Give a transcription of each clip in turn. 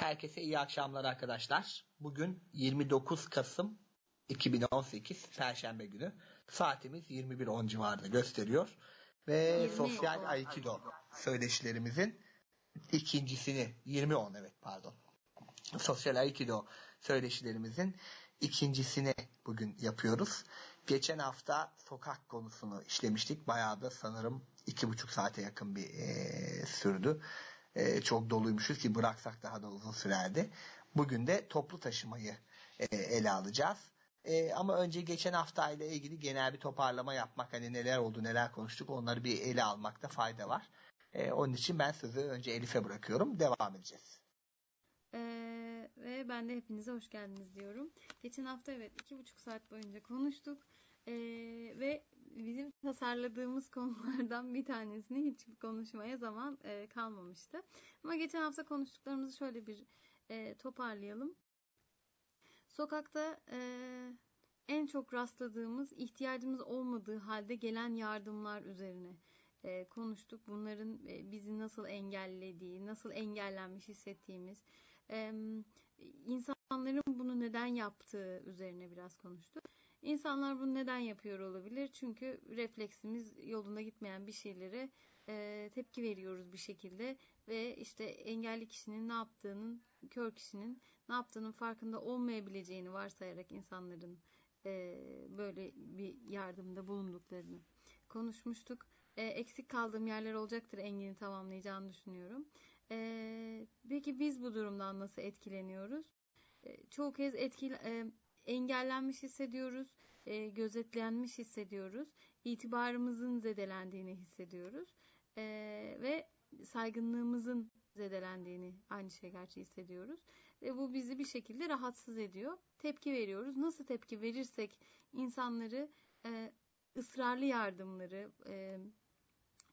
Herkese iyi akşamlar arkadaşlar. Bugün 29 Kasım 2018 Perşembe günü. Saatimiz 21.10 civarında gösteriyor. Ve sosyal Aikido söyleşilerimizin ikincisini 20.10 evet pardon. Sosyal Aikido söyleşilerimizin ikincisini bugün yapıyoruz. Geçen hafta sokak konusunu işlemiştik. Bayağı da sanırım iki buçuk saate yakın bir e, sürdü. E, çok doluymuşuz ki bıraksak daha da uzun sürerdi. Bugün de toplu taşımayı e, ele alacağız. E, ama önce geçen hafta ile ilgili genel bir toparlama yapmak, hani neler oldu, neler konuştuk onları bir ele almakta fayda var. E, onun için ben sözü önce Elif'e bırakıyorum. Devam edeceğiz. Ee, ve ben de hepinize hoş geldiniz diyorum. Geçen hafta evet iki buçuk saat boyunca konuştuk. Ee, ve bizim tasarladığımız konulardan bir tanesini hiç konuşmaya zaman e, kalmamıştı. Ama geçen hafta konuştuklarımızı şöyle bir e, toparlayalım. Sokakta e, en çok rastladığımız ihtiyacımız olmadığı halde gelen yardımlar üzerine e, konuştuk. Bunların e, bizi nasıl engellediği, nasıl engellenmiş hissettiğimiz, e, insanların bunu neden yaptığı üzerine biraz konuştuk. İnsanlar bunu neden yapıyor olabilir? Çünkü refleksimiz yolunda gitmeyen bir şeylere e, tepki veriyoruz bir şekilde ve işte engelli kişinin ne yaptığının, kör kişinin ne yaptığının farkında olmayabileceğini varsayarak insanların e, böyle bir yardımda bulunduklarını konuşmuştuk. E, eksik kaldığım yerler olacaktır Engin'i tamamlayacağını düşünüyorum. E, peki biz bu durumdan nasıl etkileniyoruz? E, çoğu kez etkil, e, engellenmiş hissediyoruz, e, gözetlenmiş hissediyoruz, itibarımızın zedelendiğini hissediyoruz e, ve saygınlığımızın zedelendiğini aynı şey gerçi hissediyoruz. Ve bu bizi bir şekilde rahatsız ediyor. Tepki veriyoruz. Nasıl tepki verirsek insanları e, ısrarlı yardımları, e,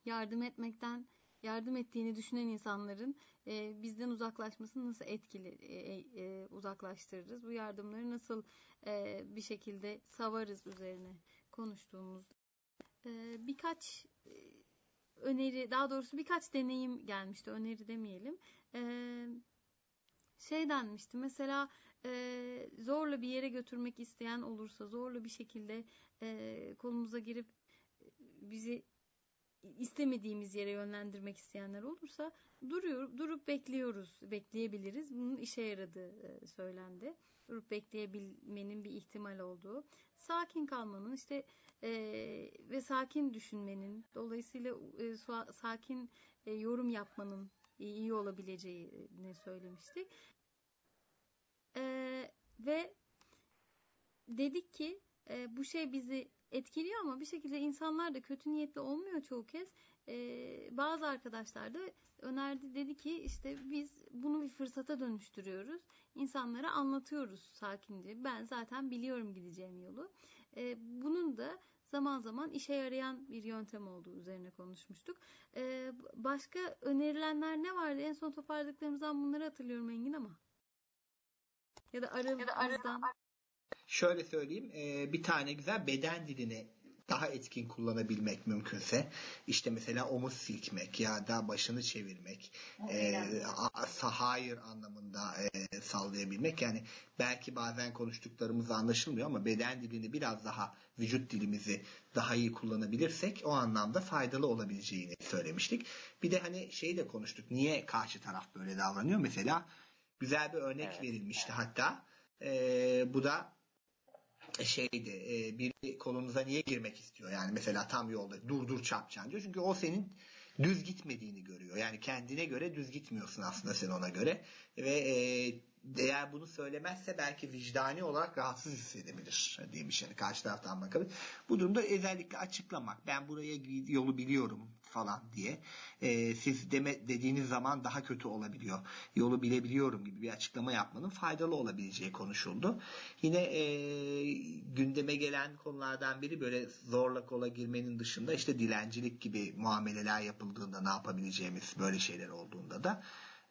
yardım etmekten yardım ettiğini düşünen insanların e, bizden uzaklaşmasını nasıl etkili e, e, uzaklaştırırız? Bu yardımları nasıl e, bir şekilde savarız üzerine konuştuğumuz e, birkaç e, öneri, daha doğrusu birkaç deneyim gelmişti. Öneri demeyelim. E, şey denmişti. Mesela e, zorla bir yere götürmek isteyen olursa, zorla bir şekilde e, kolumuza girip bizi istemediğimiz yere yönlendirmek isteyenler olursa duruyor, durup bekliyoruz, bekleyebiliriz. Bunun işe yaradığı e, söylendi. Durup bekleyebilmenin bir ihtimal olduğu. Sakin kalmanın işte e, ve sakin düşünmenin, dolayısıyla e, sakin e, yorum yapmanın iyi olabileceğini söylemiştik. E, ve dedik ki e, bu şey bizi etkiliyor ama bir şekilde insanlar da kötü niyetli olmuyor çoğu kez. Ee, bazı arkadaşlar da önerdi dedi ki işte biz bunu bir fırsata dönüştürüyoruz. İnsanlara anlatıyoruz sakince. Ben zaten biliyorum gideceğim yolu. Ee, bunun da zaman zaman işe yarayan bir yöntem olduğu üzerine konuşmuştuk. Ee, başka önerilenler ne vardı? En son toparladıklarımızdan bunları hatırlıyorum Engin ama. Ya da aramızdan. Şöyle söyleyeyim bir tane güzel beden dilini daha etkin kullanabilmek mümkünse işte mesela omuz silkmek ya da başını çevirmek e, hayır anlamında e, sallayabilmek. Yani belki bazen konuştuklarımız anlaşılmıyor ama beden dilini biraz daha vücut dilimizi daha iyi kullanabilirsek o anlamda faydalı olabileceğini söylemiştik. Bir de hani şeyi de konuştuk niye karşı taraf böyle davranıyor? Mesela güzel bir örnek evet, verilmişti hatta. E, bu da şeydi e, bir kolunuza niye girmek istiyor? Yani mesela tam yolda dur dur çarpacaksın. diyor. Çünkü o senin düz gitmediğini görüyor. Yani kendine göre düz gitmiyorsun aslında sen ona göre. Ve e, eğer bunu söylemezse belki vicdani olarak rahatsız hissedebilir demiş yani karşı taraftan bakabilir. Bu durumda özellikle açıklamak ben buraya yolu biliyorum falan diye e, siz deme dediğiniz zaman daha kötü olabiliyor. Yolu bilebiliyorum gibi bir açıklama yapmanın faydalı olabileceği konuşuldu. Yine e, gündeme gelen konulardan biri böyle zorla kola girmenin dışında işte dilencilik gibi muameleler yapıldığında ne yapabileceğimiz böyle şeyler olduğunda da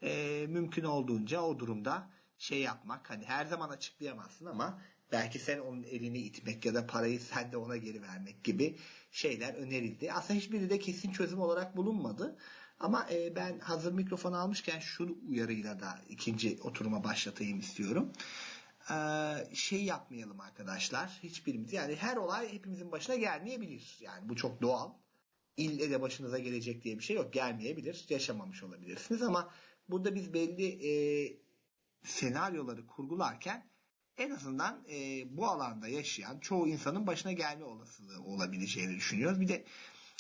e, mümkün olduğunca o durumda şey yapmak hani her zaman açıklayamazsın ama belki sen onun elini itmek ya da parayı sen de ona geri vermek gibi şeyler önerildi. Aslında hiçbiri de kesin çözüm olarak bulunmadı. Ama e, ben hazır mikrofon almışken şu uyarıyla da ikinci oturuma başlatayım istiyorum. Ee, şey yapmayalım arkadaşlar. Hiçbirimiz yani her olay hepimizin başına gelmeyebilir. Yani bu çok doğal. İlle de başınıza gelecek diye bir şey yok. Gelmeyebilir. Yaşamamış olabilirsiniz ama burada biz belli e, senaryoları kurgularken en azından e, bu alanda yaşayan çoğu insanın başına gelme olasılığı olabileceğini düşünüyoruz. Bir de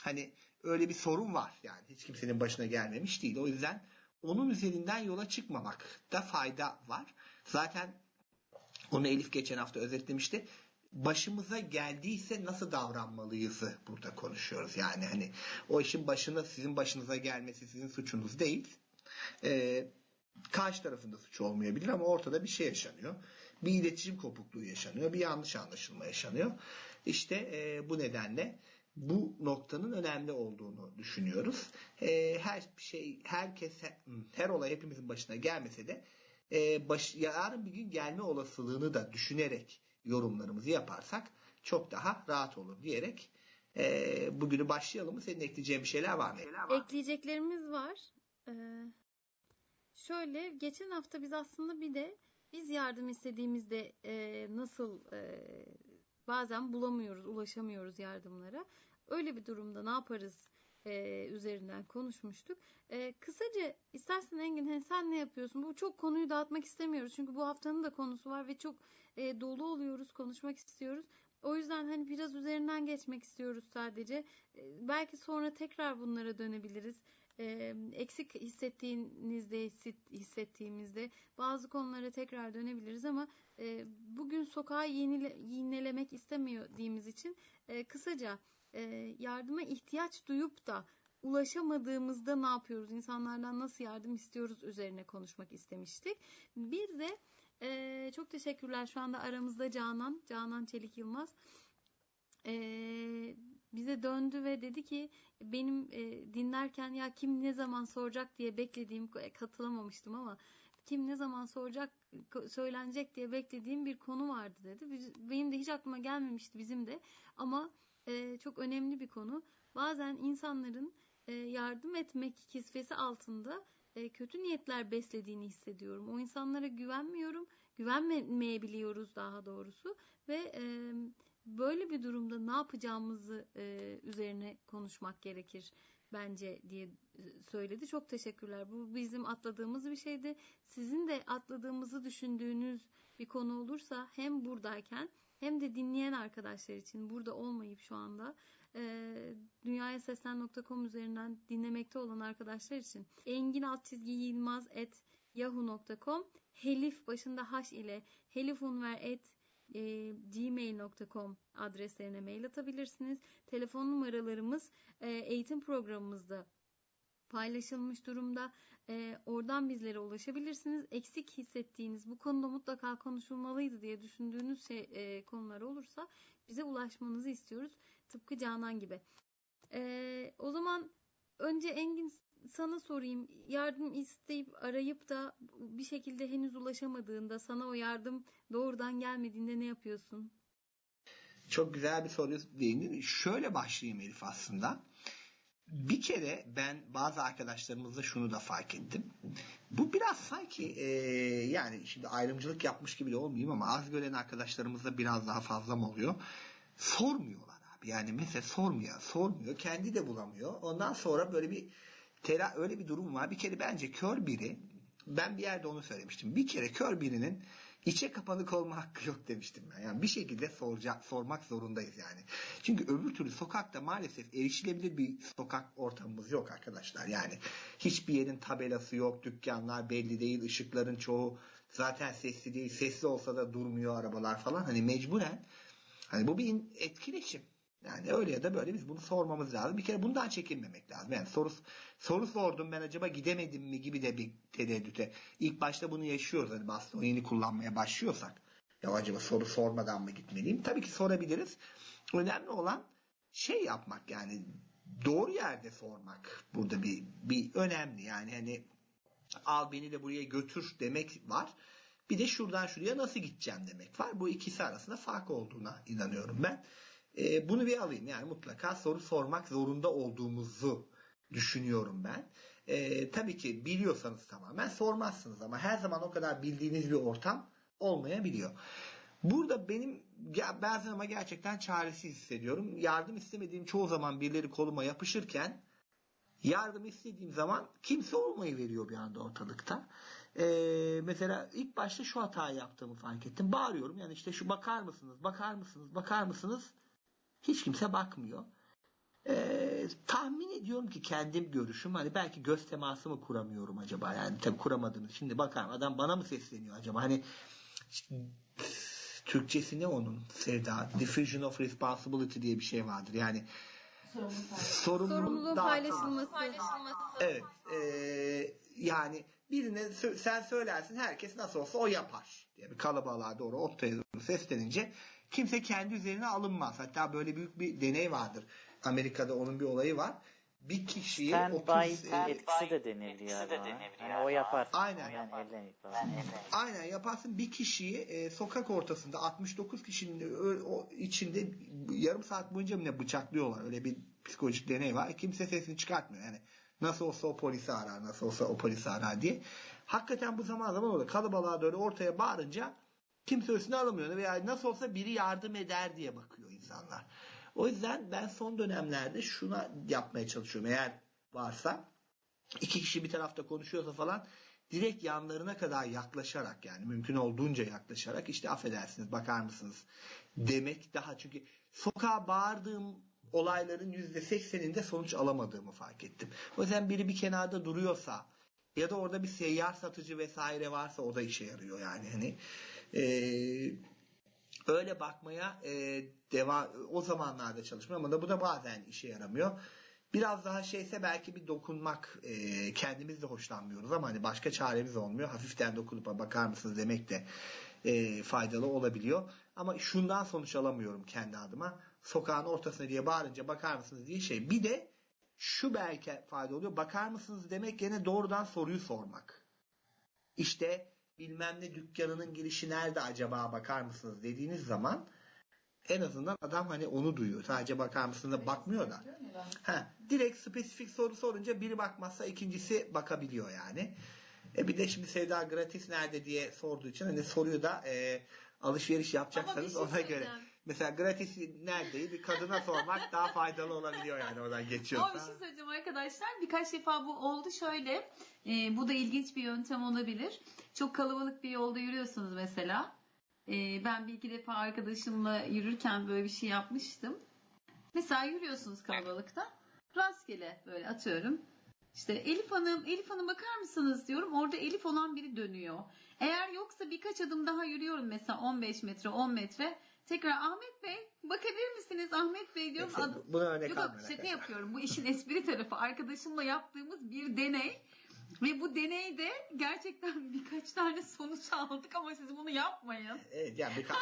hani öyle bir sorun var. Yani hiç kimsenin başına gelmemiş değil. O yüzden onun üzerinden yola çıkmamakta fayda var. Zaten onu Elif geçen hafta özetlemişti. Başımıza geldiyse nasıl davranmalıyızı burada konuşuyoruz. Yani hani o işin başına sizin başınıza gelmesi sizin suçunuz değil. Ee, karşı tarafında suç olmayabilir ama ortada bir şey yaşanıyor. Bir iletişim kopukluğu yaşanıyor. Bir yanlış anlaşılma yaşanıyor. İşte e, bu nedenle bu noktanın önemli olduğunu düşünüyoruz. E, her şey, herkes, her olay hepimizin başına gelmese de e, baş, yarın bir gün gelme olasılığını da düşünerek yorumlarımızı yaparsak çok daha rahat olur diyerek e, bugünü başlayalım mı? Senin ekleyeceğin bir şeyler var mı? Ekleyeceklerimiz var. Ee, şöyle geçen hafta biz aslında bir de biz yardım istediğimizde e, nasıl e, bazen bulamıyoruz, ulaşamıyoruz yardımlara. Öyle bir durumda ne yaparız e, üzerinden konuşmuştuk. E, kısaca istersen Engin hani sen ne yapıyorsun? Bu çok konuyu dağıtmak istemiyoruz. Çünkü bu haftanın da konusu var ve çok e, dolu oluyoruz, konuşmak istiyoruz. O yüzden hani biraz üzerinden geçmek istiyoruz sadece. E, belki sonra tekrar bunlara dönebiliriz. E, eksik hissettiğinizde, hissettiğimizde bazı konulara tekrar dönebiliriz ama e, bugün sokağı yenile, yinelemek istemediğimiz için e, kısaca e, yardıma ihtiyaç duyup da ulaşamadığımızda ne yapıyoruz? İnsanlardan nasıl yardım istiyoruz üzerine konuşmak istemiştik. Bir de e, çok teşekkürler şu anda aramızda Canan, Canan Çelik Yılmaz. E, bize döndü ve dedi ki benim e, dinlerken ya kim ne zaman soracak diye beklediğim e, katılamamıştım ama kim ne zaman soracak söylenecek diye beklediğim bir konu vardı dedi. Benim de hiç aklıma gelmemişti bizim de ama e, çok önemli bir konu. Bazen insanların e, yardım etmek kisvesi altında e, kötü niyetler beslediğini hissediyorum. O insanlara güvenmiyorum, güvenmeyebiliyoruz daha doğrusu ve e, böyle bir durumda ne yapacağımızı e, üzerine konuşmak gerekir bence diye söyledi. Çok teşekkürler. Bu bizim atladığımız bir şeydi. Sizin de atladığımızı düşündüğünüz bir konu olursa hem buradayken hem de dinleyen arkadaşlar için burada olmayıp şu anda e, dünyayaseslen.com üzerinden dinlemekte olan arkadaşlar için engin alt çizgi yılmaz et yahoo.com helif başında h ile helifunver et e, gmail.com adreslerine mail atabilirsiniz. Telefon numaralarımız e, eğitim programımızda paylaşılmış durumda. E, oradan bizlere ulaşabilirsiniz. Eksik hissettiğiniz bu konuda mutlaka konuşulmalıydı diye düşündüğünüz şey, e, konular olursa bize ulaşmanızı istiyoruz. Tıpkı Canan gibi. E, o zaman önce Engin sana sorayım. Yardım isteyip arayıp da bir şekilde henüz ulaşamadığında sana o yardım doğrudan gelmediğinde ne yapıyorsun? Çok güzel bir soru değindin. Şöyle başlayayım Elif aslında. Bir kere ben bazı arkadaşlarımızda şunu da fark ettim. Bu biraz sanki e, yani şimdi ayrımcılık yapmış gibi de olmayayım ama az gören arkadaşlarımızda biraz daha fazla mı oluyor? Sormuyorlar abi. Yani mesela sormuyor. Sormuyor. Kendi de bulamıyor. Ondan sonra böyle bir tera öyle bir durum var. Bir kere bence kör biri ben bir yerde onu söylemiştim. Bir kere kör birinin içe kapanık olma hakkı yok demiştim ben. Yani bir şekilde soracak, sormak zorundayız yani. Çünkü öbür türlü sokakta maalesef erişilebilir bir sokak ortamımız yok arkadaşlar. Yani hiçbir yerin tabelası yok, dükkanlar belli değil, ışıkların çoğu zaten sesli değil. Sesli olsa da durmuyor arabalar falan. Hani mecburen hani bu bir etkileşim. Yani öyle ya da böyle biz bunu sormamız lazım. Bir kere bundan çekinmemek lazım. Yani soru soru sordum ben acaba gidemedim mi gibi de bir tereddüte. İlk başta bunu yaşıyoruz. Hani o yeni kullanmaya başlıyorsak. Ya acaba soru sormadan mı gitmeliyim? Tabii ki sorabiliriz. Önemli olan şey yapmak yani doğru yerde sormak burada bir bir önemli. Yani hani al beni de buraya götür demek var. Bir de şuradan şuraya nasıl gideceğim demek var. Bu ikisi arasında fark olduğuna inanıyorum ben. E, bunu bir alayım. Yani mutlaka soru sormak zorunda olduğumuzu düşünüyorum ben. E, tabii ki biliyorsanız tamamen sormazsınız ama her zaman o kadar bildiğiniz bir ortam olmayabiliyor. Burada benim bazen ama gerçekten çaresiz hissediyorum. Yardım istemediğim çoğu zaman birileri koluma yapışırken yardım istediğim zaman kimse olmayı veriyor bir anda ortalıkta. Ee, mesela ilk başta şu hatayı yaptığımı fark ettim. Bağırıyorum yani işte şu bakar mısınız, bakar mısınız, bakar mısınız? Hiç kimse bakmıyor. Ee, tahmin ediyorum ki kendim görüşüm hani belki göz teması mı kuramıyorum acaba yani tabii kuramadığımız şimdi bakarım adam bana mı sesleniyor acaba hani Türkçesi ne onun Sevda? Diffusion of Responsibility diye bir şey vardır. Yani sorumluluğun, sorumluluğun paylaşılması. Evet. E, yani birine sen söylersin herkes nasıl olsa o yapar diye bir kalabalığa doğru ortaya seslenince kimse kendi üzerine alınmaz. Hatta böyle büyük bir deney vardır. Amerika'da onun bir olayı var bir kişiyi Stand 30 by e, etkisi de denildi ya. De yani o yapar. Aynen. Yani elden. Aynen yaparsın bir kişiyi e, sokak ortasında 69 kişinin o içinde yarım saat boyunca ne bıçaklıyorlar. Öyle bir psikolojik deney var. Kimse sesini çıkartmıyor. Yani nasıl olsa o polisi arar, nasıl olsa o polisi arar diye. Hakikaten bu zaman zaman oldu. Kalabalığa doğru ortaya bağırınca kimse üstüne alamıyor. Veya nasıl olsa biri yardım eder diye bakıyor insanlar. O yüzden ben son dönemlerde şuna yapmaya çalışıyorum. Eğer varsa iki kişi bir tarafta konuşuyorsa falan direkt yanlarına kadar yaklaşarak yani mümkün olduğunca yaklaşarak işte affedersiniz bakar mısınız demek daha çünkü sokağa bağırdığım olayların yüzde sekseninde sonuç alamadığımı fark ettim. O yüzden biri bir kenarda duruyorsa ya da orada bir seyyar satıcı vesaire varsa o da işe yarıyor yani hani ee, öyle bakmaya e, devam o zamanlarda çalışmıyor ama da bu da bazen işe yaramıyor. Biraz daha şeyse belki bir dokunmak e, kendimiz de hoşlanmıyoruz ama hani başka çaremiz olmuyor. Hafiften dokunup bakar mısınız demek de e, faydalı olabiliyor. Ama şundan sonuç alamıyorum kendi adıma. Sokağın ortasına diye bağırınca bakar mısınız diye şey. Bir de şu belki fayda oluyor. Bakar mısınız demek gene doğrudan soruyu sormak. İşte bilmem ne dükkanının girişi nerede acaba bakar mısınız dediğiniz zaman en azından adam hani onu duyuyor. Sadece bakar mısınız da bakmıyor da. Ha, direkt spesifik soru sorunca biri bakmazsa ikincisi bakabiliyor yani. E bir de şimdi Sevda gratis nerede diye sorduğu için hani soruyu da e, alışveriş yapacaksanız şey ona göre. Mesela gratis neredeyi bir kadına sormak daha faydalı olabiliyor yani oradan geçiyorsa. Ama bir şey söyleyeceğim arkadaşlar. Birkaç defa bu oldu şöyle. E, bu da ilginç bir yöntem olabilir. Çok kalabalık bir yolda yürüyorsunuz mesela. E, ben bir iki defa arkadaşımla yürürken böyle bir şey yapmıştım. Mesela yürüyorsunuz kalabalıkta. Rastgele böyle atıyorum. İşte Elif Hanım, Elif Hanım bakar mısınız diyorum. Orada Elif olan biri dönüyor. Eğer yoksa birkaç adım daha yürüyorum mesela 15 metre, 10 metre. Tekrar Ahmet Bey bakabilir misiniz Ahmet Bey diyorum. Peki, buna örnek Yok, şaka yapıyorum. Bu işin espri tarafı. Arkadaşımla yaptığımız bir deney. Ve bu deneyde gerçekten birkaç tane sonuç aldık ama siz bunu yapmayın. Evet yani birkaç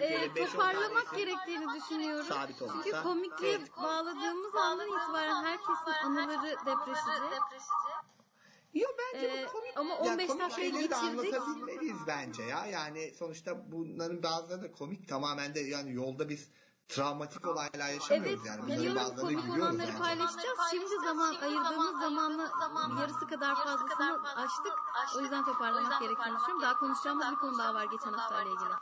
e, toparlamak gerektiğini düşünüyorum. Sabit olursa. Çünkü komikliğe bağladığımız andan itibaren herkesin anıları depreşici. Yok bence ee, bu komik. Ama 15 yani dakikayı şeyleri de geçirdik. anlatabilmeliyiz bence ya. Yani sonuçta bunların bazıları da komik. Tamamen de yani yolda biz travmatik olaylar yaşamıyoruz evet, yani. Biliyorum komik olanları yani. paylaşacağız. Şimdi zaman ayırdığımız zamanla yarısı kadar fazlasını açtık. O yüzden toparlamak gerektiğini düşünüyorum. Daha konuşacağımız bir konu daha var geçen haftayla ilgili.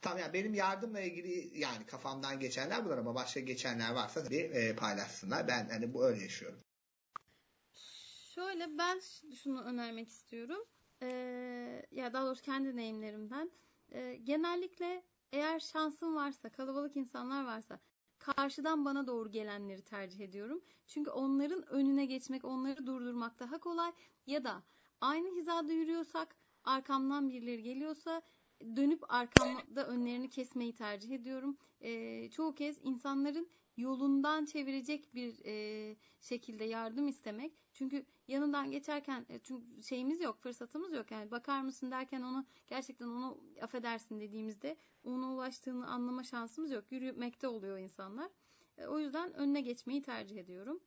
Tamam yani benim yardımla ilgili yani kafamdan geçenler bunlar ama başka geçenler varsa tabii e, paylaşsınlar. Ben hani bu öyle yaşıyorum. Şöyle ben şunu önermek istiyorum. Ee, ya daha doğrusu kendi deneyimlerimden. Ee, genellikle eğer şansım varsa, kalabalık insanlar varsa karşıdan bana doğru gelenleri tercih ediyorum. Çünkü onların önüne geçmek, onları durdurmak daha kolay. Ya da aynı hizada yürüyorsak, arkamdan birileri geliyorsa dönüp arkamda önlerini kesmeyi tercih ediyorum. Ee, çoğu kez insanların yolundan çevirecek bir e, şekilde yardım istemek. Çünkü yanından geçerken e, çünkü şeyimiz yok, fırsatımız yok. Yani bakar mısın derken onu gerçekten onu affedersin dediğimizde ona ulaştığını anlama şansımız yok. Yürümekte oluyor insanlar. E, o yüzden önüne geçmeyi tercih ediyorum.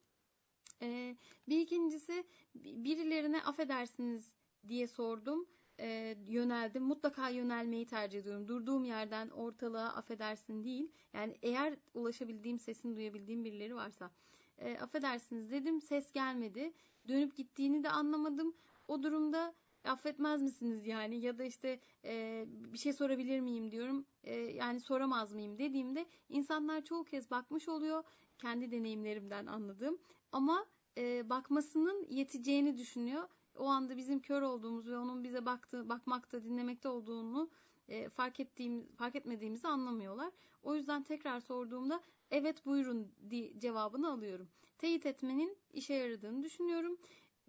E, bir ikincisi birilerine affedersiniz diye sordum e, yöneldim. Mutlaka yönelmeyi tercih ediyorum. Durduğum yerden ortalığa affedersin değil. Yani eğer ulaşabildiğim, sesini duyabildiğim birileri varsa. E, affedersiniz dedim ses gelmedi. Dönüp gittiğini de anlamadım. O durumda affetmez misiniz yani? Ya da işte e, bir şey sorabilir miyim diyorum. E, yani soramaz mıyım dediğimde insanlar çoğu kez bakmış oluyor. Kendi deneyimlerimden anladığım. Ama e, bakmasının yeteceğini düşünüyor. O anda bizim kör olduğumuz ve onun bize baktığı bakmakta dinlemekte olduğunu e, fark ettiğim fark etmediğimizi anlamıyorlar. O yüzden tekrar sorduğumda evet buyurun diye cevabını alıyorum teyit etmenin işe yaradığını düşünüyorum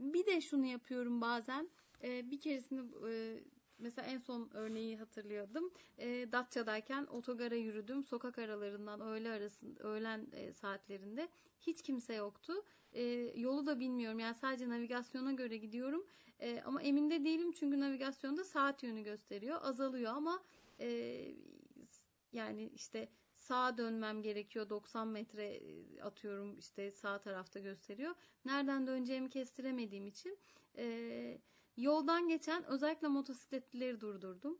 bir de şunu yapıyorum bazen e, bir keresinde e, mesela en son örneği hatırlıyordum. E, Datça'dayken otogara yürüdüm. Sokak aralarından öğle arasında, öğlen e, saatlerinde hiç kimse yoktu. E, yolu da bilmiyorum. Yani sadece navigasyona göre gidiyorum. E, ama emin de değilim çünkü navigasyonda saat yönü gösteriyor. Azalıyor ama e, yani işte sağa dönmem gerekiyor 90 metre e, atıyorum işte sağ tarafta gösteriyor. Nereden döneceğimi kestiremediğim için e, Yoldan geçen özellikle motosikletlileri durdurdum.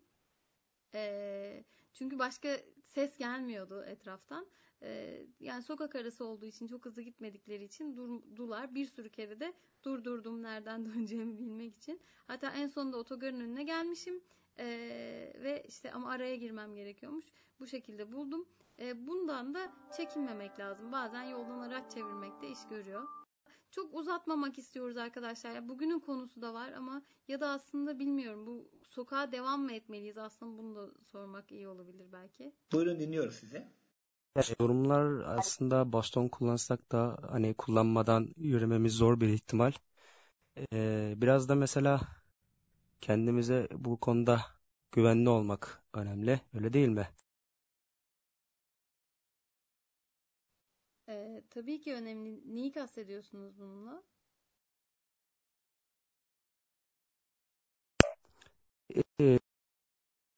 E, çünkü başka ses gelmiyordu etraftan. E, yani sokak arası olduğu için çok hızlı gitmedikleri için durdular. Bir sürü kere de durdurdum nereden döneceğimi bilmek için. Hatta en sonunda otogarın önüne gelmişim. E, ve işte ama araya girmem gerekiyormuş. Bu şekilde buldum. E, bundan da çekinmemek lazım. Bazen yoldan araç çevirmek de iş görüyor çok uzatmamak istiyoruz arkadaşlar. Bugünün konusu da var ama ya da aslında bilmiyorum bu sokağa devam mı etmeliyiz? Aslında bunu da sormak iyi olabilir belki. Buyurun dinliyoruz sizi. Yorumlar aslında baston kullansak da hani kullanmadan yürümemiz zor bir ihtimal. Ee, biraz da mesela kendimize bu konuda güvenli olmak önemli. Öyle değil mi? Tabii ki önemli. Neyi kastediyorsunuz bununla? Ee,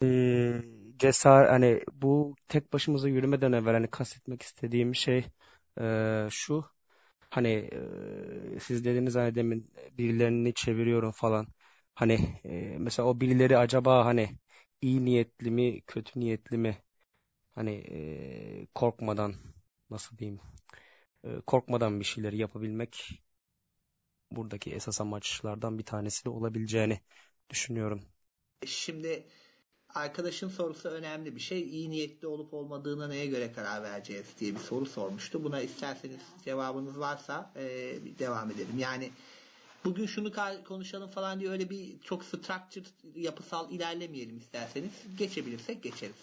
e, cesar hani bu tek başımıza yürümeden evvel hani kastetmek istediğim şey e, şu hani e, siz dediniz hani demin birilerini çeviriyorum falan hani e, mesela o birileri acaba hani iyi niyetli mi kötü niyetli mi hani e, korkmadan nasıl diyeyim e, korkmadan bir şeyleri yapabilmek buradaki esas amaçlardan bir tanesi de olabileceğini düşünüyorum. Şimdi arkadaşın sorusu önemli bir şey. İyi niyetli olup olmadığına neye göre karar vereceğiz diye bir soru sormuştu. Buna isterseniz cevabınız varsa e, devam edelim. Yani bugün şunu konuşalım falan diye öyle bir çok structured yapısal ilerlemeyelim isterseniz. Geçebilirsek geçeriz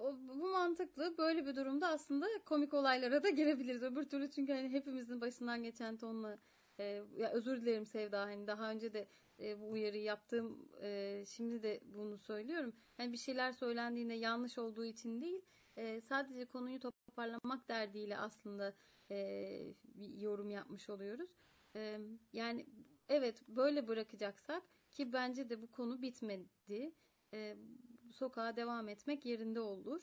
bu mantıklı. Böyle bir durumda aslında komik olaylara da girebiliriz. Öbür türlü çünkü hani hepimizin başından geçen tonla e, ya özür dilerim Sevda hani daha önce de e, bu uyarıyı yaptım. E, şimdi de bunu söylüyorum. Hani bir şeyler söylendiğinde yanlış olduğu için değil, e, sadece konuyu toparlamak derdiyle aslında e, bir yorum yapmış oluyoruz. E, yani evet böyle bırakacaksak ki bence de bu konu bitmedi. E, sokağa devam etmek yerinde olur.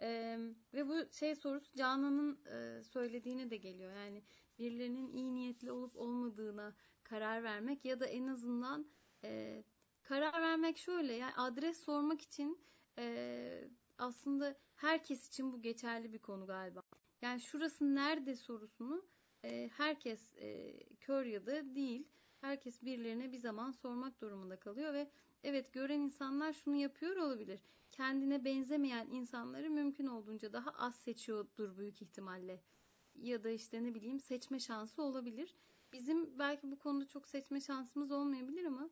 E, ve bu şey sorusu Canan'ın e, söylediğine de geliyor. Yani birilerinin iyi niyetli olup olmadığına karar vermek ya da en azından e, karar vermek şöyle yani adres sormak için e, aslında herkes için bu geçerli bir konu galiba. Yani şurası nerede sorusunu e, herkes e, kör ya da değil. Herkes birilerine bir zaman sormak durumunda kalıyor ve evet gören insanlar şunu yapıyor olabilir kendine benzemeyen insanları mümkün olduğunca daha az seçiyordur büyük ihtimalle. Ya da işte ne bileyim seçme şansı olabilir. Bizim belki bu konuda çok seçme şansımız olmayabilir ama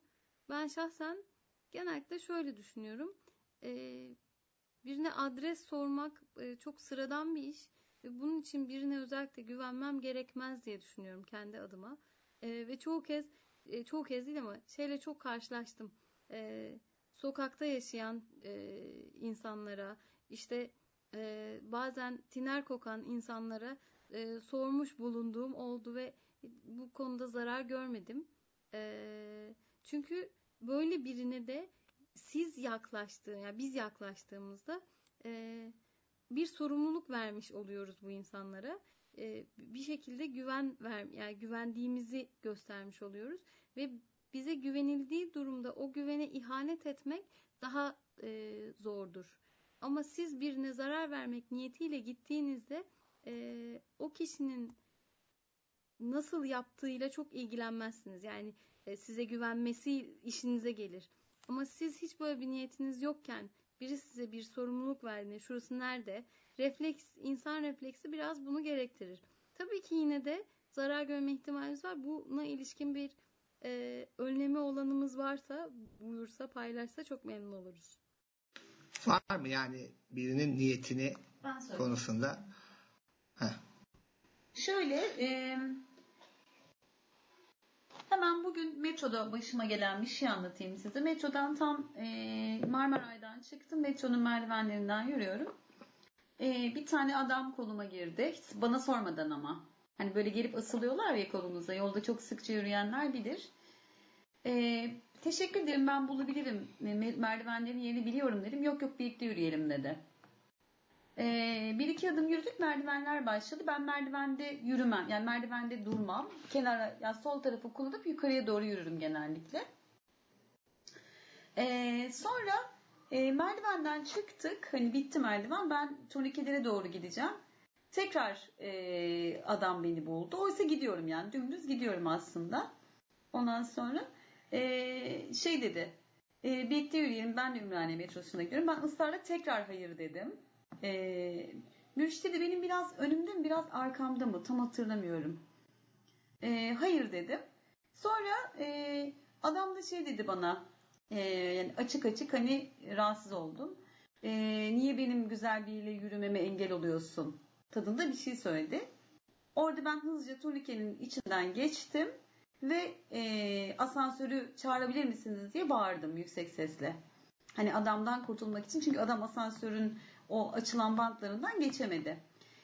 ben şahsen genellikle şöyle düşünüyorum. Ee, birine adres sormak e, çok sıradan bir iş bunun için birine özellikle güvenmem gerekmez diye düşünüyorum kendi adıma. E, ve çoğu kez e, çoğu kez değil ama şeyle çok karşılaştım. E, sokakta yaşayan e, insanlara, işte e, bazen tiner kokan insanlara e, sormuş bulunduğum oldu ve bu konuda zarar görmedim. E, çünkü böyle birine de siz yaklaştığı, yani biz yaklaştığımızda e, bir sorumluluk vermiş oluyoruz bu insanlara. E, bir şekilde güven ver, yani güvendiğimizi göstermiş oluyoruz ve bize güvenildiği durumda o güvene ihanet etmek daha e, zordur. Ama siz birine zarar vermek niyetiyle gittiğinizde e, o kişinin nasıl yaptığıyla çok ilgilenmezsiniz. Yani e, size güvenmesi işinize gelir. Ama siz hiç böyle bir niyetiniz yokken biri size bir sorumluluk verdiğinde şurası nerede? Refleks, insan refleksi biraz bunu gerektirir. Tabii ki yine de zarar görme ihtimalimiz var. Buna ilişkin bir e, önlemi olanımız varsa, buyursa, paylaşsa çok memnun oluruz. Var mı yani birinin niyetini Ben söyleyeyim. konusunda? Heh. Şöyle e, hemen bugün metroda başıma gelen bir şey anlatayım size. Metrodan tam e, Marmaray'dan çıktım. Metronun merdivenlerinden yürüyorum. E, bir tane adam koluma girdi. Hiç bana sormadan ama. Hani böyle gelip asılıyorlar ya kolunuza. Yolda çok sıkça yürüyenler bilir. E, teşekkür ederim ben bulabilirim. Me- Merdivenlerin yerini biliyorum dedim. Yok yok birlikte yürüyelim dedi. Ee, bir iki adım yürüdük merdivenler başladı. Ben merdivende yürümem. Yani merdivende durmam. Kenara yani sol tarafı kullanıp yukarıya doğru yürürüm genellikle. Ee, sonra e, merdivenden çıktık. Hani bitti merdiven. Ben turnikelere doğru gideceğim. Tekrar e, adam beni buldu. Oysa gidiyorum yani. Dümdüz gidiyorum aslında. Ondan sonra e, şey dedi. E, birlikte yürüyelim. Ben de Ümraniye metrosuna gidiyorum. Ben ısrarla tekrar hayır dedim. E, Mürşit'e de benim biraz önümde mi biraz arkamda mı tam hatırlamıyorum. E, hayır dedim. Sonra e, adam da şey dedi bana e, yani açık açık hani rahatsız oldum. E, niye benim güzel biriyle yürümeme engel oluyorsun tadında bir şey söyledi. Orada ben hızlıca turnikenin içinden geçtim ve e, asansörü çağırabilir misiniz diye bağırdım yüksek sesle. Hani adamdan kurtulmak için çünkü adam asansörün o açılan bantlarından geçemedi.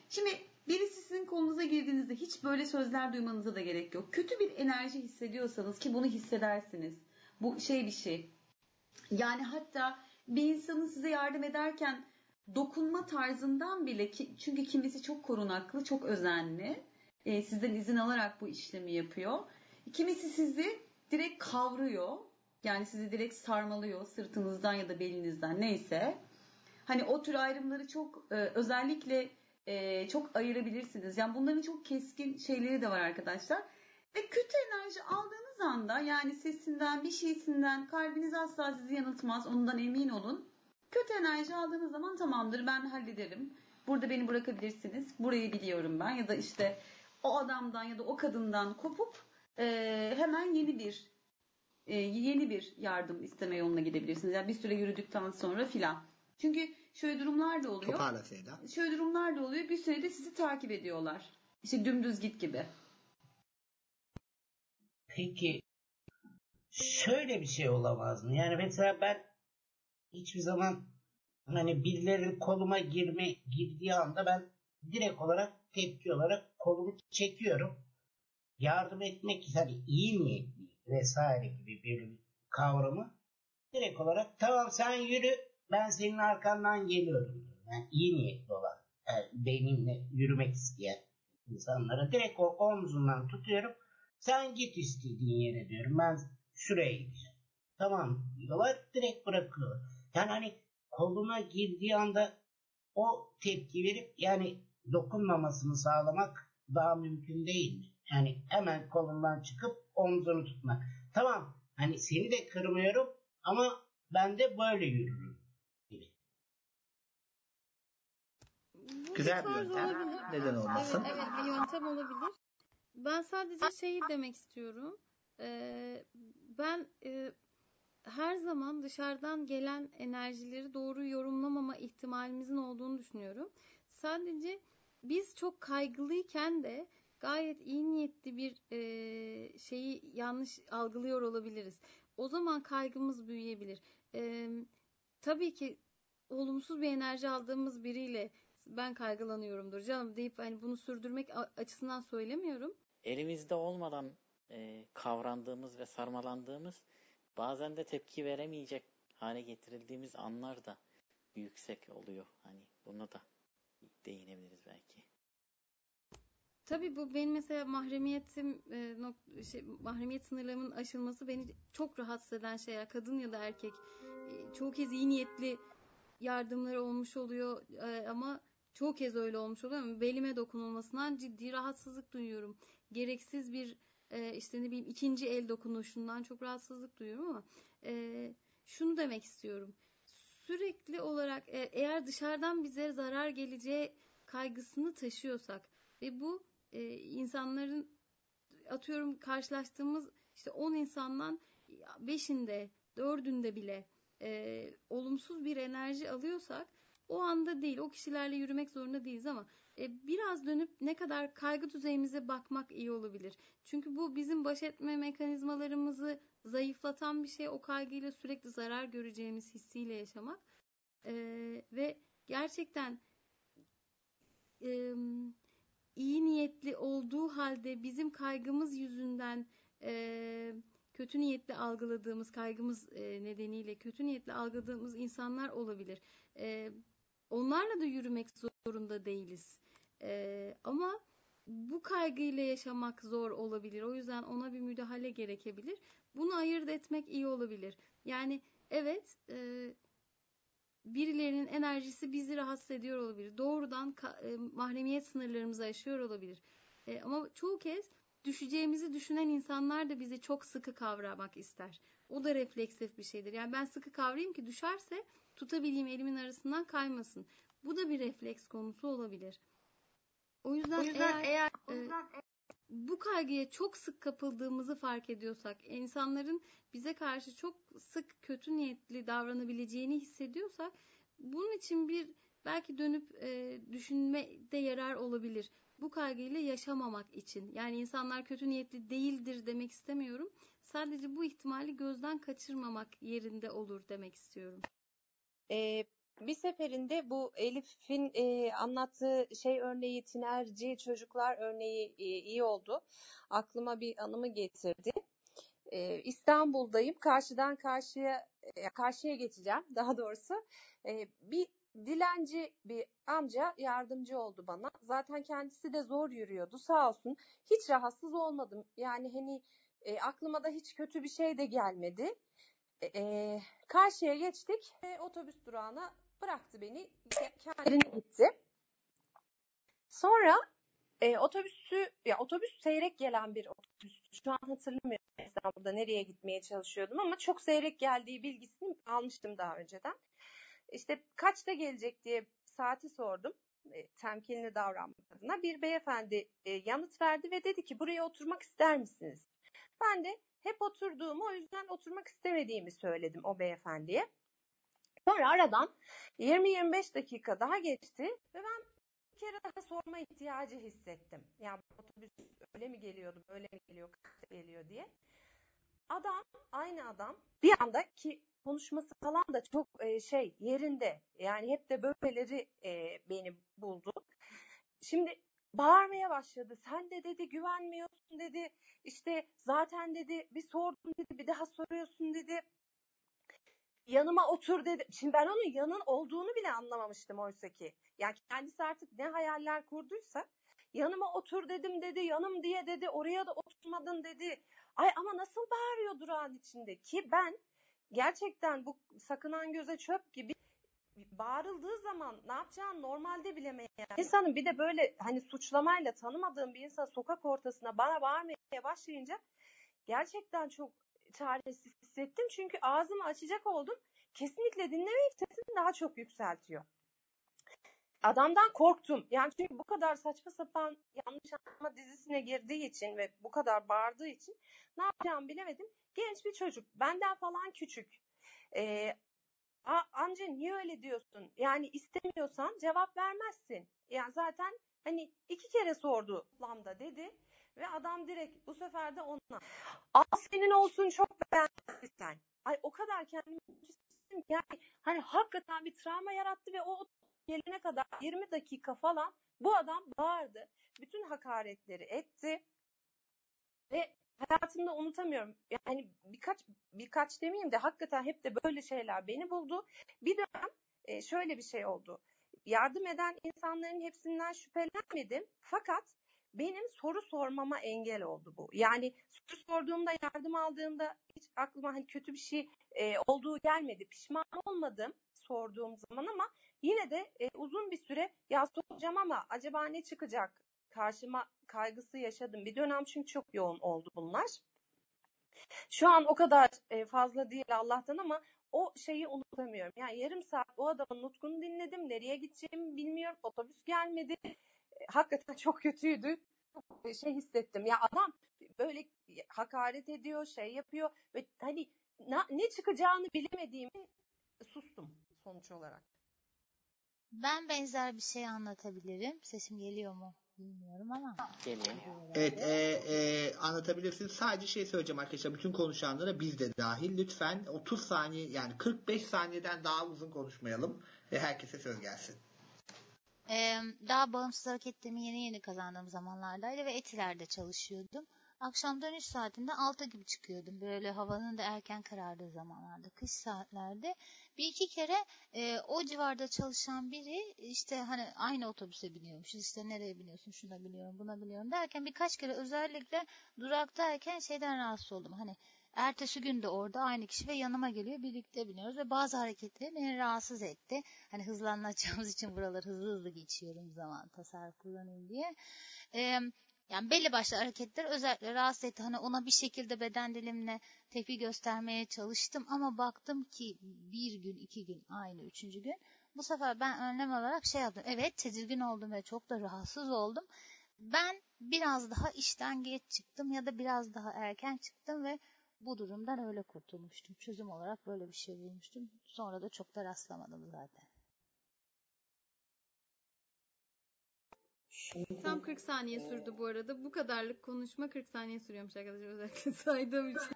Şimdi birisi sizin kolunuza girdiğinizde hiç böyle sözler duymanıza da gerek yok. Kötü bir enerji hissediyorsanız ki bunu hissedersiniz. Bu şey bir şey. Yani hatta bir insanın size yardım ederken dokunma tarzından bile ki, çünkü kimisi çok korunaklı, çok özenli. E, sizden izin alarak bu işlemi yapıyor. Kimisi sizi direkt kavruyor. Yani sizi direkt sarmalıyor sırtınızdan ya da belinizden neyse. Hani o tür ayrımları çok e, özellikle e, çok ayırabilirsiniz. Yani bunların çok keskin şeyleri de var arkadaşlar. Ve kötü enerji aldığınız anda yani sesinden, bir şeysinden kalbiniz asla sizi yanıltmaz. Ondan emin olun. Kötü enerji aldığınız zaman tamamdır ben hallederim. Burada beni bırakabilirsiniz. Burayı biliyorum ben. Ya da işte o adamdan ya da o kadından kopup e, hemen yeni bir e, yeni bir yardım isteme yoluna gidebilirsiniz. Yani bir süre yürüdükten sonra filan. Çünkü şöyle durumlar da oluyor. Toparla Seyda. Şöyle durumlar da oluyor. Bir sürede sizi takip ediyorlar. İşte dümdüz git gibi. Peki şöyle bir şey olamaz mı? Yani mesela ben hiçbir zaman hani birilerinin koluma girme girdiği anda ben direkt olarak tepki olarak kolumu çekiyorum. Yardım etmek hani iyi niyetli vesaire gibi bir kavramı direkt olarak tamam sen yürü ben senin arkandan geliyorum. Yani iyi niyetli olan yani benimle yürümek isteyen insanlara direkt o omzundan tutuyorum. Sen git istediğin yere diyorum. Ben şuraya gideceğim. Tamam diyorlar direkt bırakıyor. Yani hani koluna girdiği anda o tepki verip yani dokunmamasını sağlamak daha mümkün değil mi? Yani hemen kolundan çıkıp omzunu tutmak. Tamam hani seni de kırmıyorum ama ben de böyle yürürüm gibi. Bu Güzel bir yöntem. olabilir. Neden olmasın? Evet, evet bir yöntem olabilir. Ben sadece şeyi demek istiyorum. Ee, ben e, her zaman dışarıdan gelen enerjileri doğru yorumlamama ihtimalimizin olduğunu düşünüyorum. Sadece biz çok kaygılıyken de gayet iyi niyetli bir e, şeyi yanlış algılıyor olabiliriz. O zaman kaygımız büyüyebilir. E, tabii ki olumsuz bir enerji aldığımız biriyle ben kaygılanıyorumdur canım deyip hani bunu sürdürmek açısından söylemiyorum. Elimizde olmadan e, kavrandığımız ve sarmalandığımız bazen de tepki veremeyecek hale getirildiğimiz anlar da yüksek oluyor. Hani buna da değinebiliriz belki. Tabii bu benim mesela mahremiyetim e, nok- şey, mahremiyet sınırlarımın aşılması beni çok rahatsız eden şeyler. Kadın ya da erkek. E, çoğu kez iyi niyetli yardımları olmuş oluyor e, ama çoğu kez öyle olmuş oluyor belime dokunulmasından ciddi rahatsızlık duyuyorum. Gereksiz bir e, işte ne bileyim ikinci el dokunuşundan çok rahatsızlık duyuyorum ama e, şunu demek istiyorum. Sürekli olarak e, eğer dışarıdan bize zarar geleceği kaygısını taşıyorsak ve bu e, insanların atıyorum karşılaştığımız işte 10 insandan 5'inde 4'ünde bile e, olumsuz bir enerji alıyorsak o anda değil o kişilerle yürümek zorunda değiliz ama biraz dönüp ne kadar kaygı düzeyimize bakmak iyi olabilir. Çünkü bu bizim baş etme mekanizmalarımızı zayıflatan bir şey o kaygıyla sürekli zarar göreceğimiz hissiyle yaşamak e, ve gerçekten e, iyi niyetli olduğu halde bizim kaygımız yüzünden e, kötü niyetli algıladığımız kaygımız e, nedeniyle kötü niyetli algıladığımız insanlar olabilir. E, onlarla da yürümek zorunda değiliz. E, ama bu kaygıyla yaşamak zor olabilir. O yüzden ona bir müdahale gerekebilir. Bunu ayırt etmek iyi olabilir. Yani evet e, birilerinin enerjisi bizi rahatsız ediyor olabilir. Doğrudan e, mahremiyet sınırlarımızı aşıyor olabilir. E, ama çoğu kez düşeceğimizi düşünen insanlar da bizi çok sıkı kavramak ister. O da refleksif bir şeydir. Yani ben sıkı kavrayayım ki düşerse tutabileyim elimin arasından kaymasın. Bu da bir refleks konusu olabilir. O yüzden, o yüzden eğer, eğer o yüzden e, bu kaygıya çok sık kapıldığımızı fark ediyorsak, insanların bize karşı çok sık kötü niyetli davranabileceğini hissediyorsak, bunun için bir belki dönüp e, düşünmede yarar olabilir. Bu kaygıyla yaşamamak için. Yani insanlar kötü niyetli değildir demek istemiyorum. Sadece bu ihtimali gözden kaçırmamak yerinde olur demek istiyorum. Ee, bir seferinde bu Elif'in e, anlattığı şey örneği tinerci çocuklar örneği e, iyi oldu. Aklıma bir anımı getirdi. E, İstanbul'dayım. Karşıdan karşıya e, karşıya geçeceğim daha doğrusu. E, bir dilenci bir amca yardımcı oldu bana. Zaten kendisi de zor yürüyordu sağ olsun. Hiç rahatsız olmadım. Yani hani e, aklıma da hiç kötü bir şey de gelmedi. E, e karşıya geçtik ve otobüs durağına bıraktı beni. Kendine gitti. Sonra e, otobüsü, ya otobüs seyrek gelen bir otobüs. Şu an hatırlamıyorum İstanbul'da nereye gitmeye çalışıyordum ama çok seyrek geldiği bilgisini almıştım daha önceden. İşte kaçta gelecek diye saati sordum. E, temkinli davranmak adına bir beyefendi e, yanıt verdi ve dedi ki buraya oturmak ister misiniz? Ben de hep oturduğumu o yüzden oturmak istemediğimi söyledim o beyefendiye. Sonra aradan 20-25 dakika daha geçti ve ben bir kere daha sorma ihtiyacı hissettim. Yani otobüs öyle mi geliyordu, böyle mi geliyor, kaçta geliyor diye. Adam, aynı adam bir anda ki konuşması falan da çok e, şey yerinde. Yani hep de böyleleri e, beni buldu. Şimdi bağırmaya başladı. Sen de dedi güvenmiyorsun dedi. İşte zaten dedi bir sordum dedi bir daha soruyorsun dedi yanıma otur dedi. Şimdi ben onun yanın olduğunu bile anlamamıştım oysa ki. Yani kendisi artık ne hayaller kurduysa yanıma otur dedim dedi, yanım diye dedi, oraya da oturmadın dedi. Ay ama nasıl bağırıyor durağın içinde ki ben gerçekten bu sakınan göze çöp gibi bağırıldığı zaman ne yapacağını normalde bilemeyen insanın bir de böyle hani suçlamayla tanımadığım bir insan sokak ortasına bana bağırmaya başlayınca gerçekten çok çaresiz hissettim. Çünkü ağzımı açacak oldum. Kesinlikle dinlemeyip sesini daha çok yükseltiyor. Adamdan korktum. Yani çünkü bu kadar saçma sapan yanlış anlama dizisine girdiği için ve bu kadar bağırdığı için ne yapacağımı bilemedim. Genç bir çocuk. Benden falan küçük. Ee, anca niye öyle diyorsun? Yani istemiyorsan cevap vermezsin. Yani zaten hani iki kere sordu lambda dedi. Ve adam direkt bu sefer de ona al senin olsun çok beğendin sen. Ay o kadar kendimi ki yani hani hakikaten bir travma yarattı ve o gelene kadar 20 dakika falan bu adam bağırdı. Bütün hakaretleri etti. Ve hayatımda unutamıyorum. Yani birkaç birkaç demeyeyim de hakikaten hep de böyle şeyler beni buldu. Bir dönem e, şöyle bir şey oldu. Yardım eden insanların hepsinden şüphelenmedim. Fakat benim soru sormama engel oldu bu. Yani soru sorduğumda, yardım aldığımda hiç aklıma hani kötü bir şey e, olduğu gelmedi. Pişman olmadım sorduğum zaman ama yine de e, uzun bir süre ya soracağım ama acaba ne çıkacak karşıma kaygısı yaşadım. Bir dönem çünkü çok yoğun oldu bunlar. Şu an o kadar e, fazla değil Allah'tan ama o şeyi unutamıyorum. Yani yarım saat o adamın nutkunu dinledim. Nereye gideceğimi bilmiyorum. Otobüs gelmedi. E, hakikaten çok kötüydü. Çok şey hissettim. Ya adam böyle hakaret ediyor, şey yapıyor ve hani ne, ne çıkacağını bilemediğimi sustum sonuç olarak. Ben benzer bir şey anlatabilirim. Sesim geliyor mu bilmiyorum ama. Geliyor. Evet e, e, anlatabilirsiniz. Sadece şey söyleyeceğim arkadaşlar. Bütün konuşanlara biz de dahil. Lütfen 30 saniye yani 45 saniyeden daha uzun konuşmayalım. Ve herkese söz gelsin. Daha bağımsız hareketlerimi yeni yeni kazandığım zamanlardaydı ve Etiler'de çalışıyordum. Akşam dönüş saatinde 6 gibi çıkıyordum. Böyle havanın da erken karardığı zamanlarda, kış saatlerde. Bir iki kere e, o civarda çalışan biri işte hani aynı otobüse biniyormuşuz. İşte nereye biniyorsun, şuna biniyorum, buna biniyorum derken birkaç kere özellikle duraktayken şeyden rahatsız oldum. Hani ertesi gün de orada aynı kişi ve yanıma geliyor birlikte biniyoruz ve bazı hareketleri beni rahatsız etti. Hani hızlanacağımız için buraları hızlı hızlı geçiyorum zaman tasarruf kullanayım diye. Ee, yani belli başlı hareketler özellikle rahatsız etti. Hani ona bir şekilde beden dilimle tepki göstermeye çalıştım ama baktım ki bir gün, iki gün, aynı üçüncü gün bu sefer ben önlem olarak şey yaptım. Evet tedirgin oldum ve çok da rahatsız oldum. Ben biraz daha işten geç çıktım ya da biraz daha erken çıktım ve bu durumdan öyle kurtulmuştum. Çözüm olarak böyle bir şey bulmuştum. Sonra da çok da rastlamadım zaten. Şimdi, Tam 40 saniye e... sürdü bu arada. Bu kadarlık konuşma 40 saniye sürüyormuş arkadaşlar özellikle saydığım için.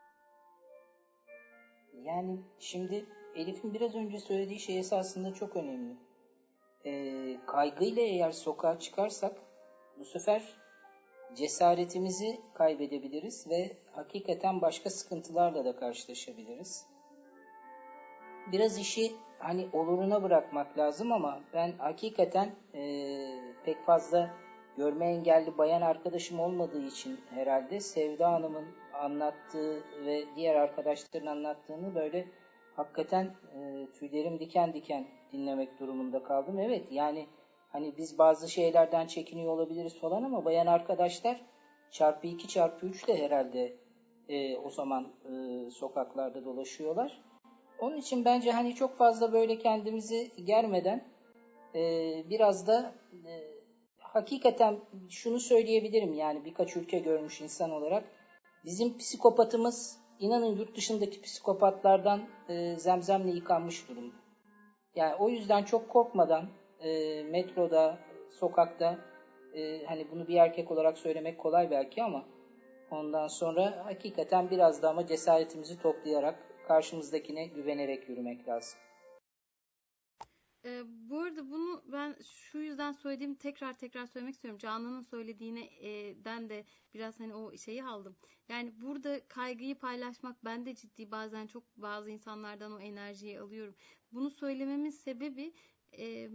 Yani şimdi Elif'in biraz önce söylediği şey esasında çok önemli. Ee, kaygıyla eğer sokağa çıkarsak bu sefer cesaretimizi kaybedebiliriz ve hakikaten başka sıkıntılarla da karşılaşabiliriz. Biraz işi hani oluruna bırakmak lazım ama ben hakikaten e, pek fazla görme engelli bayan arkadaşım olmadığı için herhalde Sevda Hanım'ın anlattığı ve diğer arkadaşların anlattığını böyle hakikaten e, tüylerim diken diken dinlemek durumunda kaldım. Evet yani hani biz bazı şeylerden çekiniyor olabiliriz falan ama bayan arkadaşlar çarpı 2 çarpı 3 de herhalde e, o zaman e, sokaklarda dolaşıyorlar. Onun için bence hani çok fazla böyle kendimizi germeden e, biraz da e, hakikaten şunu söyleyebilirim yani birkaç ülke görmüş insan olarak bizim psikopatımız inanın yurt dışındaki psikopatlardan e, zemzemle yıkanmış durumda. Yani o yüzden çok korkmadan e, metroda, sokakta e, hani bunu bir erkek olarak söylemek kolay belki ama ondan sonra hakikaten biraz da ama cesaretimizi toplayarak karşımızdakine güvenerek yürümek lazım. Ee, bu arada bunu ben şu yüzden söylediğim tekrar tekrar söylemek istiyorum. Canan'ın söylediğinden de biraz hani o şeyi aldım. Yani burada kaygıyı paylaşmak ben de ciddi bazen çok bazı insanlardan o enerjiyi alıyorum. Bunu söylememin sebebi e,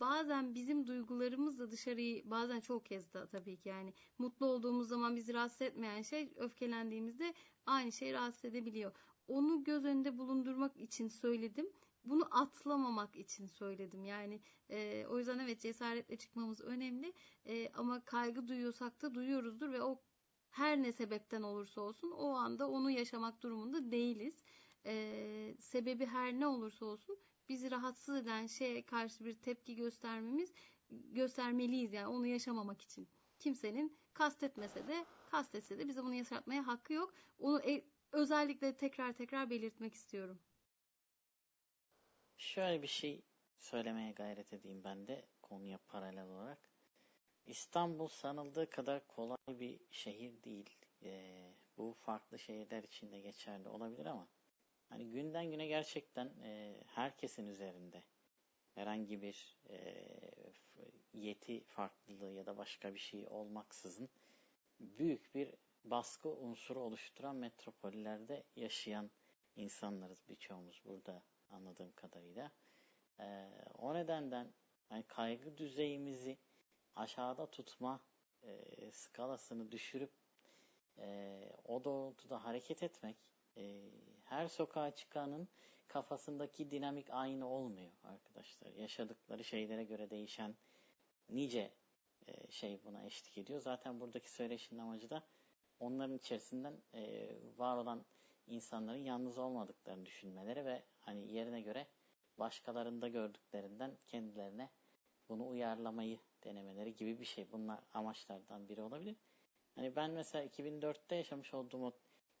bazen bizim duygularımız da dışarıyı bazen çok kez de tabii ki yani mutlu olduğumuz zaman bizi rahatsız etmeyen şey öfkelendiğimizde aynı şey rahatsız edebiliyor. Onu göz önünde bulundurmak için söyledim bunu atlamamak için söyledim. Yani e, o yüzden evet cesaretle çıkmamız önemli. E, ama kaygı duyuyorsak da duyuyoruzdur ve o her ne sebepten olursa olsun o anda onu yaşamak durumunda değiliz. E, sebebi her ne olursa olsun bizi rahatsız eden şeye karşı bir tepki göstermemiz göstermeliyiz yani onu yaşamamak için. Kimsenin kastetmese de kastetse de bize bunu yaşatmaya hakkı yok. Onu e, özellikle tekrar tekrar belirtmek istiyorum. Şöyle bir şey söylemeye gayret edeyim ben de konuya paralel olarak. İstanbul sanıldığı kadar kolay bir şehir değil. Ee, bu farklı şehirler için de geçerli olabilir ama hani günden güne gerçekten e, herkesin üzerinde herhangi bir e, yeti farklılığı ya da başka bir şey olmaksızın büyük bir baskı unsuru oluşturan metropollerde yaşayan insanlarız birçoğumuz burada anladığım kadarıyla. E, o nedenden yani kaygı düzeyimizi aşağıda tutma e, skalasını düşürüp e, o doğrultuda hareket etmek e, her sokağa çıkanın kafasındaki dinamik aynı olmuyor arkadaşlar. Yaşadıkları şeylere göre değişen nice e, şey buna eşlik ediyor. Zaten buradaki söyleşinin amacı da onların içerisinden e, var olan insanların yalnız olmadıklarını düşünmeleri ve hani yerine göre başkalarında gördüklerinden kendilerine bunu uyarlamayı denemeleri gibi bir şey. Bunlar amaçlardan biri olabilir. Hani ben mesela 2004'te yaşamış olduğum o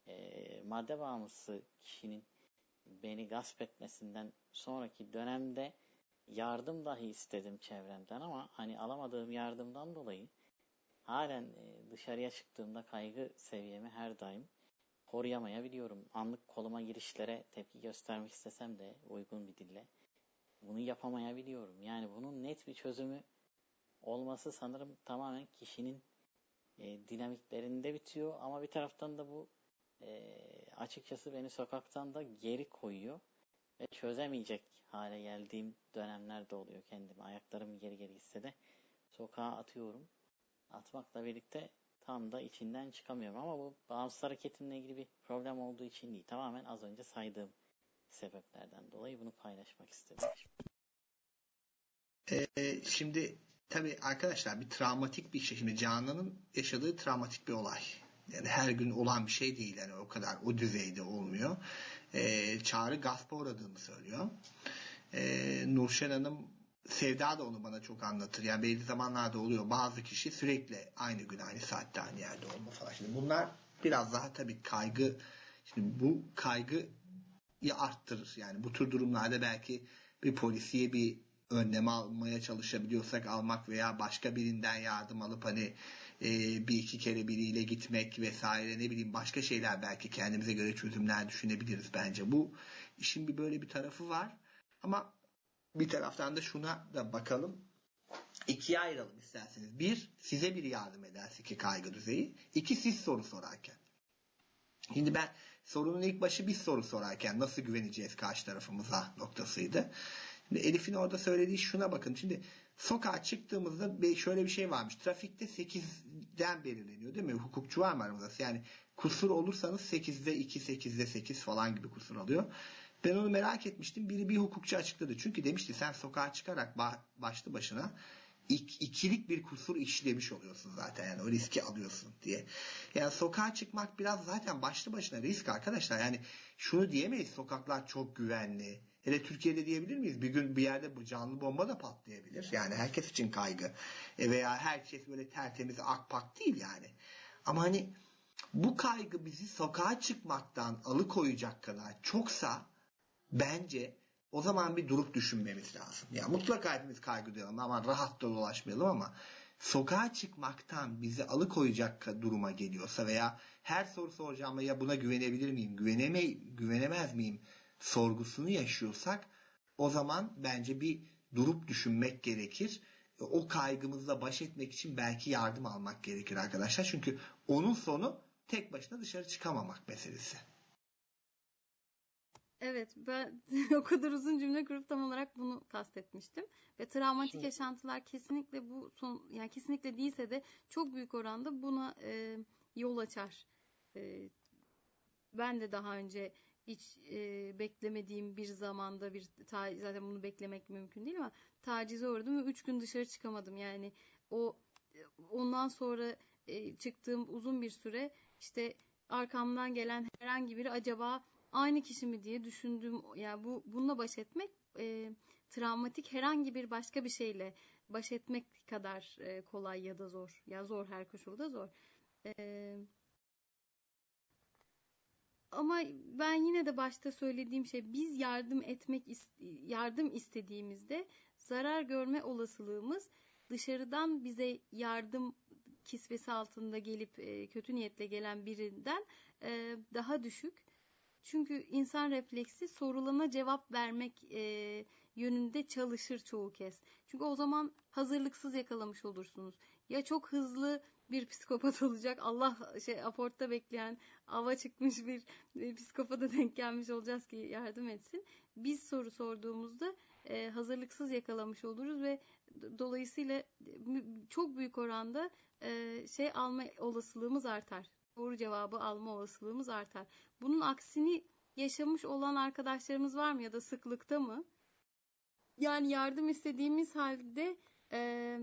e, madde bağımlısı kişinin beni gasp etmesinden sonraki dönemde yardım dahi istedim çevremden ama hani alamadığım yardımdan dolayı halen e, dışarıya çıktığımda kaygı seviyemi her daim koruyamayabiliyorum. Anlık koluma girişlere tepki göstermek istesem de uygun bir dille bunu yapamayabiliyorum. Yani bunun net bir çözümü olması sanırım tamamen kişinin e, dinamiklerinde bitiyor ama bir taraftan da bu e, açıkçası beni sokaktan da geri koyuyor ve çözemeyecek hale geldiğim dönemler de oluyor kendimi. Ayaklarım geri geri hissede sokağa atıyorum. Atmakla birlikte tam da içinden çıkamıyorum ama bu bağımsız hareketimle ilgili bir problem olduğu için değil. Tamamen az önce saydığım sebeplerden dolayı bunu paylaşmak istedim. Ee, şimdi tabii arkadaşlar bir travmatik bir şey. Şimdi Canan'ın yaşadığı travmatik bir olay. Yani her gün olan bir şey değil. Yani o kadar o düzeyde olmuyor. Ee, Çağrı gaspa uğradığını söylüyor. Ee, Nurşen Hanım Sevda da onu bana çok anlatır. Yani belli zamanlarda oluyor. Bazı kişi sürekli aynı gün aynı saatte aynı yerde olma falan. Şimdi bunlar biraz daha tabii kaygı şimdi bu kaygı arttırır. Yani bu tür durumlarda belki bir polisiye bir önlem almaya çalışabiliyorsak almak veya başka birinden yardım alıp hani e, bir iki kere biriyle gitmek vesaire ne bileyim başka şeyler belki kendimize göre çözümler düşünebiliriz bence. Bu işin bir böyle bir tarafı var. Ama bir taraftan da şuna da bakalım. İkiye ayıralım isterseniz. Bir, size bir yardım ederse ki kaygı düzeyi. İki, siz soru sorarken. Şimdi ben sorunun ilk başı bir soru sorarken nasıl güveneceğiz karşı tarafımıza noktasıydı. Şimdi Elif'in orada söylediği şuna bakın. Şimdi sokağa çıktığımızda şöyle bir şey varmış. Trafikte 8'den belirleniyor değil mi? Hukukçu var mı aramızda? Yani kusur olursanız 8'de 2, 8'de 8 falan gibi kusur alıyor. Ben onu merak etmiştim. Biri bir hukukçu açıkladı. Çünkü demişti sen sokağa çıkarak başlı başına ik, ikilik bir kusur işlemiş oluyorsun zaten. Yani o riski alıyorsun diye. Yani sokağa çıkmak biraz zaten başlı başına risk arkadaşlar. Yani şunu diyemeyiz sokaklar çok güvenli. Hele Türkiye'de diyebilir miyiz? Bir gün bir yerde bu canlı bomba da patlayabilir. Yani herkes için kaygı. E veya herkes böyle tertemiz akpak değil yani. Ama hani bu kaygı bizi sokağa çıkmaktan alıkoyacak kadar çoksa bence o zaman bir durup düşünmemiz lazım. Ya mutlaka hepimiz kaygı duyalım ama rahat da dolaşmayalım ama sokağa çıkmaktan bizi alıkoyacak duruma geliyorsa veya her soru soracağım ya buna güvenebilir miyim, güveneme, güvenemez miyim sorgusunu yaşıyorsak o zaman bence bir durup düşünmek gerekir. O kaygımızla baş etmek için belki yardım almak gerekir arkadaşlar. Çünkü onun sonu tek başına dışarı çıkamamak meselesi. Evet ben o kadar uzun cümle kurup tam olarak bunu kastetmiştim. Ve travmatik Şimdi... yaşantılar kesinlikle bu son yani kesinlikle değilse de çok büyük oranda buna e, yol açar. E, ben de daha önce hiç e, beklemediğim bir zamanda bir zaten bunu beklemek mümkün değil ama tacize uğradım ve üç gün dışarı çıkamadım. Yani o ondan sonra e, çıktığım uzun bir süre işte arkamdan gelen herhangi biri acaba aynı kişi mi diye düşündüğüm yani bu bununla baş etmek e, travmatik herhangi bir başka bir şeyle baş etmek kadar e, kolay ya da zor. Ya zor her koşulda zor. E, ama ben yine de başta söylediğim şey biz yardım etmek yardım istediğimizde zarar görme olasılığımız dışarıdan bize yardım kisvesi altında gelip e, kötü niyetle gelen birinden e, daha düşük. Çünkü insan refleksi sorulana cevap vermek e, yönünde çalışır çoğu kez. Çünkü o zaman hazırlıksız yakalamış olursunuz. Ya çok hızlı bir psikopat olacak. Allah şey aportta bekleyen ava çıkmış bir e, psikopata denk gelmiş olacağız ki yardım etsin. Biz soru sorduğumuzda e, hazırlıksız yakalamış oluruz ve dolayısıyla çok büyük oranda e, şey alma olasılığımız artar doğru cevabı alma olasılığımız artar. Bunun aksini yaşamış olan arkadaşlarımız var mı ya da sıklıkta mı? Yani yardım istediğimiz halde e,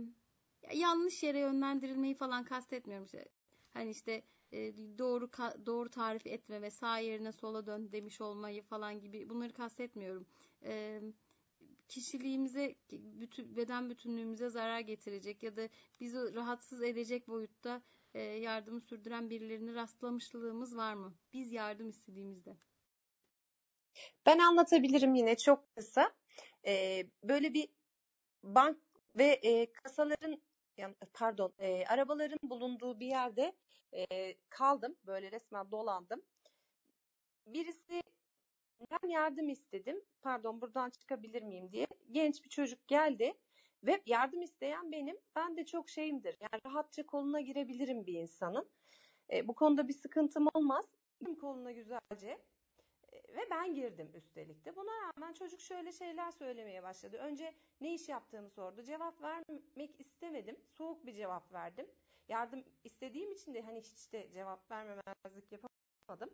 yanlış yere yönlendirilmeyi falan kastetmiyorum. İşte, hani işte e, doğru doğru tarif etme ve sağ yerine sola dön demiş olmayı falan gibi bunları kastetmiyorum. E, kişiliğimize, bütün, beden bütünlüğümüze zarar getirecek ya da bizi rahatsız edecek boyutta e, yardımı sürdüren birilerini rastlamışlığımız var mı? Biz yardım istediğimizde. Ben anlatabilirim yine çok kısa. Ee, böyle bir bank ve e, kasaların pardon e, arabaların bulunduğu bir yerde e, kaldım. Böyle resmen dolandım. Birisi ben yardım istedim. Pardon buradan çıkabilir miyim diye. Genç bir çocuk geldi ve yardım isteyen benim. Ben de çok şeyimdir. Yani rahatça koluna girebilirim bir insanın. E, bu konuda bir sıkıntım olmaz. Koluna güzelce ve ben girdim üstelik de. Buna rağmen çocuk şöyle şeyler söylemeye başladı. Önce ne iş yaptığımı sordu. Cevap vermek istemedim. Soğuk bir cevap verdim. Yardım istediğim için de hani hiç de cevap vermemezlik yapamadım.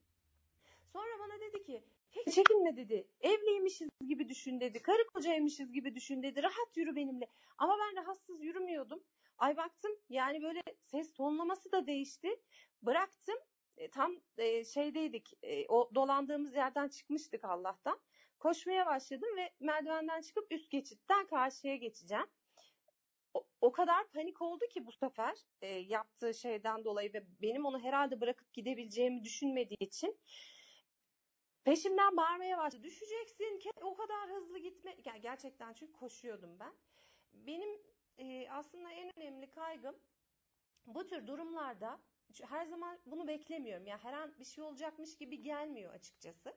Sonra bana dedi ki hiç çekinme dedi. Evliymişiz gibi düşün dedi. Karı kocaymışız gibi düşün dedi. Rahat yürü benimle. Ama ben rahatsız yürümüyordum. Ay baktım yani böyle ses tonlaması da değişti. Bıraktım e, tam e, şeydeydik. E, o dolandığımız yerden çıkmıştık Allah'tan. Koşmaya başladım ve merdivenden çıkıp üst geçitten karşıya geçeceğim. O, o kadar panik oldu ki bu sefer e, yaptığı şeyden dolayı ve benim onu herhalde bırakıp gidebileceğimi düşünmediği için peşimden bağırmaya başladı. Düşeceksin, o kadar hızlı gitme. Yani gerçekten çünkü koşuyordum ben. Benim e, aslında en önemli kaygım bu tür durumlarda her zaman bunu beklemiyorum. Yani her an bir şey olacakmış gibi gelmiyor açıkçası.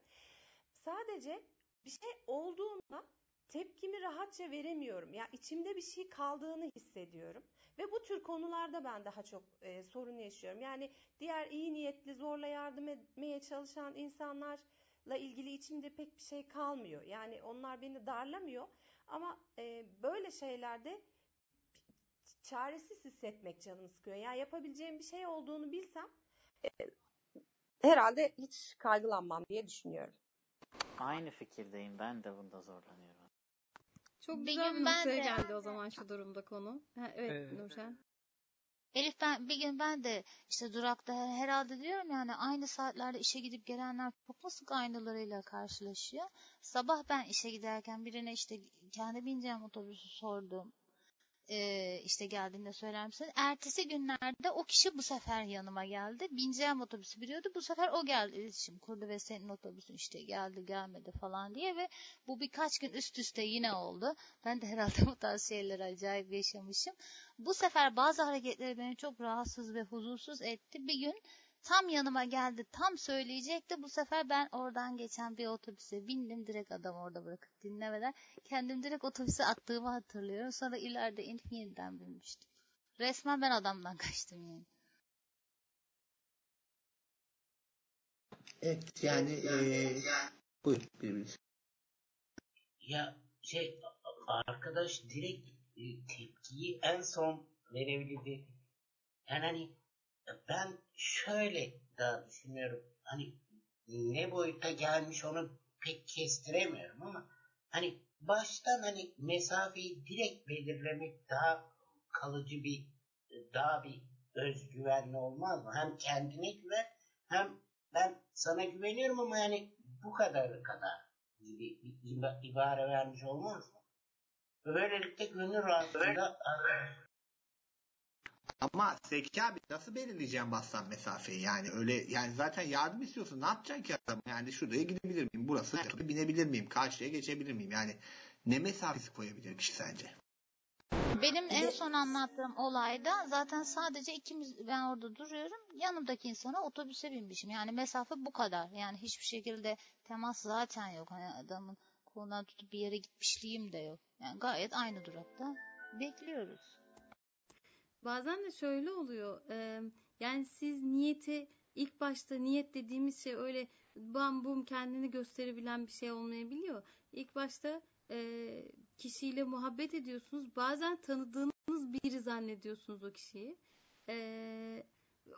Sadece bir şey olduğunda tepkimi rahatça veremiyorum. Ya yani içimde bir şey kaldığını hissediyorum. Ve bu tür konularda ben daha çok e, sorun yaşıyorum. Yani diğer iyi niyetli zorla yardım etmeye çalışan insanlarla ilgili içimde pek bir şey kalmıyor. Yani onlar beni darlamıyor. Ama e, böyle şeylerde çaresiz hissetmek canımı sıkıyor. Yani yapabileceğim bir şey olduğunu bilsem e, herhalde hiç kaygılanmam diye düşünüyorum. Aynı fikirdeyim. Ben de bunda zorlanıyorum. Çok bir güzel bir noktaya de... geldi o zaman şu durumda konu. Ha, evet ee... Nurşen. Elif ben bir gün ben de işte durakta herhalde diyorum yani aynı saatlerde işe gidip gelenler çok mu sık aynılarıyla karşılaşıyor. Sabah ben işe giderken birine işte kendi bineceğim otobüsü sordum e, işte geldiğinde söyler misin? Ertesi günlerde o kişi bu sefer yanıma geldi. Bineceğim otobüsü biliyordu. Bu sefer o geldi iletişim kurdu ve senin otobüsün işte geldi gelmedi falan diye ve bu birkaç gün üst üste yine oldu. Ben de herhalde bu tarz şeyleri acayip yaşamışım. Bu sefer bazı hareketleri beni çok rahatsız ve huzursuz etti. Bir gün Tam yanıma geldi. Tam söyleyecekti. Bu sefer ben oradan geçen bir otobüse bindim. Direkt adam orada bırakıp dinlemeden. Kendim direkt otobüse attığımı hatırlıyorum. Sonra ileride inip yeniden binmiştim. Resmen ben adamdan kaçtım yani. Evet yani, e, yani. buyur birbiriniz. Ya şey arkadaş direkt e, tepkiyi en son verebilirdi. Yani hani ben şöyle da düşünüyorum. Hani ne boyuta gelmiş onu pek kestiremiyorum ama hani baştan hani mesafeyi direkt belirlemek daha kalıcı bir daha bir özgüvenli olmaz mı? Hem kendine güven hem ben sana güveniyorum ama yani bu kadar kadar gibi ibare vermiş olmaz mı? Böylelikle gönül rahatlığında ama Zeki abi nasıl belirleyeceğim bassan mesafeyi yani öyle yani zaten yardım istiyorsun ne yapacaksın ki adam yani şuraya gidebilir miyim burası binebilir miyim karşıya geçebilir miyim yani ne mesafesi koyabilir kişi sence? Benim en son anlattığım olayda zaten sadece ikimiz ben orada duruyorum. Yanımdaki insana otobüse binmişim. Yani mesafe bu kadar. Yani hiçbir şekilde temas zaten yok. Hani adamın kolundan tutup bir yere gitmişliğim de yok. Yani gayet aynı durakta bekliyoruz. Bazen de şöyle oluyor. E, yani siz niyeti ilk başta niyet dediğimiz şey öyle bam bum kendini gösterebilen bir şey olmayabiliyor. İlk başta e, kişiyle muhabbet ediyorsunuz. Bazen tanıdığınız biri zannediyorsunuz o kişiyi. E,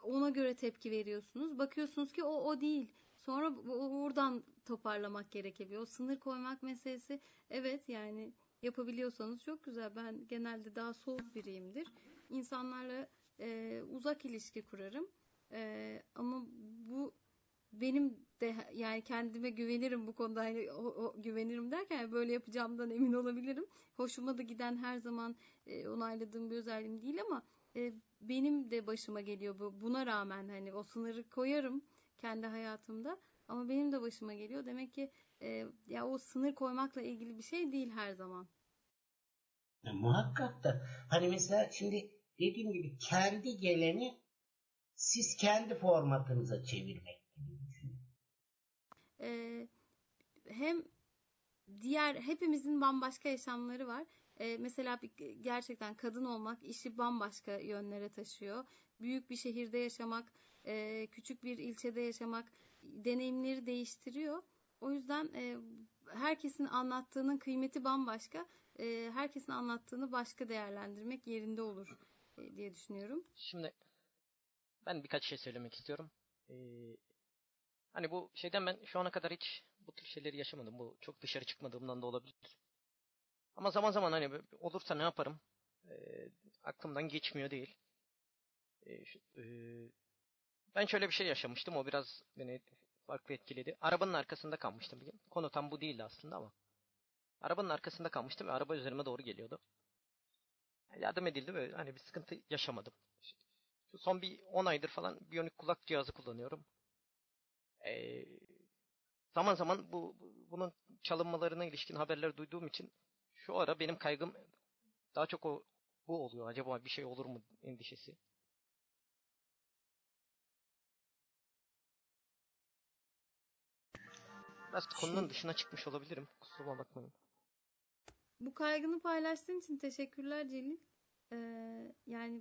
ona göre tepki veriyorsunuz. Bakıyorsunuz ki o o değil. sonra buradan toparlamak gerekebiliyor. O sınır koymak meselesi evet yani yapabiliyorsanız çok güzel. Ben genelde daha soğuk biriyimdir. İnsanlarla e, uzak ilişki kurarım. E, ama bu benim de yani kendime güvenirim bu konuda yani o, o, güvenirim derken yani böyle yapacağımdan emin olabilirim. Hoşuma da giden her zaman e, onayladığım bir özelliğim değil ama e, benim de başıma geliyor bu. Buna rağmen hani o sınırı koyarım kendi hayatımda ama benim de başıma geliyor. Demek ki e, ya o sınır koymakla ilgili bir şey değil her zaman. Ya, muhakkak da hani mesela şimdi dediğim gibi kendi geleni siz kendi formatınıza çevirmek gibi düşünün. Ee, hem diğer hepimizin bambaşka yaşamları var. Ee, mesela bir, gerçekten kadın olmak işi bambaşka yönlere taşıyor. Büyük bir şehirde yaşamak, e, küçük bir ilçede yaşamak deneyimleri değiştiriyor. O yüzden e, herkesin anlattığının kıymeti bambaşka. E, herkesin anlattığını başka değerlendirmek yerinde olur diye düşünüyorum. Şimdi ben birkaç şey söylemek istiyorum. Ee, hani bu şeyden ben şu ana kadar hiç bu tür şeyleri yaşamadım. Bu çok dışarı çıkmadığımdan da olabilir. Ama zaman zaman hani olursa ne yaparım? Ee, aklımdan geçmiyor değil. Şu, e, ben şöyle bir şey yaşamıştım. O biraz beni farklı etkiledi. Arabanın arkasında kalmıştım bir gün. Konu tam bu değildi aslında ama. Arabanın arkasında kalmıştım ve araba üzerime doğru geliyordu. Yardım edildi ve hani bir sıkıntı yaşamadım. Şu son bir 10 aydır falan biyonik kulak cihazı kullanıyorum. Ee, zaman zaman bu bunun çalınmalarına ilişkin haberler duyduğum için şu ara benim kaygım daha çok o bu oluyor. Acaba bir şey olur mu endişesi. Biraz konunun dışına çıkmış olabilirim. Kusura bakmayın. Bu kaygını paylaştığın için teşekkürler Celil. Ee, yani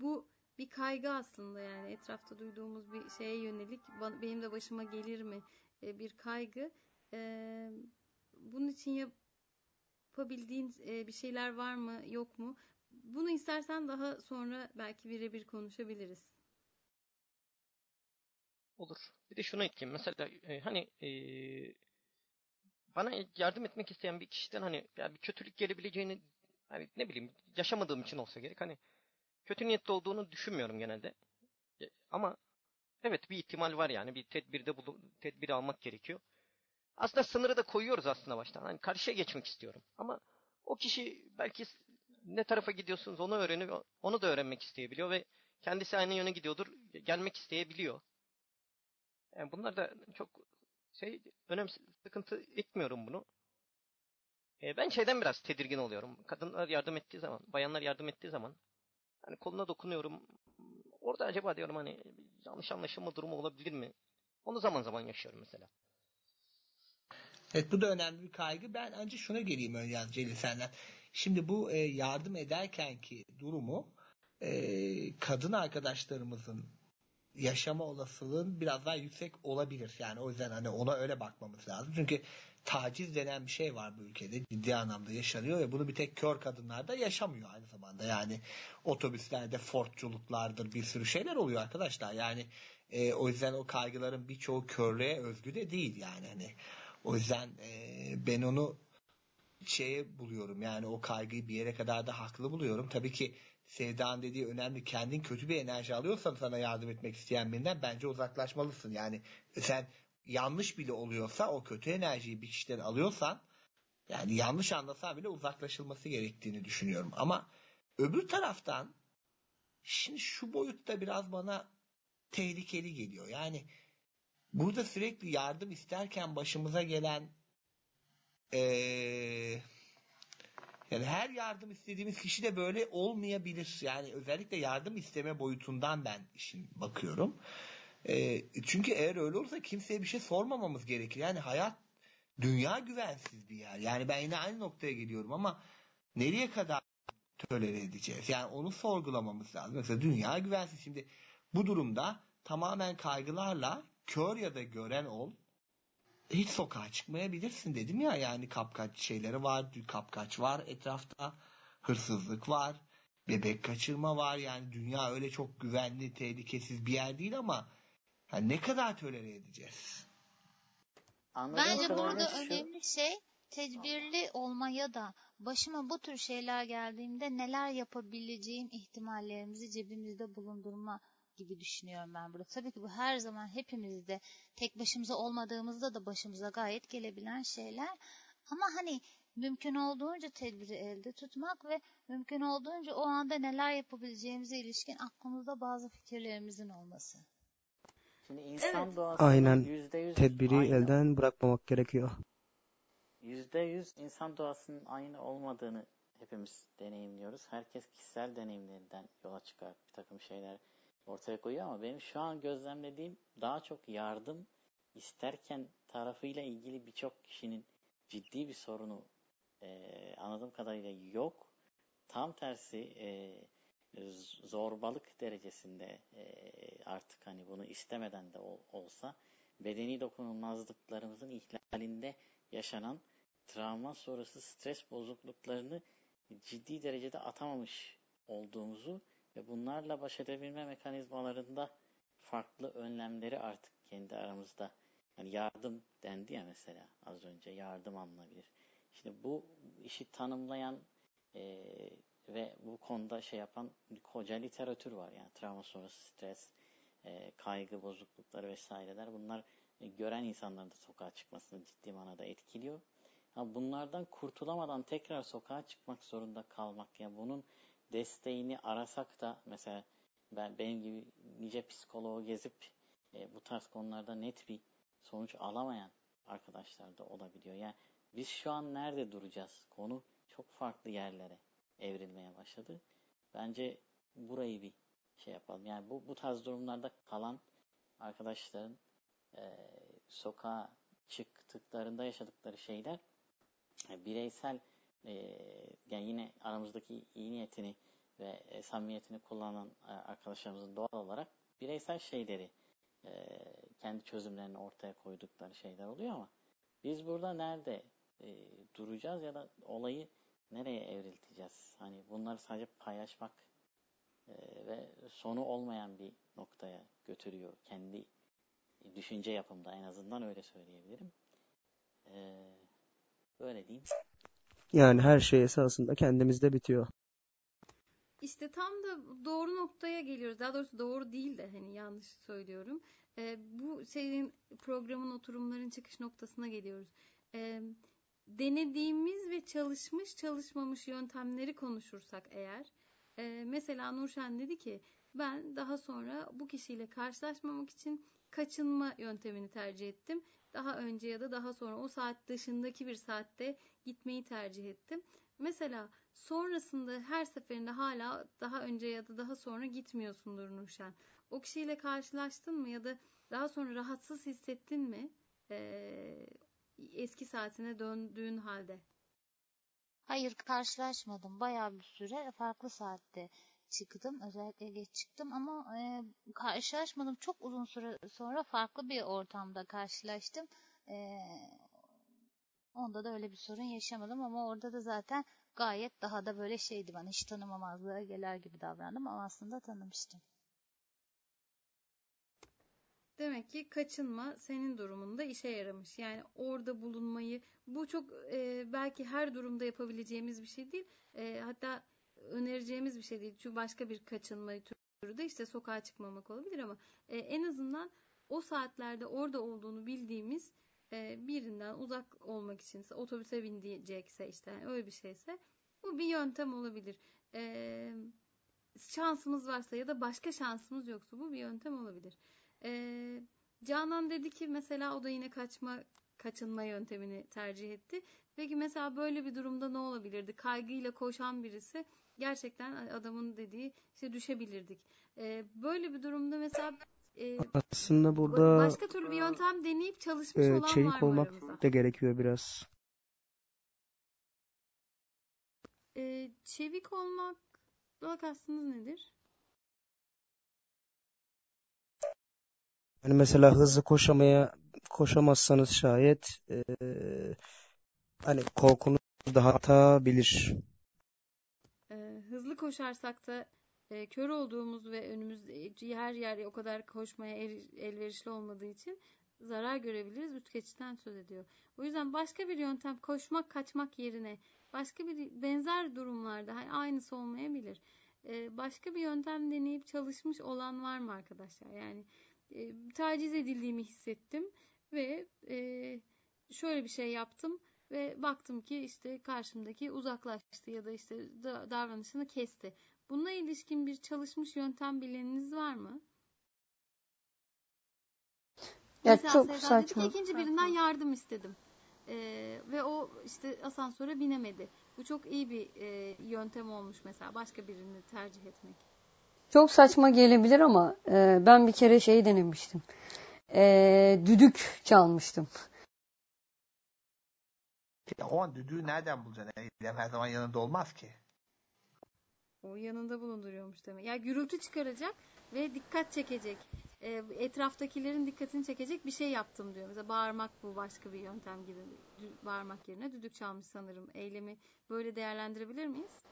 bu bir kaygı aslında yani etrafta duyduğumuz bir şeye yönelik benim de başıma gelir mi ee, bir kaygı. Ee, bunun için yapabildiğin e, bir şeyler var mı yok mu? Bunu istersen daha sonra belki birebir konuşabiliriz. Olur. Bir de şunu ekleyeyim. Mesela e, hani e, bana yardım etmek isteyen bir kişiden hani ya bir kötülük gelebileceğini hani ne bileyim yaşamadığım için olsa gerek hani kötü niyetli olduğunu düşünmüyorum genelde. E, ama evet bir ihtimal var yani bir tedbirde bulu tedbir almak gerekiyor. Aslında sınırı da koyuyoruz aslında baştan. Hani karşıya geçmek istiyorum. Ama o kişi belki ne tarafa gidiyorsunuz onu öğreniyor. Onu da öğrenmek isteyebiliyor ve kendisi aynı yöne gidiyordur. Gelmek isteyebiliyor. Yani bunlar da çok şey önemli sıkıntı etmiyorum bunu. E, ben şeyden biraz tedirgin oluyorum. Kadınlar yardım ettiği zaman, bayanlar yardım ettiği zaman hani koluna dokunuyorum. Orada acaba diyorum hani yanlış anlaşılma durumu olabilir mi? Onu zaman zaman yaşıyorum mesela. Evet bu da önemli bir kaygı. Ben önce şuna geleyim ön yaz Celil senden. Şimdi bu e, yardım ederken ki durumu e, kadın arkadaşlarımızın yaşama olasılığın biraz daha yüksek olabilir. Yani o yüzden hani ona öyle bakmamız lazım. Çünkü taciz denen bir şey var bu ülkede. Ciddi anlamda yaşanıyor ve bunu bir tek kör kadınlar da yaşamıyor aynı zamanda. Yani otobüslerde fortçuluklardır bir sürü şeyler oluyor arkadaşlar. Yani e, o yüzden o kaygıların birçoğu körlüğe özgü de değil yani. Hani o yüzden e, ben onu şeye buluyorum. Yani o kaygıyı bir yere kadar da haklı buluyorum. Tabii ki Sevda'nın dediği önemli. Kendin kötü bir enerji alıyorsan sana yardım etmek isteyen birinden bence uzaklaşmalısın. Yani sen yanlış bile oluyorsa o kötü enerjiyi bir kişiden alıyorsan yani yanlış anlasa bile uzaklaşılması gerektiğini düşünüyorum. Ama öbür taraftan şimdi şu boyutta biraz bana tehlikeli geliyor. Yani burada sürekli yardım isterken başımıza gelen ee, yani her yardım istediğimiz kişi de böyle olmayabilir. Yani özellikle yardım isteme boyutundan ben işin bakıyorum. E, çünkü eğer öyle olursa kimseye bir şey sormamamız gerekir. Yani hayat dünya güvensiz bir yer. Yani ben yine aynı noktaya geliyorum ama nereye kadar tölere edeceğiz? Yani onu sorgulamamız lazım. Mesela dünya güvensiz. Şimdi bu durumda tamamen kaygılarla kör ya da gören ol hiç sokağa çıkmayabilirsin dedim ya yani kapkaç şeyleri var, kapkaç var etrafta, hırsızlık var, bebek kaçırma var yani dünya öyle çok güvenli, tehlikesiz bir yer değil ama Yani ne kadar tolere edeceğiz? Anladığım Bence burada şu önemli şey tedbirli olmaya da başıma bu tür şeyler geldiğimde neler yapabileceğim ihtimallerimizi cebimizde bulundurma gibi düşünüyorum ben burada. Tabii ki bu her zaman hepimizde tek başımıza olmadığımızda da başımıza gayet gelebilen şeyler. Ama hani mümkün olduğunca tedbiri elde tutmak ve mümkün olduğunca o anda neler yapabileceğimize ilişkin aklımızda bazı fikirlerimizin olması. şimdi insan Evet. doğasının Aynen. %100 Tedbiri aynı elden bırakmamak gerekiyor. %100 insan doğasının aynı olmadığını hepimiz deneyimliyoruz. Herkes kişisel deneyimlerinden yola çıkar bir takım şeyler ortaya koyuyor ama benim şu an gözlemlediğim daha çok yardım isterken tarafıyla ilgili birçok kişinin ciddi bir sorunu eee, anladığım kadarıyla yok. Tam tersi z- zorbalık derecesinde eee, artık hani bunu istemeden de ol- olsa bedeni dokunulmazlıklarımızın ihlalinde yaşanan travma sonrası stres bozukluklarını ciddi derecede atamamış olduğumuzu ve bunlarla baş edebilme mekanizmalarında farklı önlemleri artık kendi aramızda yani yardım dendi ya mesela az önce yardım alınabilir. Şimdi bu işi tanımlayan eee, ve bu konuda şey yapan koca literatür var yani travma sonrası stres, eee, kaygı bozuklukları vesaireler bunlar e, gören insanların da sokağa çıkmasını ciddi manada etkiliyor. Ha, bunlardan kurtulamadan tekrar sokağa çıkmak zorunda kalmak yani bunun desteğini arasak da mesela ben benim gibi nice psikoloğu gezip e, bu tarz konularda net bir sonuç alamayan arkadaşlar da olabiliyor. Yani biz şu an nerede duracağız? Konu çok farklı yerlere evrilmeye başladı. Bence burayı bir şey yapalım. Yani bu bu tarz durumlarda kalan arkadaşların e, sokağa çıktıklarında yaşadıkları şeyler e, bireysel e, yani yine aramızdaki iyi niyetini ve e, samimiyetini kullanan e, arkadaşlarımızın doğal olarak bireysel şeyleri e, kendi çözümlerini ortaya koydukları şeyler oluyor ama biz burada nerede duracağız ya da olayı nereye evrilteceğiz? Hani bunları sadece paylaşmak ve sonu olmayan bir noktaya götürüyor kendi düşünce yapımda en azından öyle söyleyebilirim. Böyle diyeyim. Yani her şey esasında kendimizde bitiyor. İşte tam da doğru noktaya geliyoruz. Daha doğrusu doğru değil de hani yanlış söylüyorum. Ee, bu şeyin programın oturumların çıkış noktasına geliyoruz. Ee, denediğimiz ve çalışmış çalışmamış yöntemleri konuşursak eğer e, mesela Nurşen dedi ki ben daha sonra bu kişiyle karşılaşmamak için kaçınma yöntemini tercih ettim. Daha önce ya da daha sonra o saat dışındaki bir saatte gitmeyi tercih ettim. Mesela sonrasında her seferinde hala daha önce ya da daha sonra gitmiyorsundur Nurşen. O kişiyle karşılaştın mı ya da daha sonra rahatsız hissettin mi? Ee, eski saatine döndüğün halde. Hayır karşılaşmadım. Bayağı bir süre farklı saatte çıktım. Özellikle geç çıktım ama e, karşılaşmadım. Çok uzun süre sonra farklı bir ortamda karşılaştım. E, onda da öyle bir sorun yaşamadım ama orada da zaten gayet daha da böyle şeydi bana hiç tanımamazlığa gelir gibi davrandım ama aslında tanımıştım. Demek ki kaçınma senin durumunda işe yaramış. Yani orada bulunmayı bu çok e, belki her durumda yapabileceğimiz bir şey değil. E, hatta önereceğimiz bir şey değil. Çünkü başka bir kaçınma türü de işte sokağa çıkmamak olabilir ama e, en azından o saatlerde orada olduğunu bildiğimiz e, birinden uzak olmak içinse otobüse binecekse işte yani öyle bir şeyse bu bir yöntem olabilir. E, şansımız varsa ya da başka şansımız yoksa bu bir yöntem olabilir. Ee, Canan dedi ki mesela o da yine kaçma kaçınma yöntemini tercih etti. Peki mesela böyle bir durumda ne olabilirdi? Kaygıyla koşan birisi gerçekten adamın dediği işte düşebilirdik. Ee, böyle bir durumda mesela e, Aslında burada başka türlü bir yöntem deneyip çalışmış e, olan var çevik mı olmak aramızda? da gerekiyor biraz. Ee, çevik olmakla kastınız nedir? Hani mesela hızlı koşamaya koşamazsanız şayet e, hani korkunuz daha hızlı koşarsak da e, kör olduğumuz ve önümüzde her yer o kadar koşmaya el, elverişli olmadığı için zarar görebiliriz. Ütkeçten söz ediyor. O yüzden başka bir yöntem koşmak kaçmak yerine başka bir benzer durumlarda hani aynısı olmayabilir. E, başka bir yöntem deneyip çalışmış olan var mı arkadaşlar? Yani e, taciz edildiğimi hissettim ve e, şöyle bir şey yaptım ve baktım ki işte karşımdaki uzaklaştı ya da işte davranışını kesti. Bununla ilişkin bir çalışmış yöntem bileniniz var mı? Ya Mesela çok saçma. ki ikinci birinden yardım istedim. Ee, ve o işte asansöre binemedi. Bu çok iyi bir e, yöntem olmuş mesela başka birini tercih etmek. Çok saçma gelebilir ama e, ben bir kere şey denemiştim. E, düdük çalmıştım. Ya o an düdüğü nereden bulacaksın? Eylem her zaman yanında olmaz ki. O yanında bulunduruyormuş demek. Ya gürültü çıkaracak ve dikkat çekecek. E, etraftakilerin dikkatini çekecek bir şey yaptım diyor. Mesela bağırmak bu başka bir yöntem gibi. Dü- bağırmak yerine düdük çalmış sanırım. Eylemi böyle değerlendirebilir miyiz?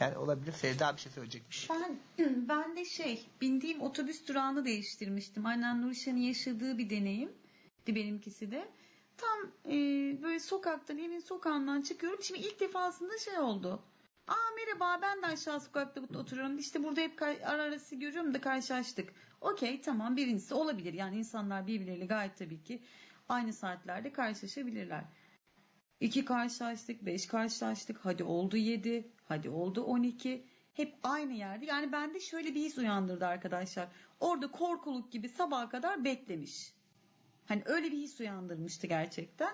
Yani olabilir. Sevda bir şey söyleyecekmiş. Ben, ben de şey bindiğim otobüs durağını değiştirmiştim. Aynen Nurşen'in yaşadığı bir deneyimdi benimkisi de. Tam e, böyle sokaktan evin sokağından çıkıyorum. Şimdi ilk defasında şey oldu. Aa merhaba ben de aşağı sokakta oturuyorum. İşte burada hep kar- ara arası görüyorum da karşılaştık. Okey tamam birincisi olabilir. Yani insanlar birbirleriyle gayet tabii ki aynı saatlerde karşılaşabilirler. İki karşılaştık, beş karşılaştık. Hadi oldu yedi, hadi oldu on iki. Hep aynı yerde. Yani bende şöyle bir his uyandırdı arkadaşlar. Orada korkuluk gibi sabaha kadar beklemiş. Hani öyle bir his uyandırmıştı gerçekten.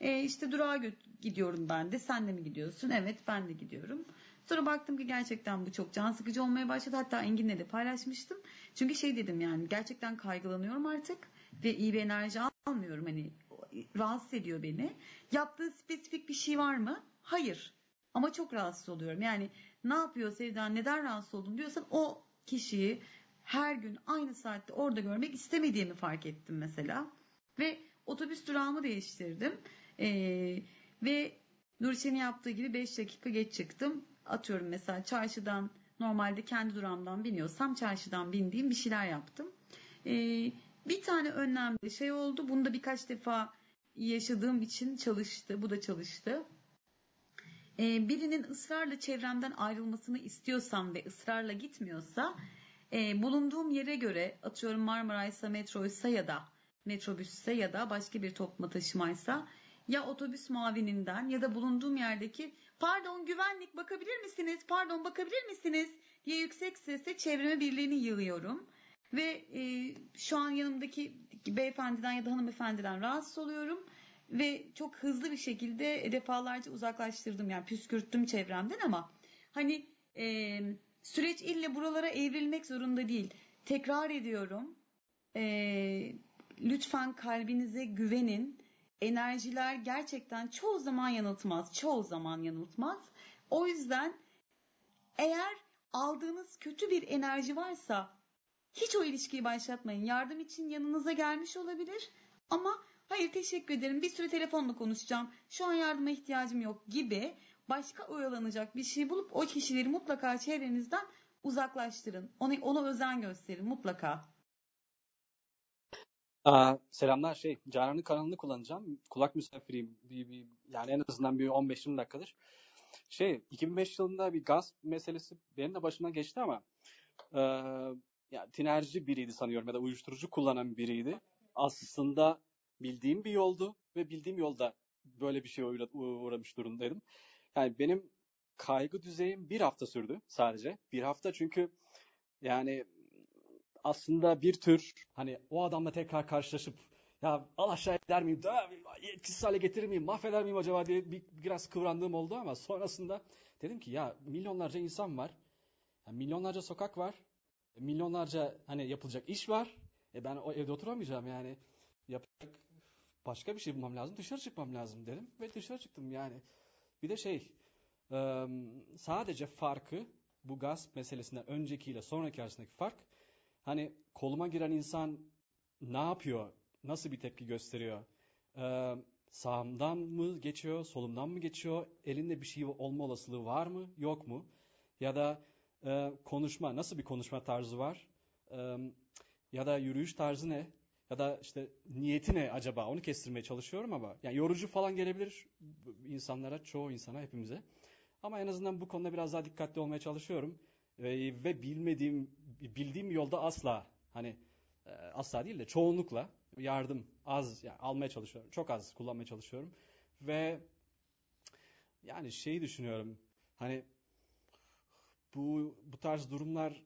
E, işte durağa gidiyorum ben de. Sen de mi gidiyorsun? Evet ben de gidiyorum. Sonra baktım ki gerçekten bu çok can sıkıcı olmaya başladı. Hatta Engin'le de paylaşmıştım. Çünkü şey dedim yani gerçekten kaygılanıyorum artık. Ve iyi bir enerji almıyorum. Hani rahatsız ediyor beni. Yaptığı spesifik bir şey var mı? Hayır. Ama çok rahatsız oluyorum. Yani ne yapıyor Sevda neden rahatsız oldun diyorsan o kişiyi her gün aynı saatte orada görmek istemediğimi fark ettim mesela. Ve otobüs durağımı değiştirdim. Ee, ve Nurşen'in yaptığı gibi 5 dakika geç çıktım. Atıyorum mesela çarşıdan normalde kendi durağımdan biniyorsam çarşıdan bindiğim bir şeyler yaptım. Ee, bir tane önemli şey oldu. Bunu da birkaç defa yaşadığım için çalıştı. Bu da çalıştı. Ee, birinin ısrarla çevremden ayrılmasını istiyorsam ve ısrarla gitmiyorsa e, bulunduğum yere göre atıyorum Marmaray'sa metroysa ya da metrobüsse ya da başka bir toplu taşımaysa ya otobüs muavininden ya da bulunduğum yerdeki pardon güvenlik bakabilir misiniz pardon bakabilir misiniz diye yüksek sesle çevreme birilerini yığıyorum. Ve e, şu an yanımdaki beyefendiden ya da hanımefendiden rahatsız oluyorum. Ve çok hızlı bir şekilde defalarca uzaklaştırdım yani püskürttüm çevremden ama hani e, süreç ille buralara evrilmek zorunda değil. Tekrar ediyorum. E, lütfen kalbinize güvenin. Enerjiler gerçekten çoğu zaman yanıltmaz. Çoğu zaman yanıltmaz. O yüzden eğer aldığınız kötü bir enerji varsa hiç o ilişkiyi başlatmayın. Yardım için yanınıza gelmiş olabilir ama hayır teşekkür ederim bir süre telefonla konuşacağım. Şu an yardıma ihtiyacım yok gibi başka oyalanacak bir şey bulup o kişileri mutlaka çevrenizden uzaklaştırın. Ona, ona özen gösterin mutlaka. Aa, selamlar şey Canan'ın kanalını kullanacağım. Kulak misafiriyim. Bir, bir, yani en azından bir 15-20 dakikadır. Şey 2005 yılında bir gaz meselesi benim de başımdan geçti ama e, ya tinerci biriydi sanıyorum ya da uyuşturucu kullanan biriydi. Aslında bildiğim bir yoldu ve bildiğim yolda böyle bir şeye uğra- uğramış durumdaydım. Yani benim kaygı düzeyim bir hafta sürdü sadece. Bir hafta çünkü yani aslında bir tür hani o adamla tekrar karşılaşıp ya al aşağı eder miyim, etkisiz hale getirir miyim, mahveder miyim acaba? diye bir, biraz kıvrandığım oldu ama sonrasında dedim ki ya milyonlarca insan var, ya milyonlarca sokak var, milyonlarca hani yapılacak iş var. E ben o evde oturamayacağım yani. Yapacak başka bir şey bulmam lazım, dışarı çıkmam lazım. dedim ve dışarı çıktım yani. Bir de şey sadece farkı bu gasp meselesinden öncekiyle sonraki arasındaki fark hani koluma giren insan ne yapıyor? Nasıl bir tepki gösteriyor? Ee, sağımdan mı geçiyor? Solumdan mı geçiyor? Elinde bir şey olma olasılığı var mı? Yok mu? Ya da e, konuşma, nasıl bir konuşma tarzı var? E, ya da yürüyüş tarzı ne? Ya da işte niyeti ne acaba? Onu kestirmeye çalışıyorum ama yani yorucu falan gelebilir insanlara, çoğu insana, hepimize. Ama en azından bu konuda biraz daha dikkatli olmaya çalışıyorum. Ve, ve bilmediğim, bildiğim yolda asla hani e, asla değil de çoğunlukla yardım az yani almaya çalışıyorum. Çok az kullanmaya çalışıyorum. Ve yani şeyi düşünüyorum. Hani bu bu tarz durumlar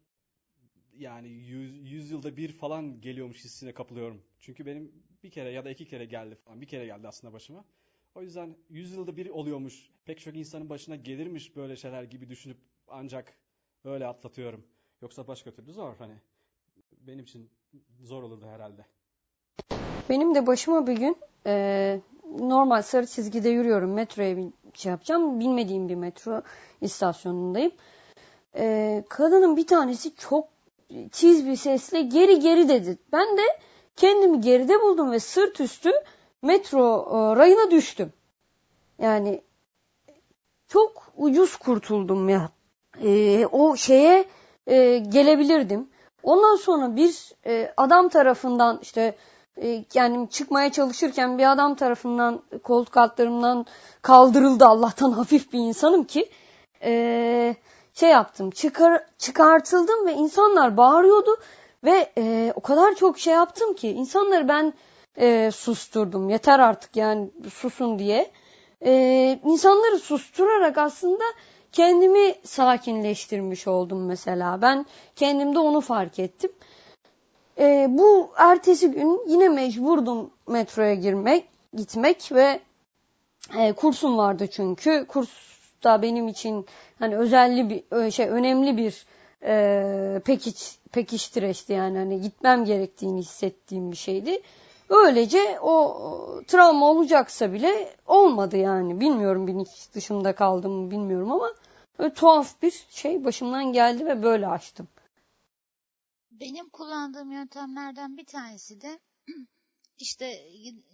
yani yüz, yüz yılda bir falan geliyormuş hissine kapılıyorum. Çünkü benim bir kere ya da iki kere geldi falan. Bir kere geldi aslında başıma. O yüzden yüz yılda bir oluyormuş. Pek çok insanın başına gelirmiş böyle şeyler gibi düşünüp ancak öyle atlatıyorum. Yoksa başka türlü zor hani. Benim için zor olurdu herhalde. Benim de başıma bir gün e, normal sarı çizgide yürüyorum. Metroya şey yapacağım. Bilmediğim bir metro istasyonundayım. E, kadının bir tanesi çok tiz bir sesle geri geri dedi. Ben de kendimi geride buldum ve sırt üstü metro e, rayına düştüm. Yani çok ucuz kurtuldum ya. E, o şeye e, gelebilirdim. Ondan sonra bir e, adam tarafından işte e, yani çıkmaya çalışırken bir adam tarafından koltuk altlarımdan kaldırıldı. Allah'tan hafif bir insanım ki e, şey yaptım çıkar, çıkartıldım ve insanlar bağırıyordu ve e, o kadar çok şey yaptım ki insanları ben e, susturdum yeter artık yani susun diye e, insanları susturarak aslında kendimi sakinleştirmiş oldum mesela ben kendimde onu fark ettim e, bu ertesi gün yine mecburdum metroya girmek gitmek ve e, kursum vardı çünkü kurs da benim için hani özelli bir şey önemli bir e, pekiç pekiştireçti yani hani gitmem gerektiğini hissettiğim bir şeydi. Öylece o travma olacaksa bile olmadı yani. Bilmiyorum bilinç dışında kaldım bilmiyorum ama böyle tuhaf bir şey başımdan geldi ve böyle açtım. Benim kullandığım yöntemlerden bir tanesi de işte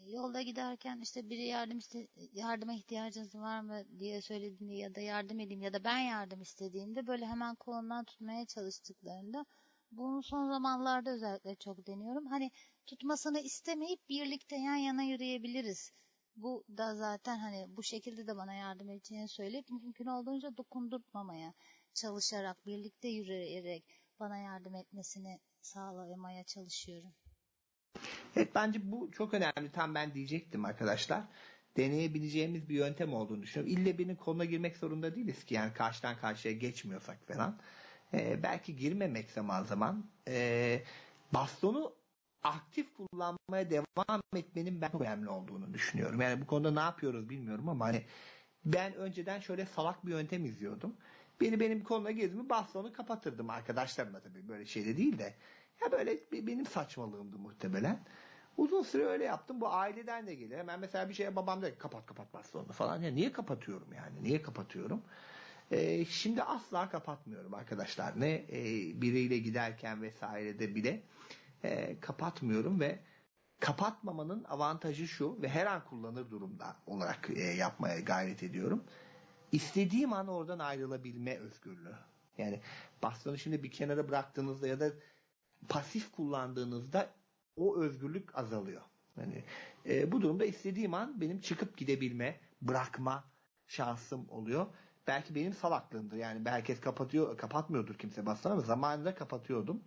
yolda giderken işte biri yardım iste yardıma ihtiyacınız var mı diye söylediğinde ya da yardım edeyim ya da ben yardım istediğimde böyle hemen kolundan tutmaya çalıştıklarında bunu son zamanlarda özellikle çok deniyorum. Hani tutmasını istemeyip birlikte yan yana yürüyebiliriz. Bu da zaten hani bu şekilde de bana yardım edeceğini söyleyip mümkün olduğunca dokundurtmamaya çalışarak birlikte yürüyerek bana yardım etmesini sağlamaya çalışıyorum. Evet bence bu çok önemli. Tam ben diyecektim arkadaşlar. Deneyebileceğimiz bir yöntem olduğunu düşünüyorum. İlle birinin koluna girmek zorunda değiliz ki. Yani karşıdan karşıya geçmiyorsak falan. Ee, belki girmemek zaman zaman. Ee, bastonu aktif kullanmaya devam etmenin ben çok önemli olduğunu düşünüyorum. Yani bu konuda ne yapıyoruz bilmiyorum ama hani ben önceden şöyle salak bir yöntem izliyordum. Beni benim koluna girdi mi bastonu kapatırdım arkadaşlarımla tabii böyle şeyde değil de. Ya böyle benim saçmalığımdı muhtemelen. Uzun süre öyle yaptım. Bu aileden de gelir. Hemen mesela bir şeye babam der kapat kapat bastonu falan. Ya niye kapatıyorum yani? Niye kapatıyorum? Ee, şimdi asla kapatmıyorum arkadaşlar. Ne e, biriyle giderken vesairede bile e, kapatmıyorum ve kapatmamanın avantajı şu ve her an kullanır durumda olarak e, yapmaya gayret ediyorum. İstediğim an oradan ayrılabilme özgürlüğü. Yani bastonu şimdi bir kenara bıraktığınızda ya da pasif kullandığınızda o özgürlük azalıyor. Yani e, bu durumda istediğim an benim çıkıp gidebilme, bırakma şansım oluyor. Belki benim salaklığımdır. Yani herkes kapatıyor, kapatmıyordur kimse bastonu ama zamanında kapatıyordum.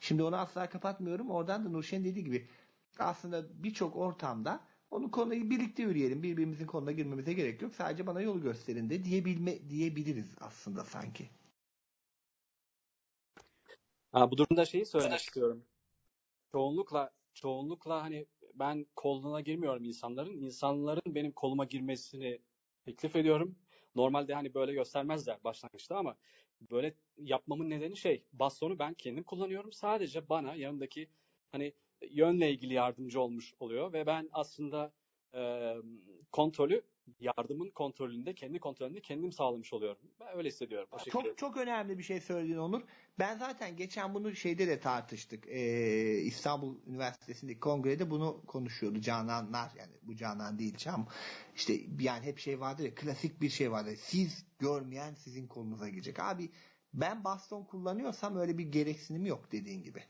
Şimdi onu asla kapatmıyorum. Oradan da Nurşen dediği gibi aslında birçok ortamda onu konuyu birlikte yürüyelim. Birbirimizin konuna girmemize gerek yok. Sadece bana yol gösterin de diyebilme diyebiliriz aslında sanki. Ha, bu durumda şeyi söylemek istiyorum. Çoğunlukla çoğunlukla hani ben koluna girmiyorum insanların. İnsanların benim koluma girmesini teklif ediyorum. Normalde hani böyle göstermezler başlangıçta ama böyle yapmamın nedeni şey bastonu ben kendim kullanıyorum. Sadece bana yanındaki hani yönle ilgili yardımcı olmuş oluyor ve ben aslında e, kontrolü yardımın kontrolünde kendi kontrolünde kendim sağlamış oluyorum. Ben öyle hissediyorum. O çok çok önemli bir şey söyledin Onur. Ben zaten geçen bunu şeyde de tartıştık. Ee, İstanbul Üniversitesi'ndeki kongrede bunu konuşuyordu Cananlar yani bu Canan değil Cam. İşte yani hep şey vardır ya klasik bir şey vardır. Siz görmeyen sizin kolunuza girecek. Abi Ben baston kullanıyorsam öyle bir gereksinim yok dediğin gibi.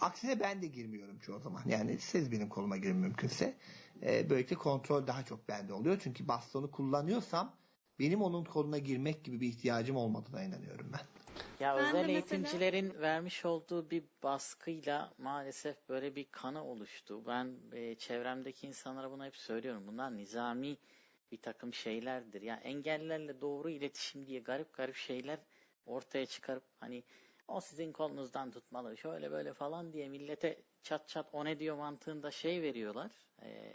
Aksine ben de girmiyorum çoğu zaman. Yani siz benim koluma girin mümkünse. E, böylelikle kontrol daha çok bende oluyor. Çünkü bastonu kullanıyorsam benim onun koluna girmek gibi bir ihtiyacım olmadığına inanıyorum ben. Ya Ben özel mesela- eğitimcilerin vermiş olduğu bir baskıyla maalesef böyle bir kanı oluştu. Ben e, çevremdeki insanlara bunu hep söylüyorum. Bunlar nizami bir takım şeylerdir. Ya engellerle doğru iletişim diye garip garip şeyler ortaya çıkarıp hani o sizin kolunuzdan tutmalı şöyle böyle falan diye millete çat çat o ne diyor mantığında şey veriyorlar. E,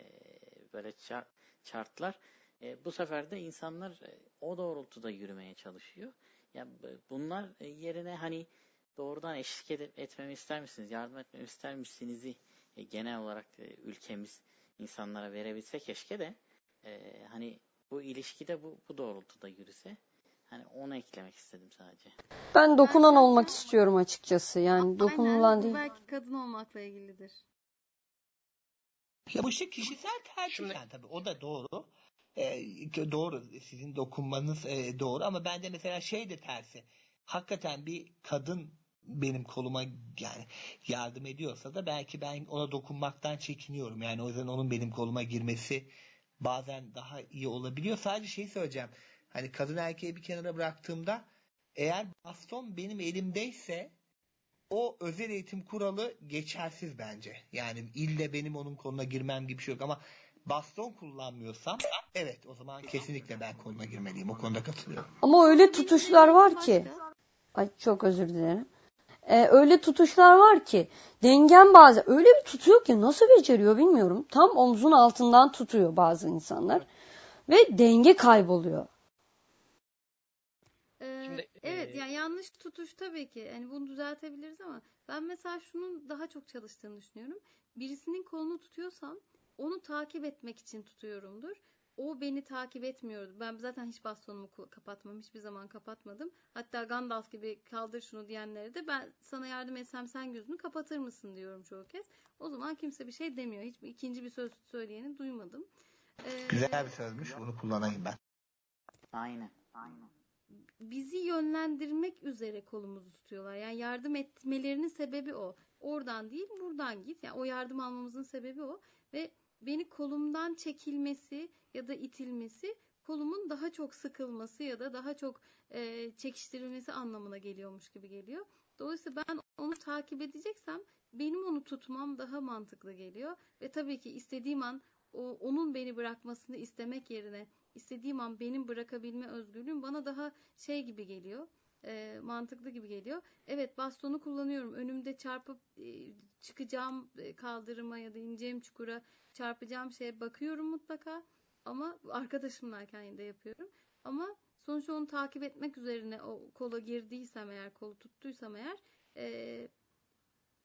böyle ça- chartlar. E, bu sefer de insanlar e, o doğrultuda yürümeye çalışıyor. Ya bunlar e, yerine hani doğrudan eşlik edip, etmemi ister misiniz, yardım etmemi ister misiniz genel olarak e, ülkemiz insanlara verebilse keşke de e, hani bu ilişkide bu, bu doğrultuda yürüse. Hani onu eklemek istedim sadece. Ben dokunan olmak istiyorum açıkçası. Yani dokunulan Aynen. Değil. belki kadın olmakla ilgilidir. Ya bu işte kişisel tercih yani tabii o da doğru. Ee, doğru sizin dokunmanız e, doğru ama bende mesela şey de tersi. Hakikaten bir kadın benim koluma yani yardım ediyorsa da belki ben ona dokunmaktan çekiniyorum. Yani o yüzden onun benim koluma girmesi bazen daha iyi olabiliyor. Sadece şey söyleyeceğim. Hani kadın erkeği bir kenara bıraktığımda eğer baston benim elimdeyse o özel eğitim kuralı geçersiz bence. Yani ille benim onun koluna girmem gibi bir şey yok ama baston kullanmıyorsam evet o zaman kesinlikle ben koluna girmeliyim. O konuda katılıyorum. Ama öyle tutuşlar var ki. Ay çok özür dilerim. Ee, öyle tutuşlar var ki dengen bazen öyle bir tutuyor ki nasıl beceriyor bilmiyorum. Tam omzun altından tutuyor bazı insanlar ve denge kayboluyor. Ee, evet e, yani yanlış tutuş tabii ki. Yani bunu düzeltebiliriz ama ben mesela şunun daha çok çalıştığını düşünüyorum. Birisinin kolunu tutuyorsam onu takip etmek için tutuyorumdur. O beni takip etmiyordu. Ben zaten hiç bastonumu kapatmam. Hiçbir zaman kapatmadım. Hatta Gandalf gibi kaldır şunu diyenlere de ben sana yardım etsem sen gözünü kapatır mısın diyorum çoğu kez. O zaman kimse bir şey demiyor. Hiç ikinci bir söz söyleyeni duymadım. Ee, Güzel bir sözmüş. Bunu kullanayım ben. Aynen. Aynen. Bizi yönlendirmek üzere kolumuzu tutuyorlar. Yani yardım etmelerinin sebebi o. Oradan değil buradan git. Yani o yardım almamızın sebebi o. Ve beni kolumdan çekilmesi ya da itilmesi kolumun daha çok sıkılması ya da daha çok e, çekiştirilmesi anlamına geliyormuş gibi geliyor. Dolayısıyla ben onu takip edeceksem benim onu tutmam daha mantıklı geliyor. Ve tabii ki istediğim an o, onun beni bırakmasını istemek yerine istediğim an benim bırakabilme özgürlüğüm bana daha şey gibi geliyor. e, mantıklı gibi geliyor. Evet bastonu kullanıyorum. Önümde çarpıp e, çıkacağım e, kaldırıma ya da ineceğim çukura çarpacağım şeye bakıyorum mutlaka. Ama arkadaşımlayken de yapıyorum. Ama sonuçta onu takip etmek üzerine o kola girdiysem eğer kolu tuttuysam eğer e,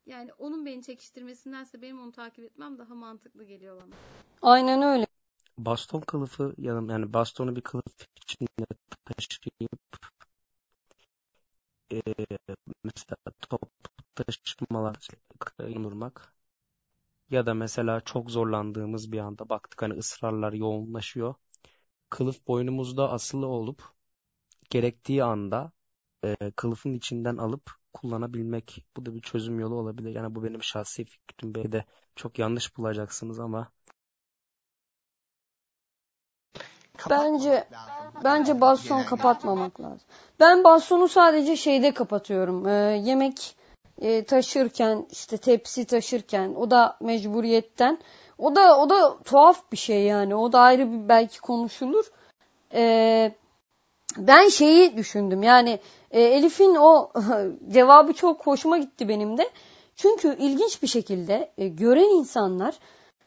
yani onun beni çekiştirmesindense benim onu takip etmem daha mantıklı geliyor bana. Aynen öyle. Baston kılıfı yani yani bastonu bir kılıf içinde taşıyıp e, mesela top taşımalar durmak ya da mesela çok zorlandığımız bir anda baktık hani ısrarlar yoğunlaşıyor. Kılıf boynumuzda asılı olup gerektiği anda e, kılıfın içinden alıp kullanabilmek. Bu da bir çözüm yolu olabilir. Yani bu benim şahsi fikrim. Belki de çok yanlış bulacaksınız ama Bence bence baston kapatmamak lazım. Ben bastonu sadece şeyde kapatıyorum. Ee, yemek e, taşırken işte tepsi taşırken o da mecburiyetten. O da o da tuhaf bir şey yani. O da ayrı bir belki konuşulur. Ee, ben şeyi düşündüm. Yani e, Elif'in o cevabı çok hoşuma gitti benim de. Çünkü ilginç bir şekilde e, gören insanlar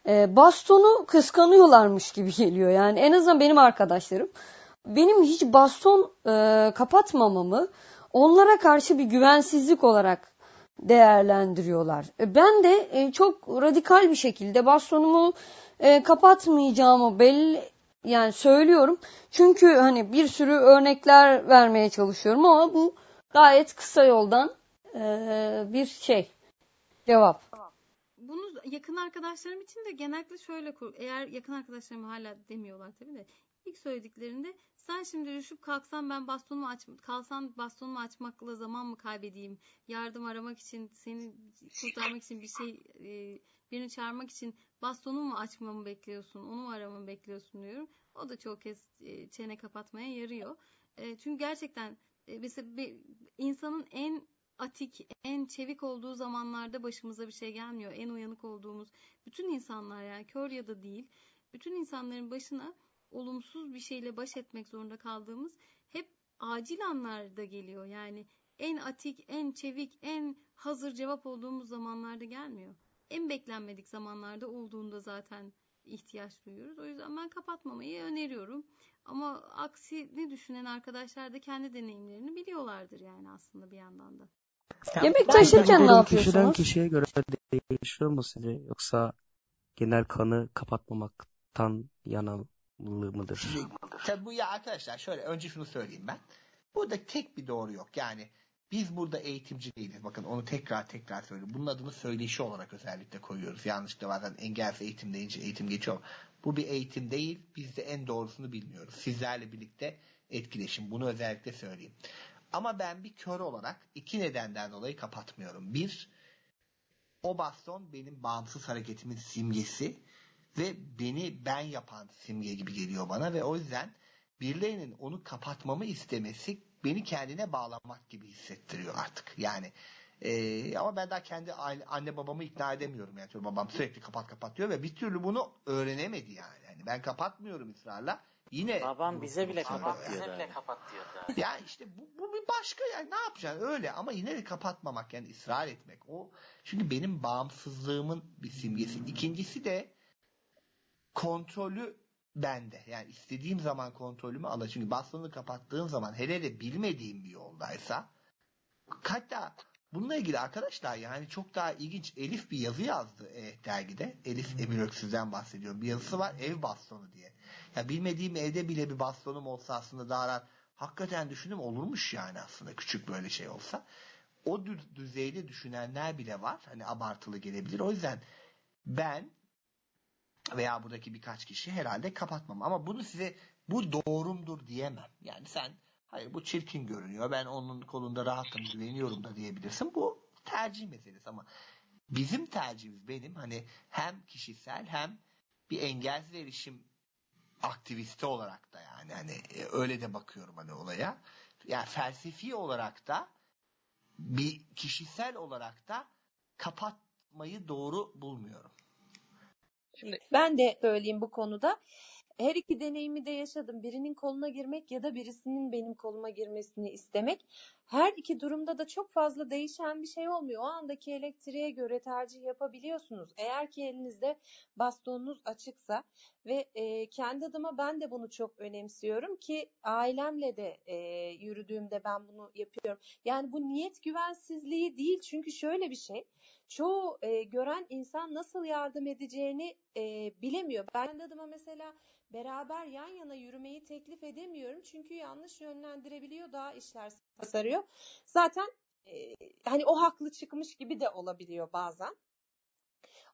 e, bastonu kıskanıyorlarmış gibi geliyor. Yani en azından benim arkadaşlarım benim hiç baston e, kapatmamamı onlara karşı bir güvensizlik olarak değerlendiriyorlar. E, ben de e, çok radikal bir şekilde bastonumu e, kapatmayacağımı belli yani söylüyorum. Çünkü hani bir sürü örnekler vermeye çalışıyorum ama bu gayet kısa yoldan e, bir şey cevap. Bunu yakın arkadaşlarım için de genellikle şöyle kur. Eğer yakın arkadaşlarım hala demiyorlar tabii de. ilk söylediklerinde sen şimdi düşüp kalksan ben bastonumu aç kalsan bastonumu açmakla zaman mı kaybedeyim? Yardım aramak için seni kurtarmak için bir şey e, birini çağırmak için bastonumu mu açmamı bekliyorsun? Onu mu aramamı bekliyorsun diyorum. O da çok kez e, çene kapatmaya yarıyor. E, çünkü gerçekten mesela bir, insanın en atik, en çevik olduğu zamanlarda başımıza bir şey gelmiyor. En uyanık olduğumuz bütün insanlar yani kör ya da değil. Bütün insanların başına olumsuz bir şeyle baş etmek zorunda kaldığımız hep acil anlarda geliyor. Yani en atik, en çevik, en hazır cevap olduğumuz zamanlarda gelmiyor. En beklenmedik zamanlarda olduğunda zaten ihtiyaç duyuyoruz. O yüzden ben kapatmamayı öneriyorum. Ama aksini düşünen arkadaşlar da kendi deneyimlerini biliyorlardır yani aslında bir yandan da. Yemek Bu taşırken ne durum kişiden yapıyorsunuz? kişiye göre değişiyor mu sizce? Yoksa genel kanı kapatmamaktan yanalı mıdır? Tabii bu ya arkadaşlar şöyle önce şunu söyleyeyim ben. Burada tek bir doğru yok. Yani biz burada eğitimci değiliz. Bakın onu tekrar tekrar söylüyorum. Bunun adını söyleşi olarak özellikle koyuyoruz. Yanlışlıkla bazen engelsiz eğitim deyince eğitim geçiyor. Bu bir eğitim değil. Biz de en doğrusunu bilmiyoruz. Sizlerle birlikte etkileşim. Bunu özellikle söyleyeyim. Ama ben bir kör olarak iki nedenden dolayı kapatmıyorum. Bir, o baston benim bağımsız hareketimin simgesi ve beni ben yapan simge gibi geliyor bana ve o yüzden birilerinin onu kapatmamı istemesi beni kendine bağlamak gibi hissettiriyor artık. Yani e, ama ben daha kendi aile, anne babamı ikna edemiyorum. Yani babam sürekli kapat kapat diyor ve bir türlü bunu öğrenemedi yani. yani ben kapatmıyorum ısrarla. Yine Babam bize bile Babam kapat bize diyordu. bile abi. ya işte bu, bu bir başka yani ne yapacaksın öyle ama yine de kapatmamak yani ısrar etmek o çünkü benim bağımsızlığımın bir simgesi. İkincisi de kontrolü bende. Yani istediğim zaman kontrolümü alır. Çünkü bastonu kapattığım zaman hele de bilmediğim bir yoldaysa hatta bununla ilgili arkadaşlar yani çok daha ilginç Elif bir yazı yazdı e, dergide. Elif Emir Öksüz'den bahsediyorum. Bir yazısı var ev bastonu diye. Ya bilmediğim evde bile bir bastonum olsa aslında daha rahat. Hakikaten düşündüm olurmuş yani aslında küçük böyle şey olsa. O dü- düzeyde düşünenler bile var. Hani abartılı gelebilir. O yüzden ben veya buradaki birkaç kişi herhalde kapatmam. Ama bunu size bu doğrumdur diyemem. Yani sen hayır bu çirkin görünüyor. Ben onun kolunda rahatım güveniyorum da diyebilirsin. Bu tercih meselesi ama bizim tercihimiz benim hani hem kişisel hem bir engelsiz erişim aktivisti olarak da yani hani e, öyle de bakıyorum hani olaya. Yani felsefi olarak da bir kişisel olarak da kapatmayı doğru bulmuyorum. Şimdi Ben de söyleyeyim bu konuda. Her iki deneyimi de yaşadım. Birinin koluna girmek ya da birisinin benim koluma girmesini istemek. Her iki durumda da çok fazla değişen bir şey olmuyor. O andaki elektriğe göre tercih yapabiliyorsunuz. Eğer ki elinizde bastonunuz açıksa ve e, kendi adıma ben de bunu çok önemsiyorum ki ailemle de e, yürüdüğümde ben bunu yapıyorum. Yani bu niyet güvensizliği değil çünkü şöyle bir şey. Çoğu e, gören insan nasıl yardım edeceğini e, bilemiyor. Ben kendi adıma mesela beraber yan yana yürümeyi teklif edemiyorum. Çünkü yanlış yönlendirebiliyor, daha işler sarıyor. Zaten e, hani o haklı çıkmış gibi de olabiliyor bazen.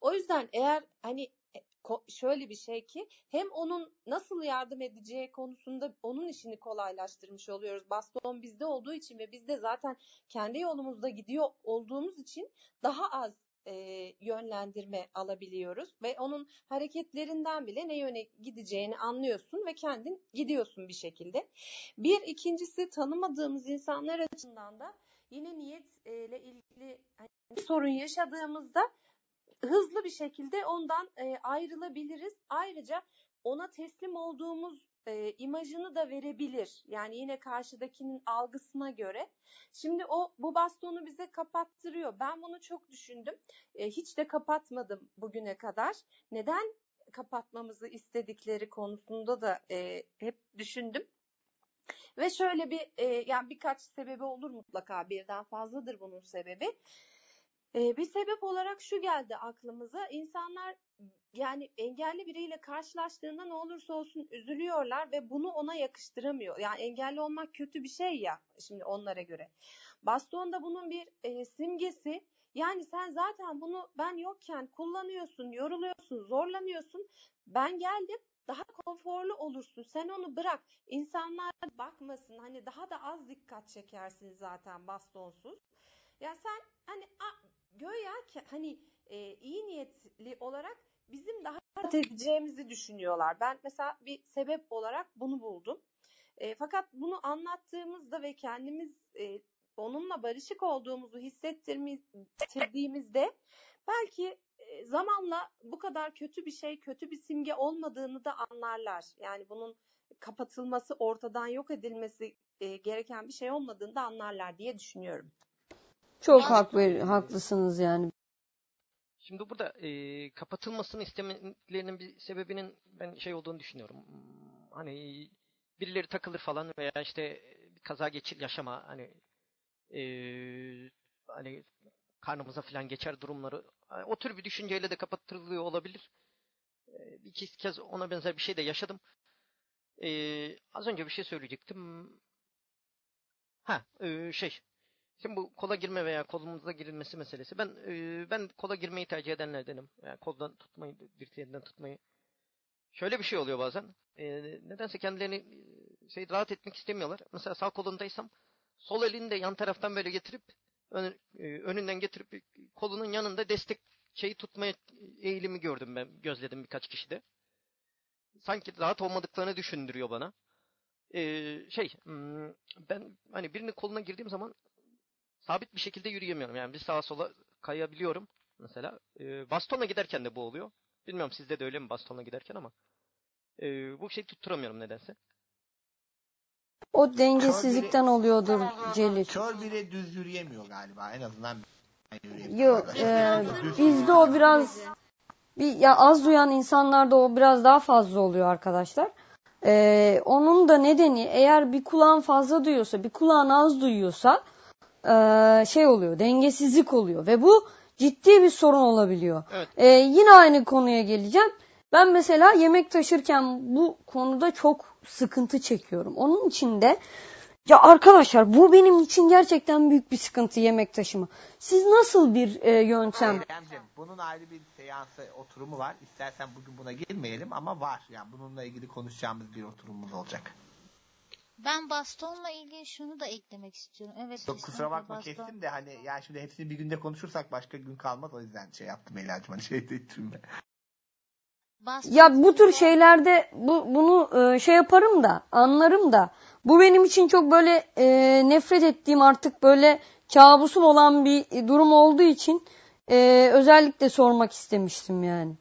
O yüzden eğer hani e, şöyle bir şey ki hem onun nasıl yardım edeceği konusunda onun işini kolaylaştırmış oluyoruz. Baston bizde olduğu için ve biz de zaten kendi yolumuzda gidiyor olduğumuz için daha az e, yönlendirme alabiliyoruz ve onun hareketlerinden bile ne yöne gideceğini anlıyorsun ve kendin gidiyorsun bir şekilde. Bir ikincisi tanımadığımız insanlar açısından da yine niyetle ilgili hani bir sorun yaşadığımızda hızlı bir şekilde ondan e, ayrılabiliriz. Ayrıca ona teslim olduğumuz e, imajını da verebilir. Yani yine karşıdakinin algısına göre. Şimdi o bu bastonu bize kapattırıyor. Ben bunu çok düşündüm. E, hiç de kapatmadım bugüne kadar. Neden kapatmamızı istedikleri konusunda da e, hep düşündüm. Ve şöyle bir e, yani birkaç sebebi olur mutlaka birden fazladır bunun sebebi. E, bir sebep olarak şu geldi aklımıza. İnsanlar yani engelli biriyle karşılaştığında ne olursa olsun üzülüyorlar ve bunu ona yakıştıramıyor. Yani engelli olmak kötü bir şey ya şimdi onlara göre. Baston da bunun bir e, simgesi. Yani sen zaten bunu ben yokken kullanıyorsun, yoruluyorsun, zorlanıyorsun. Ben geldim daha konforlu olursun. Sen onu bırak. İnsanlar bakmasın. Hani daha da az dikkat çekersin zaten bastonsuz. Ya sen hani göya ki hani e, iyi niyetli olarak bizim daha rahat edeceğimizi düşünüyorlar. Ben mesela bir sebep olarak bunu buldum. E, fakat bunu anlattığımızda ve kendimiz e, onunla barışık olduğumuzu hissettirdiğimizde belki e, zamanla bu kadar kötü bir şey, kötü bir simge olmadığını da anlarlar. Yani bunun kapatılması, ortadan yok edilmesi e, gereken bir şey olmadığını da anlarlar diye düşünüyorum. Çok hak ver, haklısınız yani. Şimdi burada e, kapatılmasını istemelerinin bir sebebinin ben şey olduğunu düşünüyorum. Hani birileri takılır falan veya işte bir kaza geçir yaşama hani e, hani karnımıza falan geçer durumları hani o tür bir düşünceyle de kapatılıyor olabilir. E, bir iki kez ona benzer bir şey de yaşadım. E, az önce bir şey söyleyecektim. Ha e, şey Şimdi bu kola girme veya kolumuza girilmesi meselesi. Ben e, ben kola girmeyi tercih edenlerdenim. Yani koldan tutmayı, dirseğinden tutmayı. Şöyle bir şey oluyor bazen. E, nedense kendilerini e, şey rahat etmek istemiyorlar. Mesela sağ kolundaysam sol elini de yan taraftan böyle getirip ön, e, önünden getirip kolunun yanında destek şeyi tutmaya eğilimi gördüm ben. Gözledim birkaç kişide. Sanki rahat olmadıklarını düşündürüyor bana. Ee, şey hmm, ben hani birinin koluna girdiğim zaman sabit bir şekilde yürüyemiyorum. Yani bir sağa sola kayabiliyorum mesela. E, bastonla giderken de bu oluyor. Bilmiyorum sizde de öyle mi bastonla giderken ama. E, bu şeyi tutturamıyorum nedense. O dengesizlikten biri- oluyordur Celil. Kör bile düz yürüyemiyor galiba. En azından. Yok, e, bizde o biraz bir ya az duyan insanlarda o biraz daha fazla oluyor arkadaşlar. E, onun da nedeni eğer bir kulağın fazla duyuyorsa, bir kulağın az duyuyorsa e, şey oluyor, dengesizlik oluyor ve bu ciddi bir sorun olabiliyor. Evet. E, yine aynı konuya geleceğim. Ben mesela yemek taşırken bu konuda çok sıkıntı çekiyorum. Onun için de ya arkadaşlar bu benim için gerçekten büyük bir sıkıntı yemek taşıma. Siz nasıl bir e, yöntem? Eylemcim, bunun ayrı bir seansı oturumu var. İstersen bugün buna girmeyelim ama var. Yani bununla ilgili konuşacağımız bir oturumumuz olacak. Ben bastonla ilgili şunu da eklemek istiyorum. Evet kesinlikle kusura bakma baston. kestim de hani yani şimdi hepsini bir günde konuşursak başka gün kalmaz o yüzden şey yaptım Eyla'cığım hani şey ettim ben. Baston Ya bu tür şeylerde bu bunu e, şey yaparım da anlarım da bu benim için çok böyle e, nefret ettiğim artık böyle kabusum olan bir durum olduğu için e, özellikle sormak istemiştim yani.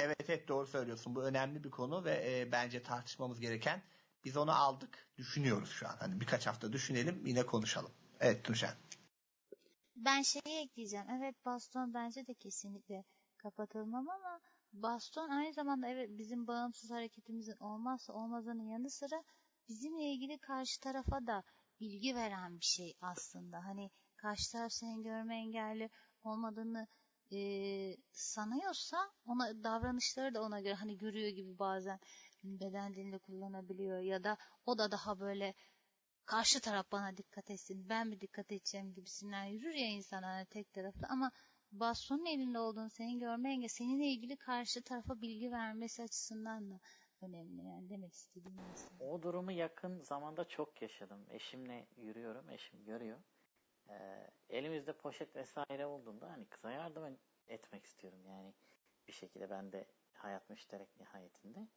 Evet evet doğru söylüyorsun. Bu önemli bir konu ve e, bence tartışmamız gereken. Biz onu aldık. Düşünüyoruz şu an. Hani birkaç hafta düşünelim yine konuşalım. Evet Tunçen. Ben şeyi ekleyeceğim. Evet baston bence de kesinlikle kapatılmamalı ama baston aynı zamanda evet bizim bağımsız hareketimizin olmazsa olmazının yanı sıra bizimle ilgili karşı tarafa da bilgi veren bir şey aslında. Hani karşı taraf senin görme engelli olmadığını e, sanıyorsa ona davranışları da ona göre hani görüyor gibi bazen beden dilini kullanabiliyor ya da o da daha böyle karşı taraf bana dikkat etsin, ben mi dikkat edeceğim gibisinden yürür ya insan hani tek taraflı ama bastonun elinde olduğunu senin görme engel, seninle ilgili karşı tarafa bilgi vermesi açısından da önemli yani demek istediğim aslında. O durumu yakın zamanda çok yaşadım. Eşimle yürüyorum, eşim görüyor. Ee, elimizde poşet vesaire olduğunda hani kıza yardım etmek istiyorum yani bir şekilde ben de hayat müşterek nihayetinde.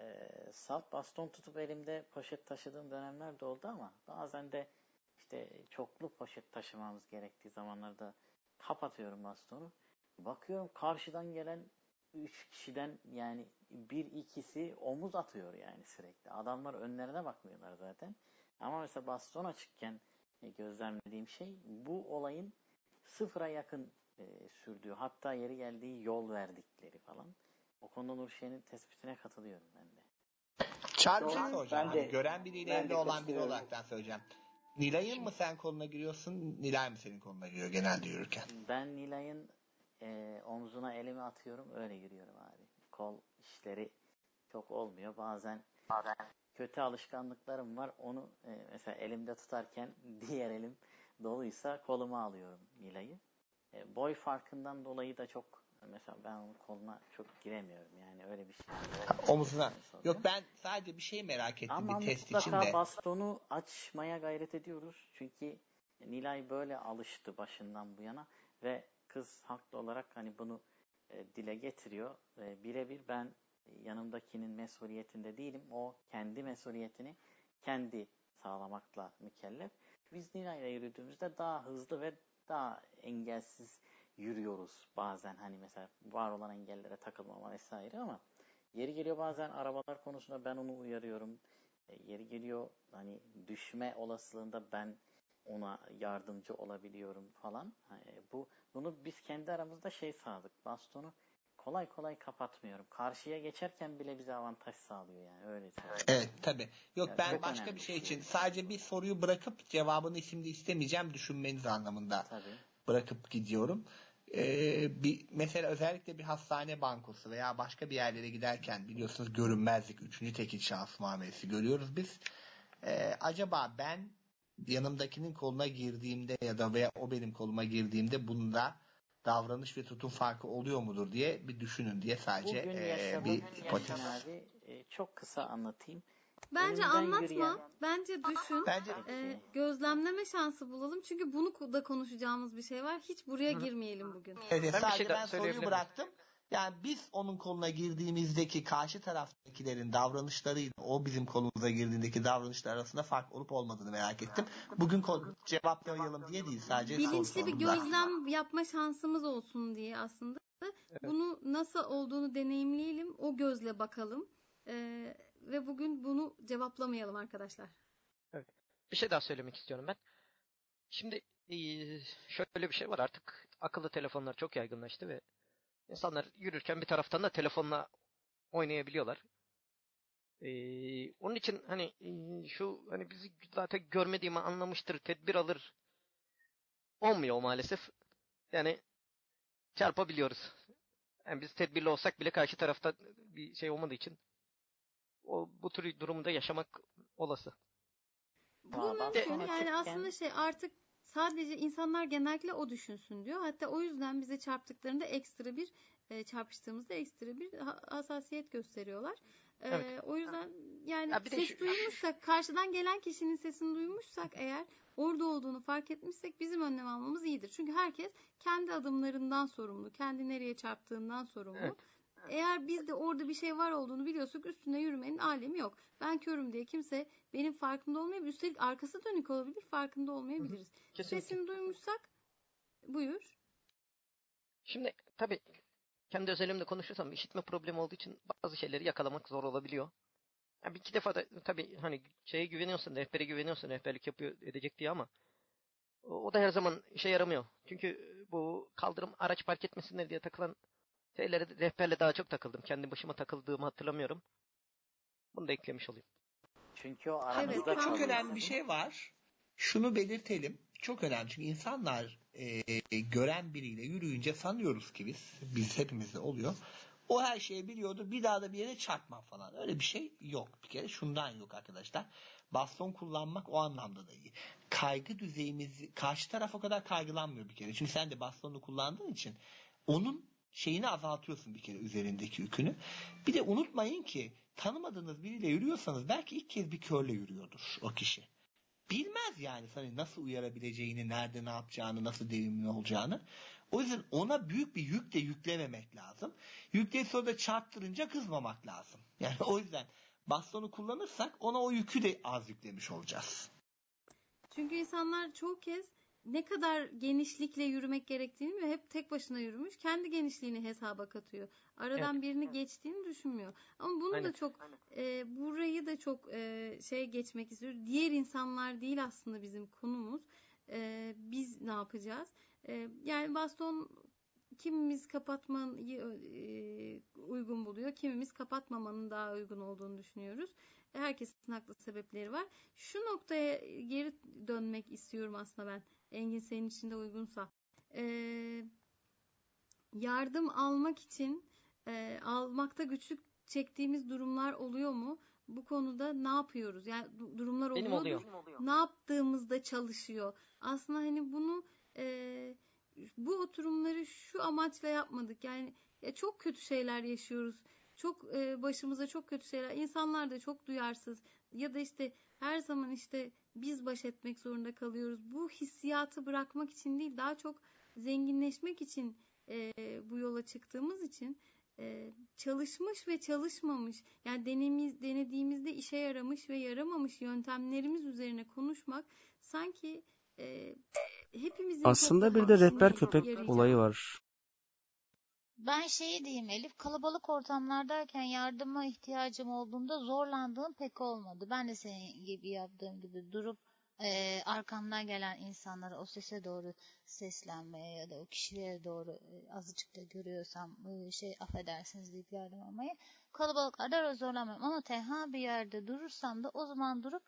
Ee, salt baston tutup elimde poşet taşıdığım dönemler de oldu ama bazen de işte çoklu poşet taşımamız gerektiği zamanlarda kapatıyorum bastonu. Bakıyorum karşıdan gelen üç kişiden yani bir ikisi omuz atıyor yani sürekli. Adamlar önlerine bakmıyorlar zaten. Ama mesela baston açıkken e, gözlemlediğim şey bu olayın sıfıra yakın e, sürdüğü hatta yeri geldiği yol verdikleri falan. O konuda Nurşen'in tespitine katılıyorum ben de. Bir şey soracağım. Ben de- Hani gören biriyle ben de evli olan biri olaraktan söyleyeceğim. Nilay'ın mı sen koluna giriyorsun, Nilay mı senin koluna giriyor genelde yürürken? Ben Nilay'ın e, omzuna elimi atıyorum öyle yürüyorum abi. Kol işleri çok olmuyor. Bazen kötü alışkanlıklarım var. Onu e, mesela elimde tutarken diğer elim doluysa koluma alıyorum Nilay'ı. E, boy farkından dolayı da çok mesela ben onun koluna çok giremiyorum yani öyle bir şey. Omuzuna. Yok ben sadece bir şey merak ettim Ama bir test için de. bastonu açmaya gayret ediyoruz. Çünkü Nilay böyle alıştı başından bu yana ve kız haklı olarak hani bunu e, dile getiriyor. E, birebir ben yanımdakinin mesuliyetinde değilim. O kendi mesuliyetini kendi sağlamakla mükellef. Biz Nilay'la yürüdüğümüzde daha hızlı ve daha engelsiz yürüyoruz bazen. Hani mesela var olan engellere takılmama vesaire ama yeri geliyor bazen arabalar konusunda ben onu uyarıyorum. E, yeri geliyor hani düşme olasılığında ben ona yardımcı olabiliyorum falan. E, bu bunu biz kendi aramızda şey sağladık. Bastonu kolay kolay kapatmıyorum. Karşıya geçerken bile bize avantaj sağlıyor yani öyle söyleyeyim. Evet tabi. Yok Yani ben başka bir şey bir şey. için sadece bir soruyu bırakıp cevabını şimdi istemeyeceğim düşünmeniz anlamında Tabii. Bırakıp gidiyorum. Ee, bir mesela özellikle bir hastane bankosu veya başka bir yerlere giderken biliyorsunuz görünmezlik, üçüncü tekil şahıs muamelesi görüyoruz biz. Ee, acaba ben yanımdakinin koluna girdiğimde ya da veya o benim koluma girdiğimde bunda davranış ve tutum farkı oluyor mudur diye bir düşünün diye sadece Bugün yaşadığım bir hipotez. abi e, çok kısa anlatayım. Bence Önümden anlatma. yürüyen- Bence düşün. Bence Ee, gözlemleme şansı bulalım. Çünkü bunu da konuşacağımız bir şey var. Hiç buraya Hı girmeyelim bugün. Evet, Ben sadece şey ben soruyu bıraktım. Yani biz onun koluna girdiğimizdeki karşı taraftakilerin davranışlarıyla o bizim kolumuza girdiğindeki davranışlar arasında fark olup olmadığını merak ettim. Bugün cevaplayalım diye değil sadece Bilinçli bir gözlem yapma şansımız olsun diye aslında. Bunu nasıl olduğunu deneyimleyelim. O gözle bakalım. Ee, ve bugün bunu cevaplamayalım arkadaşlar. Bir şey daha söylemek istiyorum ben. Şimdi eee, şöyle bir şey var artık akıllı telefonlar çok yaygınlaştı ve insanlar yürürken bir taraftan da telefonla oynayabiliyorlar. Eee, onun için hani eee, şu hani bizi zaten görmediğimi anlamıştır, tedbir alır olmuyor maalesef. Yani çarpabiliyoruz. Yani biz tedbirli olsak bile karşı tarafta bir şey olmadığı için o bu tür durumda yaşamak olası. Bu mümkün. Yani aslında şey artık sadece insanlar genellikle o düşünsün diyor. Hatta o yüzden bize çarptıklarında ekstra bir e, çarpıştığımızda ekstra bir ha- hassasiyet gösteriyorlar. E, Evet. O yüzden yani Ya ses şu- duymuşsak, karşıdan gelen kişinin sesini duymuşsak eğer orada olduğunu fark etmişsek bizim önlem almamız iyidir. Çünkü herkes kendi adımlarından sorumlu, kendi nereye çarptığından sorumlu. Evet. Eğer biz de orada bir şey var olduğunu biliyorsak üstüne yürümenin alemi yok. Ben körüm diye kimse benim farkında olmayabilir. Üstelik arkası dönük olabilir, farkında olmayabiliriz. Kesinlikle. Sesini duymuşsak buyur. Şimdi tabii kendi özelimde konuşursam işitme problemi olduğu için bazı şeyleri yakalamak zor olabiliyor. Yani bir iki defa da tabii hani şeye güveniyorsun, rehbere güveniyorsun, rehberlik yapıyor edecek diye ama o, o da her zaman işe yaramıyor. Çünkü bu kaldırım araç park etmesinler diye takılan şeylere rehberle daha çok takıldım. Kendi başıma takıldığımı hatırlamıyorum. Bunu da eklemiş olayım. Çünkü o Evet, aramızda Burada çok önemli bir tabii. şey var. Şunu belirtelim. Çok önemli çünkü insanlar e, gören biriyle yürüyünce sanıyoruz ki biz, biz hepimizde oluyor. O her şeyi biliyordu. Bir daha da bir yere çarpma falan. Öyle bir şey yok. Bir kere şundan yok arkadaşlar. Baston kullanmak o anlamda da iyi. Kaygı düzeyimizi karşı taraf o kadar kaygılanmıyor bir kere. Çünkü sen de bastonu kullandığın için onun şeyini azaltıyorsun bir kere üzerindeki yükünü. Bir de unutmayın ki tanımadığınız biriyle yürüyorsanız belki ilk kez bir körle yürüyordur o kişi. Bilmez yani sana nasıl uyarabileceğini, nerede ne yapacağını, nasıl devimli olacağını. O yüzden ona büyük bir yük de yüklememek lazım. Yükleyip sonra da çarptırınca kızmamak lazım. Yani o yüzden bastonu kullanırsak ona o yükü de az yüklemiş olacağız. Çünkü insanlar çoğu kez ne kadar genişlikle yürümek gerektiğini ve hep tek başına yürümüş. Kendi genişliğini hesaba katıyor. Aradan birini geçtiğini düşünmüyor. Ama bunu Aynen. da çok e, burayı da çok e, şey geçmek istiyor. Diğer insanlar değil aslında bizim konumuz. E, biz ne yapacağız? E, yani baston kimimiz kapatmayı e, uygun buluyor, kimimiz kapatmamanın daha uygun olduğunu düşünüyoruz. Herkesin haklı sebepleri var. Şu noktaya geri dönmek istiyorum aslında ben. Engin senin için de uygunsa. Ee, yardım almak için e, almakta güçlük çektiğimiz durumlar oluyor mu? Bu konuda ne yapıyoruz? Yani du- durumlar Benim oluyordur. oluyor. Ne yaptığımızda çalışıyor? Aslında hani bunu e, bu oturumları şu amaçla yapmadık. Yani ya çok kötü şeyler yaşıyoruz. Çok e, başımıza çok kötü şeyler. İnsanlar da çok duyarsız ya da işte her zaman işte biz baş etmek zorunda kalıyoruz. Bu hissiyatı bırakmak için değil, daha çok zenginleşmek için e, bu yola çıktığımız için e, çalışmış ve çalışmamış yani denemiz, denediğimizde işe yaramış ve yaramamış yöntemlerimiz üzerine konuşmak sanki e, hepimizin Aslında bir de rehber köpek olayı var. Ben şeyi diyeyim Elif, kalabalık ortamlardayken yardıma ihtiyacım olduğunda zorlandığım pek olmadı. Ben de senin gibi yaptığım gibi durup e, arkamdan gelen insanlara o sese doğru seslenmeye ya da o kişilere doğru e, azıcık da görüyorsam e, şey affedersiniz deyip yardım almayı kalabalıklarda zorlamıyorum. Ama tenha bir yerde durursam da o zaman durup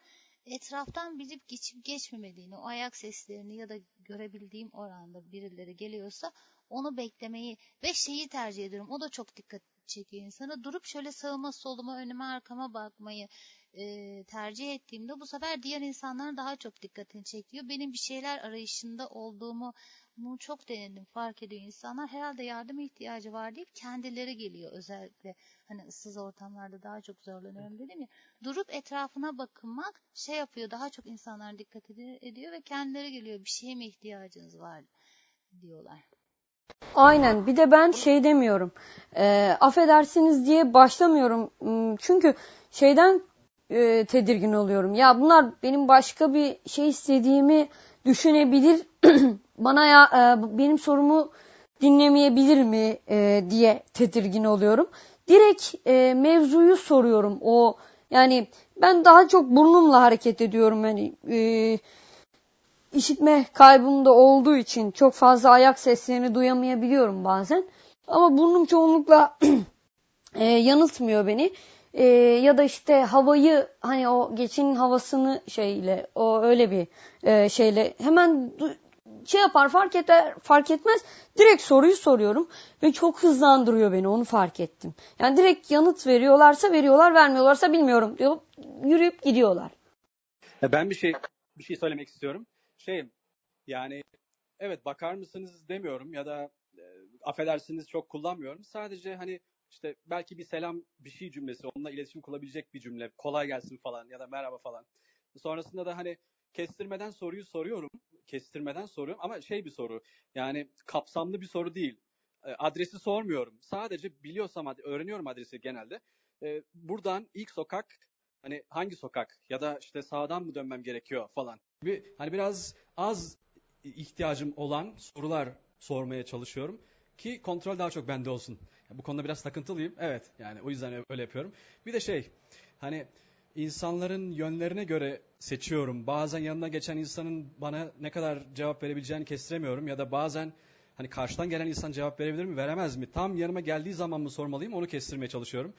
etraftan bilip geçip geçmemediğini, o ayak seslerini ya da görebildiğim oranda birileri geliyorsa onu beklemeyi ve şeyi tercih ediyorum. O da çok dikkat çekiyor insana. Durup şöyle sağıma soluma önüme arkama bakmayı e, tercih ettiğimde bu sefer diğer insanların daha çok dikkatini çekiyor. Benim bir şeyler arayışında olduğumu bunu çok denedim fark ediyor insanlar. Herhalde yardıma ihtiyacı var deyip kendileri geliyor özellikle. Hani ıssız ortamlarda daha çok zorlanıyorum dedim ya. Durup etrafına bakınmak şey yapıyor daha çok insanlar dikkat ediyor ve kendileri geliyor. Bir şeye mi ihtiyacınız var diyorlar. Aynen. Bir de ben şey demiyorum. E, affedersiniz diye başlamıyorum. Hmm, çünkü şeyden e, tedirgin oluyorum. Ya bunlar benim başka bir şey istediğimi düşünebilir. Bana ya e, benim sorumu dinlemeyebilir mi e, diye tedirgin oluyorum. Direkt e, mevzuyu soruyorum. O yani ben daha çok burnumla hareket ediyorum. Yani e, işitme kaybım da olduğu için çok fazla ayak seslerini duyamayabiliyorum bazen. Ama burnum çoğunlukla e, yanıltmıyor beni. E, ya da işte havayı hani o geçin havasını şeyle o öyle bir e, şeyle hemen şey yapar fark eder fark etmez direkt soruyu soruyorum ve çok hızlandırıyor beni onu fark ettim. Yani direkt yanıt veriyorlarsa veriyorlar vermiyorlarsa bilmiyorum diyor yürüyüp gidiyorlar. Ben bir şey bir şey söylemek istiyorum şey yani evet bakar mısınız demiyorum ya da e, affedersiniz çok kullanmıyorum. Sadece hani işte belki bir selam bir şey cümlesi onunla iletişim kurabilecek bir cümle kolay gelsin falan ya da merhaba falan. Sonrasında da hani kestirmeden soruyu soruyorum. Kestirmeden soruyorum ama şey bir soru yani kapsamlı bir soru değil. E, adresi sormuyorum. Sadece biliyorsam öğreniyorum adresi genelde. E, buradan ilk sokak hani hangi sokak ya da işte sağdan mı dönmem gerekiyor falan gibi hani biraz az ihtiyacım olan sorular sormaya çalışıyorum ki kontrol daha çok bende olsun. bu konuda biraz takıntılıyım. Evet yani o yüzden öyle yapıyorum. Bir de şey hani insanların yönlerine göre seçiyorum. Bazen yanına geçen insanın bana ne kadar cevap verebileceğini kestiremiyorum ya da bazen hani karşıdan gelen insan cevap verebilir mi veremez mi? Tam yanıma geldiği zaman mı sormalıyım onu kestirmeye çalışıyorum.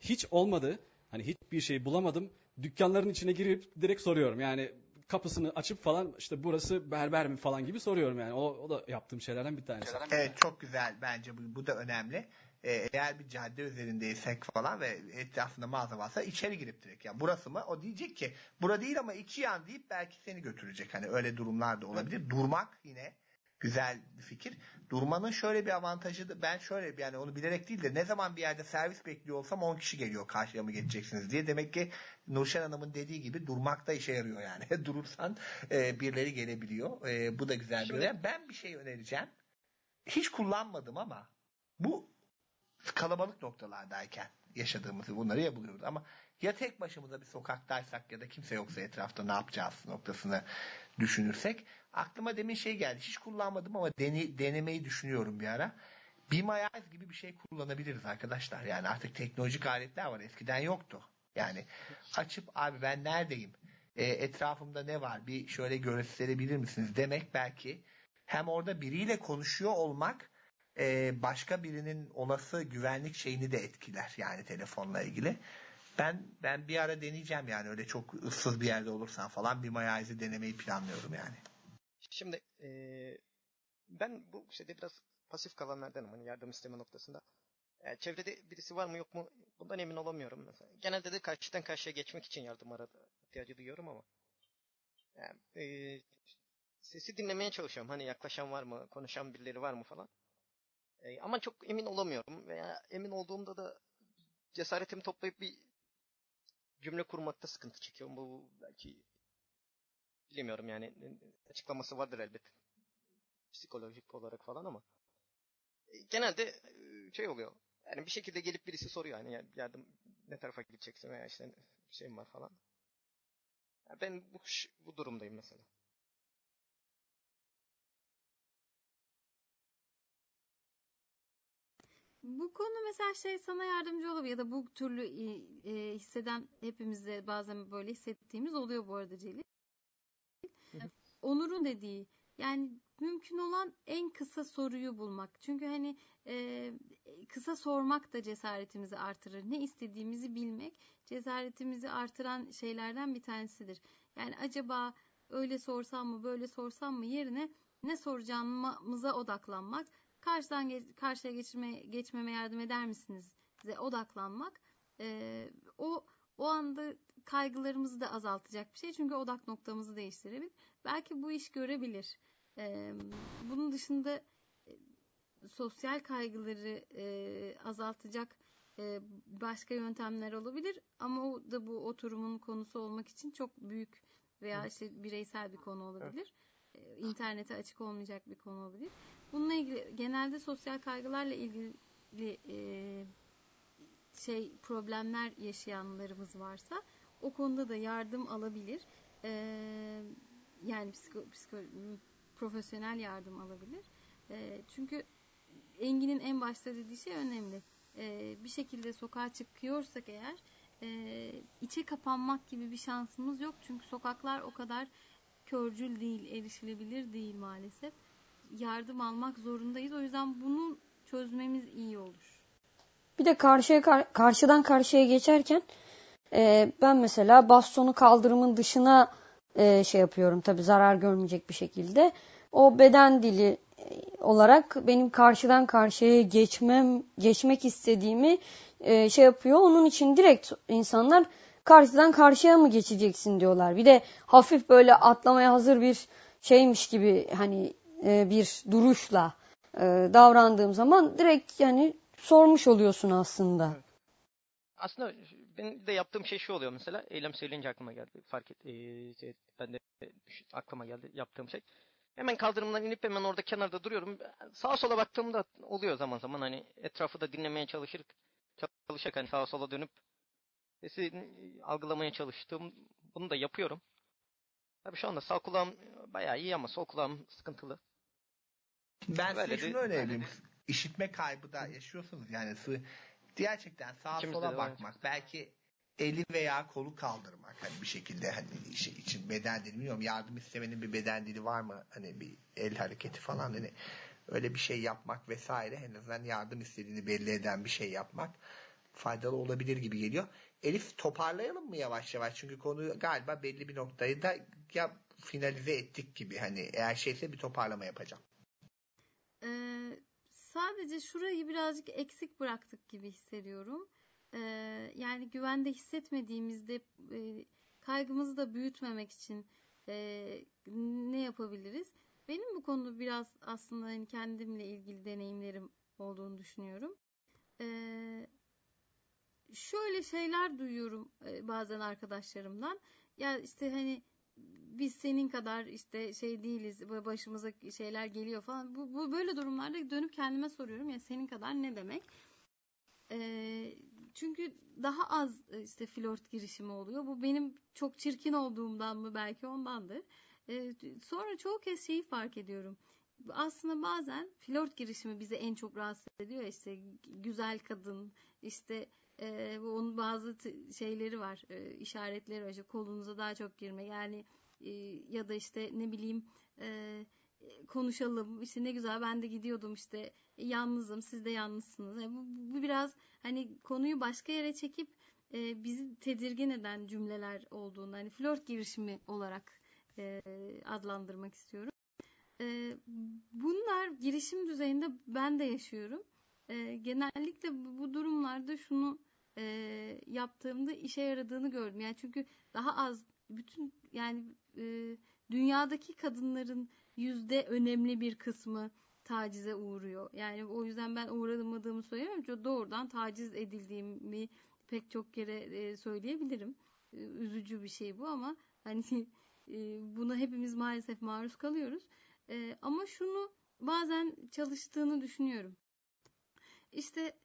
Hiç olmadı. Hani hiçbir şey bulamadım. Dükkanların içine girip direkt soruyorum. Yani kapısını açıp falan işte burası berber mi falan gibi soruyorum yani. O, o da yaptığım şeylerden bir tanesi. Evet çok güzel bence bu, bu da önemli. Ee, eğer bir cadde üzerindeysek falan ve etrafında mağaza varsa içeri girip direkt yani burası mı? O diyecek ki bura değil ama iki yan deyip belki seni götürecek. Hani öyle durumlar da olabilir. Durmak yine güzel bir fikir. Durmanın şöyle bir avantajı da ben şöyle yani onu bilerek değil de ne zaman bir yerde servis bekliyor olsam 10 kişi geliyor karşıya mı geçeceksiniz diye. Demek ki Nurşen Hanım'ın dediği gibi durmak da işe yarıyor yani. Durursan e, birileri gelebiliyor. E, bu da güzel bir önem. Ben bir şey önereceğim. Hiç kullanmadım ama bu kalabalık noktalardayken yaşadığımızı bunları ya buluyoruz ama ya tek başımıza bir sokaktaysak ya da kimse yoksa etrafta ne yapacağız noktasını düşünürsek aklıma demin şey geldi. Hiç kullanmadım ama dene, denemeyi düşünüyorum bir ara. BeamIeyes gibi bir şey kullanabiliriz arkadaşlar. Yani artık teknolojik aletler var. Eskiden yoktu. Yani açıp abi ben neredeyim? E, etrafımda ne var? Bir şöyle gösterebilir misiniz? Demek belki hem orada biriyle konuşuyor olmak e, başka birinin olası güvenlik şeyini de etkiler. Yani telefonla ilgili. Ben ben bir ara deneyeceğim yani öyle çok ıssız bir yerde olursan falan bir Mayaiz'i denemeyi planlıyorum yani. Şimdi e, ben bu şeyde biraz pasif kalanlardanım hani yardım isteme noktasında. Yani çevrede birisi var mı yok mu bundan emin olamıyorum mesela. Genelde de karşıdan karşıya geçmek için yardım arada ihtiyacı duyuyorum ama. Yani, e, sesi dinlemeye çalışıyorum. Hani yaklaşan var mı, konuşan birileri var mı falan. E, ama çok emin olamıyorum veya emin olduğumda da cesaretimi toplayıp bir cümle kurmakta sıkıntı çekiyorum. Bu belki bilemiyorum yani açıklaması vardır elbet. Psikolojik olarak falan ama e, genelde e, şey oluyor. Yani bir şekilde gelip birisi soruyor hani yardım ne tarafa gideceksin veya işte bir şeyim var falan. Ben bu, bu durumdayım mesela. Bu konu mesela şey sana yardımcı olabilir ya da bu türlü e, hisseden hepimizde bazen böyle hissettiğimiz oluyor bu arada Celil. Onur'un dediği yani mümkün olan en kısa soruyu bulmak. Çünkü hani e, kısa sormak da cesaretimizi artırır. Ne istediğimizi bilmek cesaretimizi artıran şeylerden bir tanesidir. Yani acaba öyle sorsam mı böyle sorsam mı yerine ne soracağımıza odaklanmak karşıdan geç, karşıya geçirme, geçmeme yardım eder misiniz? Size odaklanmak e, o o anda kaygılarımızı da azaltacak bir şey. Çünkü odak noktamızı değiştirebilir. Belki bu iş görebilir. E, bunun dışında e, sosyal kaygıları e, azaltacak e, başka yöntemler olabilir. Ama o da bu oturumun konusu olmak için çok büyük veya işte bireysel bir konu olabilir. Evet. E, internete açık olmayacak bir konu olabilir. Bununla ilgili genelde sosyal kaygılarla ilgili e, şey problemler yaşayanlarımız varsa o konuda da yardım alabilir. E, yani psiko, psiko, profesyonel yardım alabilir. E, çünkü Engin'in en başta dediği şey önemli. E, bir şekilde sokağa çıkıyorsak eğer e, içe kapanmak gibi bir şansımız yok. Çünkü sokaklar o kadar körcül değil, erişilebilir değil maalesef yardım almak zorundayız. O yüzden bunu çözmemiz iyi olur. Bir de karşıya karşıdan karşıya geçerken e, ben mesela bastonu kaldırımın dışına e, şey yapıyorum tabi zarar görmeyecek bir şekilde. O beden dili e, olarak benim karşıdan karşıya geçmem geçmek istediğimi e, şey yapıyor. Onun için direkt insanlar karşıdan karşıya mı geçeceksin diyorlar. Bir de hafif böyle atlamaya hazır bir şeymiş gibi hani e, bir duruşla e, davrandığım zaman direkt yani sormuş oluyorsun aslında. Aslında ben de yaptığım şey şu oluyor mesela. Eylem söyleyince aklıma geldi. Fark et, e, şey, ben de aklıma geldi yaptığım şey. Hemen kaldırımdan inip hemen orada kenarda duruyorum. Sağa sola baktığımda oluyor zaman zaman hani etrafı da dinlemeye çalışır çalışarak hani sağa sola dönüp sesi algılamaya çalıştığım bunu da yapıyorum. Tabii şu anda sağ kulağım bayağı iyi ama sol kulağım sıkıntılı. Ben Böyle size şunu önereyim. İşitme kaybı da yaşıyorsunuz. Yani gerçekten sağa İkimiz sola bakmak. Var. Belki eli veya kolu kaldırmak hani bir şekilde hani şey için beden dili bilmiyorum yardım istemenin bir beden dili var mı hani bir el hareketi falan hani öyle bir şey yapmak vesaire en azından yardım istediğini belli eden bir şey yapmak faydalı olabilir gibi geliyor. Elif toparlayalım mı yavaş yavaş çünkü konu galiba belli bir noktayı da ya finalize ettik gibi hani eğer şeyse bir toparlama yapacağım. Sadece şurayı birazcık eksik bıraktık gibi hissediyorum. Ee, yani güvende hissetmediğimizde e, kaygımızı da büyütmemek için e, ne yapabiliriz? Benim bu konuda biraz aslında hani kendimle ilgili deneyimlerim olduğunu düşünüyorum. Ee, şöyle şeyler duyuyorum e, bazen arkadaşlarımdan. Ya işte hani biz senin kadar işte şey değiliz başımıza şeyler geliyor falan. Bu, bu böyle durumlarda dönüp kendime soruyorum ya senin kadar ne demek? Ee, çünkü daha az işte flört girişimi oluyor. Bu benim çok çirkin olduğumdan mı belki ondandır. Ee, sonra çoğu kez şeyi fark ediyorum. Aslında bazen flört girişimi bizi en çok rahatsız ediyor. İşte güzel kadın, işte e, onun bazı şeyleri var, e, işaretleri var. İşte kolunuza daha çok girme. Yani e, ya da işte ne bileyim e, konuşalım. İşte ne güzel ben de gidiyordum işte yalnızım, siz de yalnızsınız. Yani bu, bu biraz hani konuyu başka yere çekip e, bizi tedirgin eden cümleler olduğunu hani flört girişimi olarak e, adlandırmak istiyorum. E, bunlar girişim düzeyinde ben de yaşıyorum. E, genellikle bu durumlarda şunu e, yaptığımda işe yaradığını gördüm. Yani çünkü daha az bütün yani e, dünyadaki kadınların yüzde önemli bir kısmı tacize uğruyor. Yani o yüzden ben uğramadığımı söylemiyorum. Doğrudan taciz edildiğimi pek çok kere e, söyleyebilirim. E, üzücü bir şey bu ama hani e, buna hepimiz maalesef maruz kalıyoruz. Ama şunu bazen çalıştığını düşünüyorum. İşte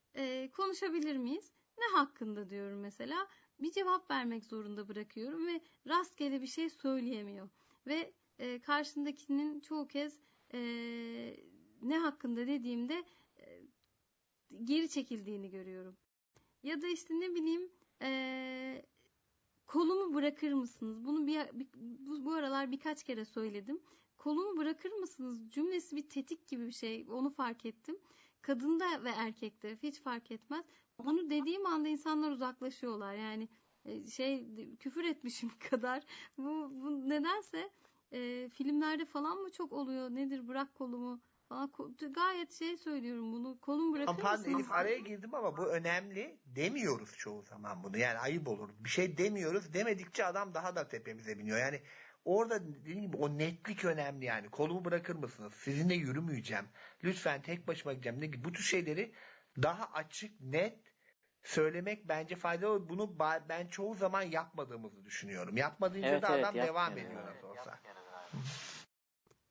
konuşabilir miyiz? Ne hakkında diyorum mesela. Bir cevap vermek zorunda bırakıyorum ve rastgele bir şey söyleyemiyor. Ve e, karşındakinin çoğu kez e, ne hakkında dediğimde e, geri çekildiğini görüyorum. Ya da işte ne bileyim e, kolumu bırakır mısınız? Bunu bir, bu, bu aralar birkaç kere söyledim. Kolumu bırakır mısınız? Cümlesi bir tetik gibi bir şey. Onu fark ettim. Kadında ve erkekte hiç fark etmez. Onu dediğim anda insanlar uzaklaşıyorlar. Yani e, şey küfür etmişim kadar. Bu, bu nedense e, filmlerde falan mı çok oluyor? Nedir bırak kolumu falan. Gayet şey söylüyorum bunu. Kolum bırakır Pardon mısınız? Elif araya girdim ama bu önemli. Demiyoruz çoğu zaman bunu. Yani ayıp olur. Bir şey demiyoruz. Demedikçe adam daha da tepemize biniyor. Yani orada dediğim gibi o netlik önemli yani. Kolumu bırakır mısınız? Sizinle yürümeyeceğim. Lütfen tek başıma gideceğim. Ne? Bu tür şeyleri daha açık, net söylemek bence faydalı. Bunu ben çoğu zaman yapmadığımızı düşünüyorum. Yapmadığınca Evet, da evet, adam yap devam yani. ediyor nasıl olsa.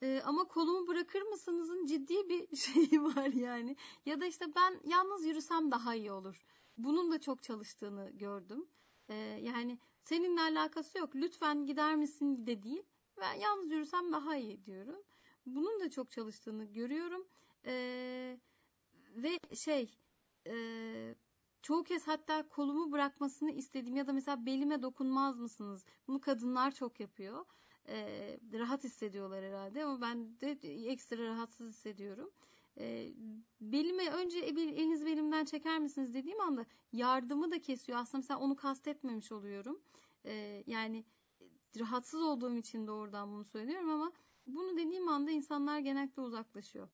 Ee, ama kolumu bırakır mısınızın ciddi bir şeyi var yani. Ya da işte ben yalnız yürüsem daha iyi olur. Bunun da çok çalıştığını gördüm. Ee, yani seninle alakası yok. Lütfen gider misin de değil. Ben yalnız yürüsem daha iyi diyorum. Bunun da çok çalıştığını görüyorum. Ee, ve şey e, çoğu kez hatta kolumu bırakmasını istediğim ya da mesela belime dokunmaz mısınız? Bunu kadınlar çok yapıyor e, rahat hissediyorlar herhalde ama ben de ekstra rahatsız hissediyorum. E, belime önce eliniz belimden çeker misiniz dediğim anda yardımı da kesiyor. Aslında mesela onu kastetmemiş oluyorum. E, yani rahatsız olduğum için doğrudan bunu söylüyorum ama bunu dediğim anda insanlar genellikle uzaklaşıyor.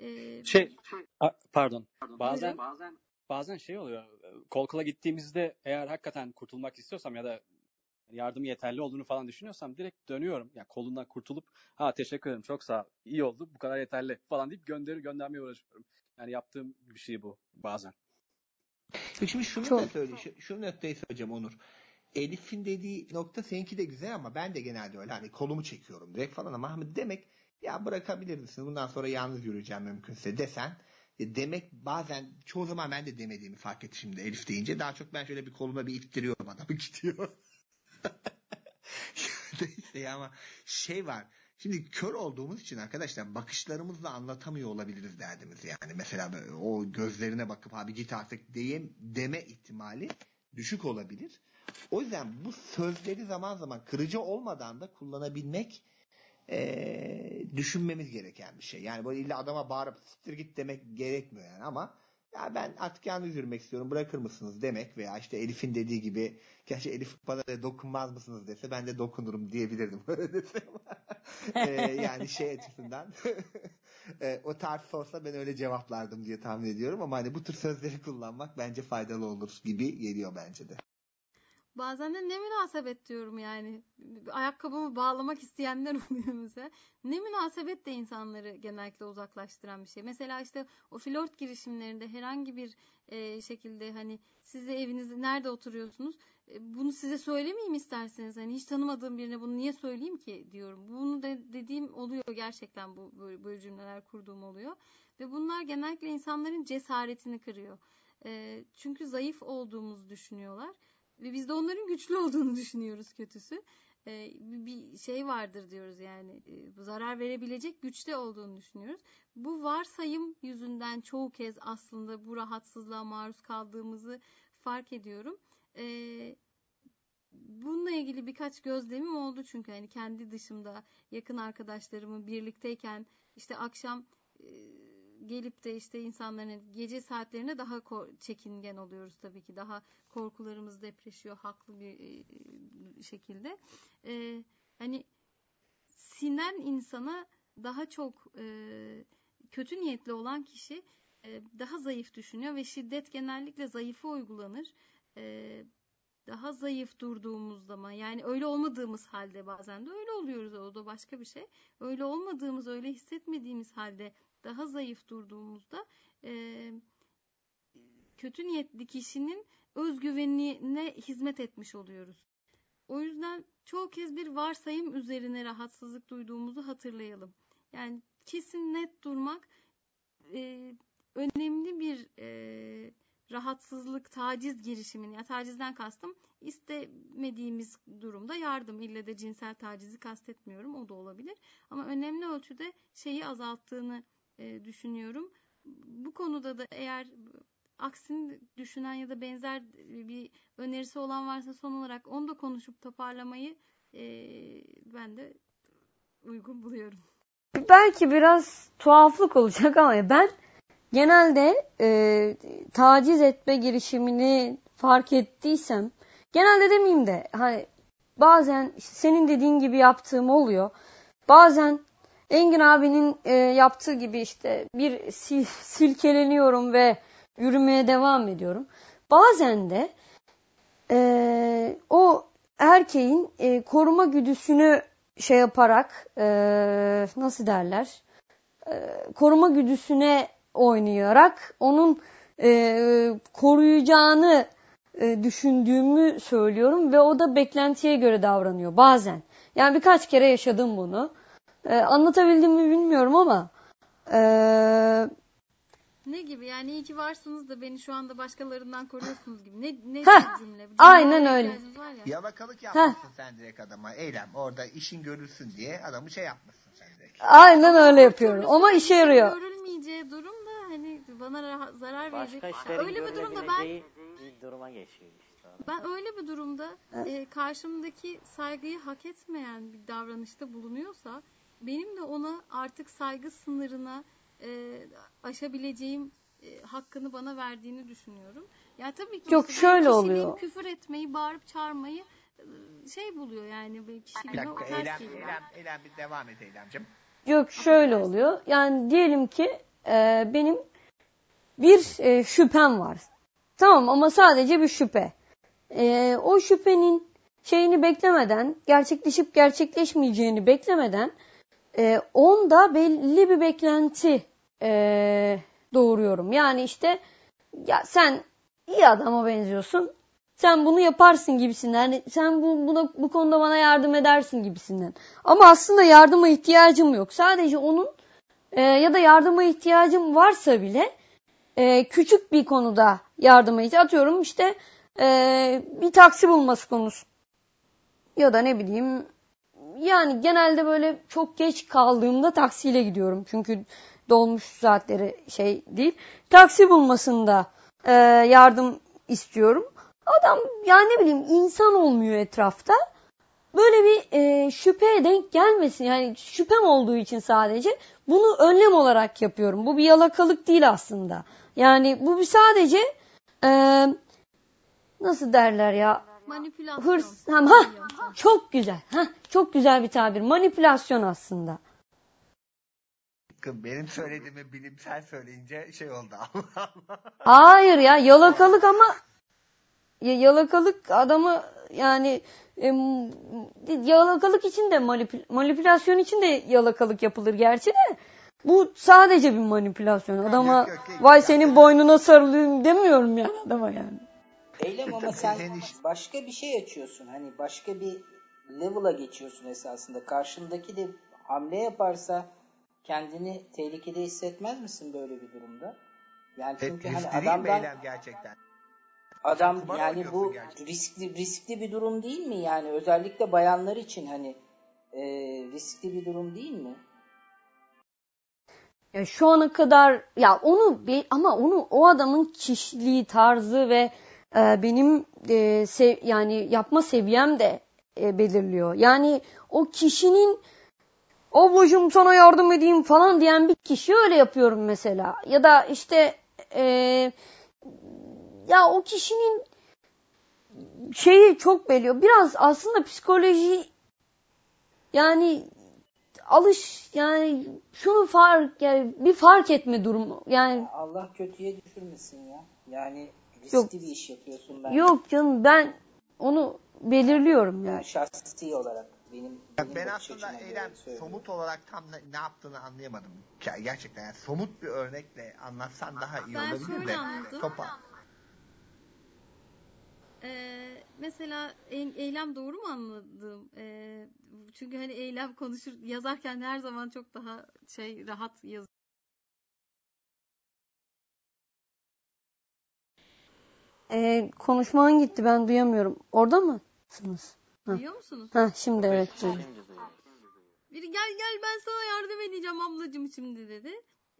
E, Şey, a- pardon. Bazen Buyurun. bazen şey oluyor. Kol kola gittiğimizde eğer hakikaten kurtulmak istiyorsam ya da yardım yeterli olduğunu falan düşünüyorsam direkt dönüyorum. Yani kolundan kurtulup ha teşekkür ederim çok sağ ol. iyi oldu bu kadar yeterli falan deyip gönderi göndermeye uğraşıyorum. Yani yaptığım bir şey bu bazen. Şimdi şunu Çok. da söyle, şu, şu noktayı söyleyeceğim Onur. Elif'in dediği nokta seninki de güzel ama ben de genelde öyle hani kolumu çekiyorum direkt falan ama demek ya bırakabilir misin bundan sonra yalnız yürüyeceğim mümkünse desen e, demek bazen çoğu zaman ben de demediğimi fark ettim şimdi Elif deyince daha çok ben şöyle bir koluma bir ittiriyorum adamı gidiyor. Neyse ama şey var. Şimdi kör olduğumuz için arkadaşlar bakışlarımızla anlatamıyor olabiliriz derdimizi yani. Mesela o gözlerine bakıp abi git artık diyem, deme ihtimali düşük olabilir. O yüzden bu sözleri zaman zaman kırıcı olmadan da kullanabilmek eee, düşünmemiz gereken bir şey. Yani böyle illa adama bağırıp siktir git demek gerekmiyor yani ama ya ben artık yalnız yürümek istiyorum bırakır mısınız demek veya işte Elif'in dediği gibi gerçi Elif bana da dokunmaz mısınız dese ben de dokunurum diyebilirdim öyle desem. Eee, yani şey açısından eee, o tarz sorsa ben öyle cevaplardım diye tahmin ediyorum ama hani bu tür sözleri kullanmak bence faydalı olur gibi geliyor bence de. Bazen de ne münasebet diyorum yani. Ayakkabımı bağlamak isteyenler oluyor mesela. Ne münasebet de insanları genellikle uzaklaştıran bir şey. Mesela işte o flört girişimlerinde herhangi bir e, şekilde hani size evinizde nerede oturuyorsunuz? E, bunu size söylemeyeyim isterseniz. Hani hiç tanımadığım birine bunu niye söyleyeyim ki diyorum. Bunu de, dediğim oluyor gerçekten bu böyle, böyle cümleler kurduğum oluyor. Ve bunlar genellikle insanların cesaretini kırıyor. E, çünkü zayıf olduğumuzu düşünüyorlar. Ve biz de onların güçlü olduğunu düşünüyoruz kötüsü. Ee, bir şey vardır diyoruz yani e, bu zarar verebilecek güçte olduğunu düşünüyoruz. Bu varsayım yüzünden çoğu kez aslında bu rahatsızlığa maruz kaldığımızı fark ediyorum. Ee, bununla ilgili birkaç gözlemim oldu çünkü hani kendi dışımda yakın arkadaşlarımın birlikteyken işte akşam e, gelip de işte insanların gece saatlerine daha çekingen oluyoruz tabii ki. Daha korkularımız depreşiyor haklı bir e, şekilde. E, hani sinen insana daha çok e, kötü niyetli olan kişi e, daha zayıf düşünüyor ve şiddet genellikle zayıfı uygulanır. E, daha zayıf durduğumuz zaman yani öyle olmadığımız halde bazen de öyle oluyoruz o da başka bir şey. Öyle olmadığımız öyle hissetmediğimiz halde daha zayıf durduğumuzda e, kötü niyetli kişinin özgüvenine hizmet etmiş oluyoruz. O yüzden çoğu kez bir varsayım üzerine rahatsızlık duyduğumuzu hatırlayalım. Yani kesin net durmak e, önemli bir e, rahatsızlık, taciz girişimini, ya tacizden kastım istemediğimiz durumda yardım. İlle de cinsel tacizi kastetmiyorum, o da olabilir. Ama önemli ölçüde şeyi azalttığını e, düşünüyorum. Bu konuda da eğer aksini düşünen ya da benzer bir önerisi olan varsa son olarak onu da konuşup toparlamayı e, ben de uygun buluyorum. Belki biraz tuhaflık olacak ama ben genelde e, taciz etme girişimini fark ettiysem genelde demeyeyim de hani bazen işte senin dediğin gibi yaptığım oluyor. Bazen Engin abinin e, yaptığı gibi işte bir sil, silkeleniyorum ve yürümeye devam ediyorum. Bazen de e, o erkeğin e, koruma güdüsünü şey yaparak e, nasıl derler e, koruma güdüsüne oynayarak onun e, koruyacağını e, düşündüğümü söylüyorum ve o da beklentiye göre davranıyor bazen. Yani birkaç kere yaşadım bunu. E, anlatabildim mi bilmiyorum ama e, ne gibi yani iyi ki varsınız da beni şu anda başkalarından koruyorsunuz gibi. Ne, ne Heh, cümle? Bir aynen öyle. ya. Yalakalık yapmışsın sen direkt adama. Eylem. Orada işin görülsün diye adamı şey yapmışsın sen direkt. aynen öyle yapıyorum ama işe yarıyor. Görülmeyeceği durum da hani bana zarar verecek. Başka işlerin Öyle bir durumda ben bir duruma geçiyor işte. Ben öyle bir durumda e, karşımdaki saygıyı hak etmeyen bir davranışta bulunuyorsa benim de ona artık saygı sınırına e, aşabileceğim e, hakkını bana verdiğini düşünüyorum. Ya tabii ki Yok, şöyle oluyor. küfür etmeyi, bağırıp çağırmayı e, şey buluyor yani bir Bir dakika Eylem, geliyor. Eylem, Eylem bir devam et Eylemcim. Yok şöyle oluyor. Yani diyelim ki e, benim bir e, şüphem var. Tamam ama sadece bir şüphe. E, o şüphenin şeyini beklemeden, gerçekleşip gerçekleşmeyeceğini beklemeden e, onda belli bir beklenti e, doğuruyorum. Yani işte ya sen iyi adama benziyorsun. Sen bunu yaparsın gibisinden. Yani sen bu, buna, bu konuda bana yardım edersin gibisinden. Ama aslında yardıma ihtiyacım yok. Sadece onun e, ya da yardıma ihtiyacım varsa bile e, küçük bir konuda yardıma ihtiyacım. Atıyorum işte e, bir taksi bulması konusu. Ya da ne bileyim yani genelde böyle çok geç kaldığımda taksiyle gidiyorum. Çünkü dolmuş saatleri şey değil. Taksi bulmasında e, yardım istiyorum. Adam yani ne bileyim insan olmuyor etrafta. Böyle bir e, şüpheye denk gelmesin. Yani şüphem olduğu için sadece bunu önlem olarak yapıyorum. Bu bir yalakalık değil aslında. Yani bu bir sadece e, nasıl derler ya Manipülasyon. hırs ha, ha, çok güzel. Ha, çok güzel bir tabir. Manipülasyon aslında. Benim söylediğimi bilimsel söyleyince şey oldu Allah Allah. Hayır ya yalakalık ama ya yalakalık adamı yani em, yalakalık için de manipül- manipülasyon için de yalakalık yapılır gerçi de bu sadece bir manipülasyon. Adama Yok, yok, yok. vay senin boynuna sarılayım demiyorum yani adama yani. Eylem ama sen iş- başka bir şey açıyorsun. Hani başka bir level'a geçiyorsun esasında. Karşındaki de hamle yaparsa kendini tehlikede hissetmez misin böyle bir durumda? Yani çünkü Hep hani adamdan Eylem gerçekten? adam kumar yani bu gerçekten. riskli riskli bir durum değil mi? Yani özellikle bayanlar için hani e, riskli bir durum değil mi? Ya şu ana kadar ya onu be- ama onu o adamın kişiliği, tarzı ve e, benim e, sev- yani yapma seviyem de e, belirliyor. Yani o kişinin ablacığım sana yardım edeyim falan diyen bir kişi öyle yapıyorum mesela. Ya da işte e, ya o kişinin şeyi çok belirliyor. Biraz aslında psikoloji yani alış yani şunu fark yani bir fark etme durumu. Yani Allah kötüye düşürmesin ya. Yani riskli Yok. bir iş yapıyorsun ben. yok canım ben onu belirliyorum yani. Şahsi olarak benim, benim ben aslında söylüyorum. somut olarak tam ne, ne yaptığını anlayamadım. Ger- Gerçekten yani somut bir örnekle anlatsan daha iyi Ben olabilir şöyle de. anladım. Topa. Ee, mesela e- eylem doğru mu anladım? Ee, çünkü hani eylem konuşur yazarken her zaman çok daha şey rahat yaz. Ee, konuşman gitti ben duyamıyorum. Orada mısınız? Ha. Duyuyor musunuz? Ha, şimdi evet duydum. Biri gel gel ben sana yardım edeceğim ablacığım şimdi dedi.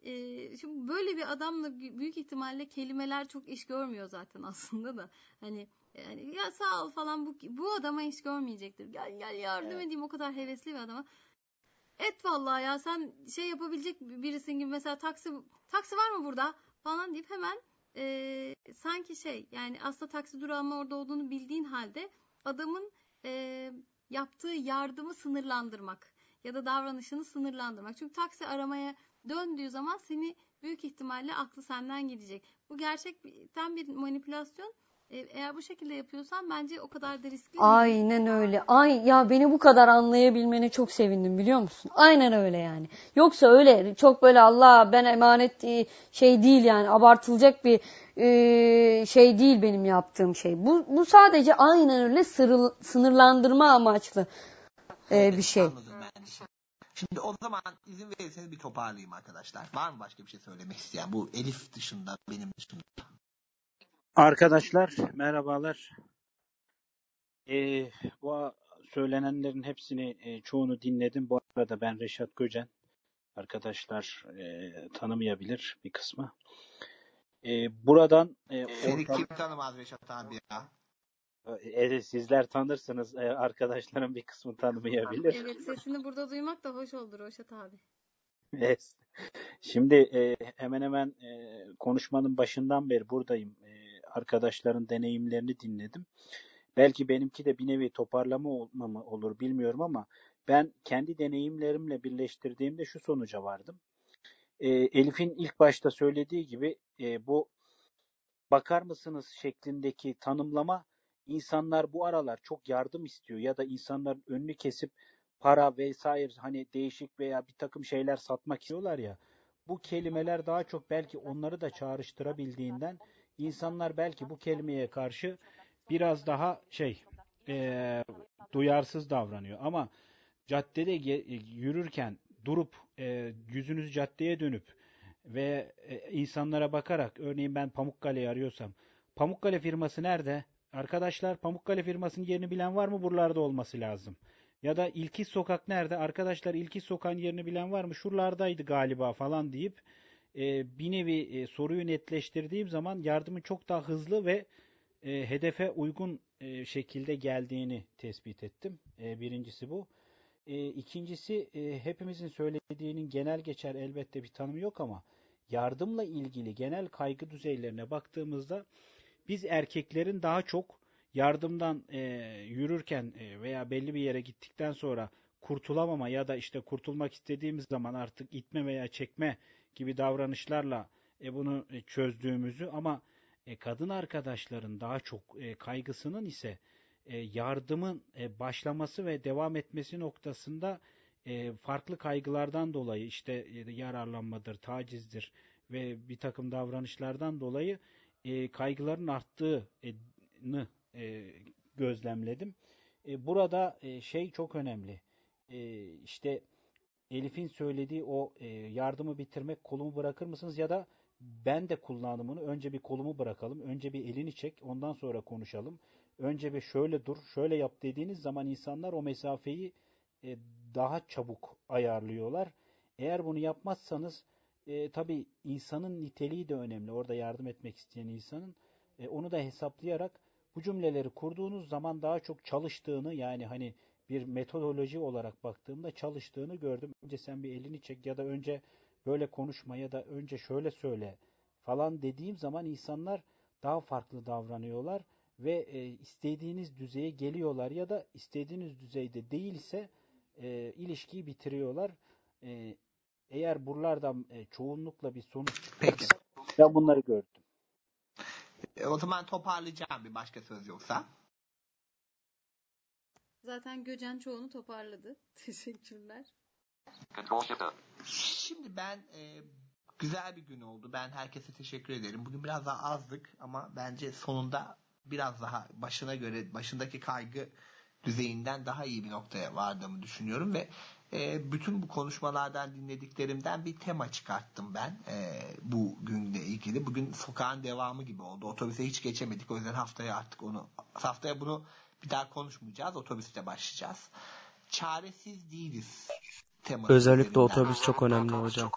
Ee, şimdi böyle bir adamla bü- büyük ihtimalle kelimeler çok iş görmüyor zaten aslında da. Hani yani ya sağ ol falan bu bu adama iş görmeyecektir. Gel gel yardım Evet. edeyim o kadar hevesli bir adama. Et vallahi ya sen şey yapabilecek birisin gibi mesela taksi taksi var mı burada falan deyip hemen e, sanki şey yani aslında taksi durağının orada olduğunu bildiğin halde adamın e, yaptığı yardımı sınırlandırmak ya da davranışını sınırlandırmak. Çünkü taksi aramaya döndüğü zaman seni büyük ihtimalle aklı senden gidecek. Bu gerçekten bir manipülasyon. E, Eğer bu şekilde yapıyorsan bence o kadar da riskli değil. Aynen öyle. Ay ya beni bu kadar anlayabilmene çok sevindim biliyor musun? Aynen öyle yani. Yoksa öyle çok böyle Allah ben emanet e, şey değil yani abartılacak bir e, şey değil benim yaptığım şey. Bu bu sadece aynen öyle sırıl, sınırlandırma amaçlı bir şey. Anladım ben. Şimdi o zaman izin verirseniz bir toparlayayım arkadaşlar. Var mı başka bir şey söylemek isteyen? Bu Elif dışında, benim dışında. Arkadaşlar merhabalar. Ee, bu söylenenlerin hepsini e, çoğunu dinledim. Bu arada ben Reşat Göcen. Arkadaşlar e, tanımayabilir bir kısmı. E, buradan e, Seni ortam- kim tanımaz Reşat abi ya? e, sizler tanırsınız. E, arkadaşların bir kısmı tanımayabilir. Evet sesini burada duymak da hoş oldu Roşat abi. Evet. Şimdi e, hemen hemen e, konuşmanın başından beri buradayım. E, arkadaşların deneyimlerini dinledim. Belki benimki de bir nevi toparlama mı olur bilmiyorum ama ben kendi deneyimlerimle birleştirdiğimde şu sonuca vardım. E, Elif'in ilk başta söylediği gibi e, bu bakar mısınız şeklindeki tanımlama insanlar bu aralar çok yardım istiyor ya da insanların önünü kesip para vesaire hani değişik veya bir takım şeyler satmak istiyorlar ya bu kelimeler daha çok belki onları da çağrıştırabildiğinden insanlar belki bu kelimeye karşı biraz daha şey eee, duyarsız davranıyor ama caddede ge- yürürken durup eee, yüzünüzü caddeye dönüp ve e, insanlara bakarak örneğin ben Pamukkale'yi arıyorsam Pamukkale firması nerede? Arkadaşlar Pamukkale firmasının yerini bilen var mı? Buralarda olması lazım. Ya da İlkiz Sokak nerede? Arkadaşlar İlkiz Sokak'ın yerini bilen var mı? Şuralardaydı galiba falan deyip e, bir nevi e, soruyu netleştirdiğim zaman yardımın çok daha hızlı ve e, hedefe uygun e, şekilde geldiğini tespit ettim. E, birincisi bu. E, ikincisi e, hepimizin söylediğinin genel geçer elbette bir tanımı yok ama yardımla ilgili genel kaygı düzeylerine baktığımızda biz erkeklerin daha çok yardımdan e, yürürken e, veya belli bir yere gittikten sonra kurtulamama ya da işte kurtulmak istediğimiz zaman artık itme veya çekme gibi davranışlarla e, bunu e, çözdüğümüzü ama e, kadın arkadaşların daha çok e, kaygısının ise e, yardımın e, başlaması ve devam etmesi noktasında e, farklı kaygılardan dolayı işte e, yararlanmadır, tacizdir ve bir takım davranışlardan dolayı e, kaygıların arttığını e, gözlemledim. E, burada e, şey çok önemli. E, işte Elif'in söylediği o e, yardımı bitirmek, kolumu bırakır mısınız ya da ben de kullanımını önce bir kolumu bırakalım, önce bir elini çek, ondan sonra konuşalım. Önce bir şöyle dur, şöyle yap dediğiniz zaman insanlar o mesafeyi e, daha çabuk ayarlıyorlar. Eğer bunu yapmazsanız e, tabii insanın niteliği de önemli. Orada yardım etmek isteyen insanın e, onu da hesaplayarak bu cümleleri kurduğunuz zaman daha çok çalıştığını yani hani bir metodoloji olarak baktığımda çalıştığını gördüm. Önce sen bir elini çek ya da önce böyle konuşma ya da önce şöyle söyle falan dediğim zaman insanlar daha farklı davranıyorlar ve e, istediğiniz düzeye geliyorlar ya da istediğiniz düzeyde değilse e, ilişkiyi bitiriyorlar. E, eğer buralardan e, çoğunlukla bir sonuç Peki. ben bunları gördüm. E, o zaman toparlayacağım bir başka söz yoksa. Zaten Göcen çoğunu toparladı. Teşekkürler. Şimdi ben e, güzel bir gün oldu. Ben herkese teşekkür ederim. Bugün biraz daha azdık ama bence sonunda biraz daha başına göre başındaki kaygı düzeyinden daha iyi bir noktaya vardığımı düşünüyorum ve e, bütün bu konuşmalardan dinlediklerimden bir tema çıkarttım ben e, bu günle ilgili. Bugün sokağın devamı gibi oldu. Otobüse hiç geçemedik. O yüzden haftaya artık onu haftaya bunu bir daha konuşmayacağız. Otobüste başlayacağız. Çaresiz değiliz teması Özellikle üzerinden. otobüs çok önemli hocam.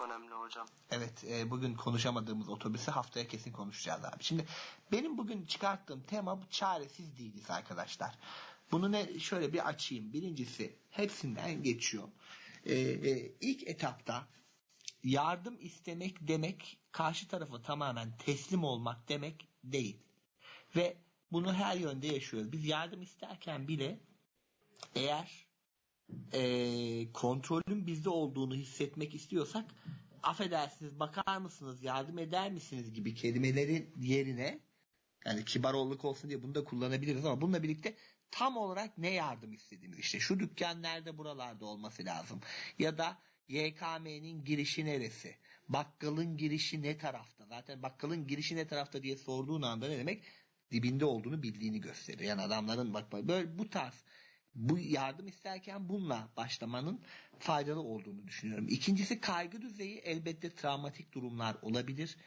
Evet e, bugün konuşamadığımız otobüsü haftaya kesin konuşacağız abi. Şimdi benim bugün çıkarttığım tema bu çaresiz değiliz arkadaşlar. Bunu ne şöyle bir açayım. Birincisi hepsinden geçiyor. E, e, ilk etapta yardım istemek demek karşı tarafa tamamen teslim olmak demek değil. Ve bunu her yönde yaşıyoruz. Biz yardım isterken bile eğer e, kontrolün bizde olduğunu hissetmek istiyorsak affedersiniz bakar mısınız yardım eder misiniz gibi kelimelerin yerine yani kibar olluk olsun diye bunu da kullanabiliriz ama bununla birlikte tam olarak ne yardım istediğimiz işte şu dükkan nerede buralarda olması lazım ya da YKM'nin girişi neresi bakkalın girişi ne tarafta zaten bakkalın girişi ne tarafta diye sorduğun anda ne demek dibinde olduğunu bildiğini gösterir yani adamların bak böyle bu tarz bu yardım isterken bununla başlamanın faydalı olduğunu düşünüyorum. İkincisi kaygı düzeyi elbette travmatik durumlar olabilir.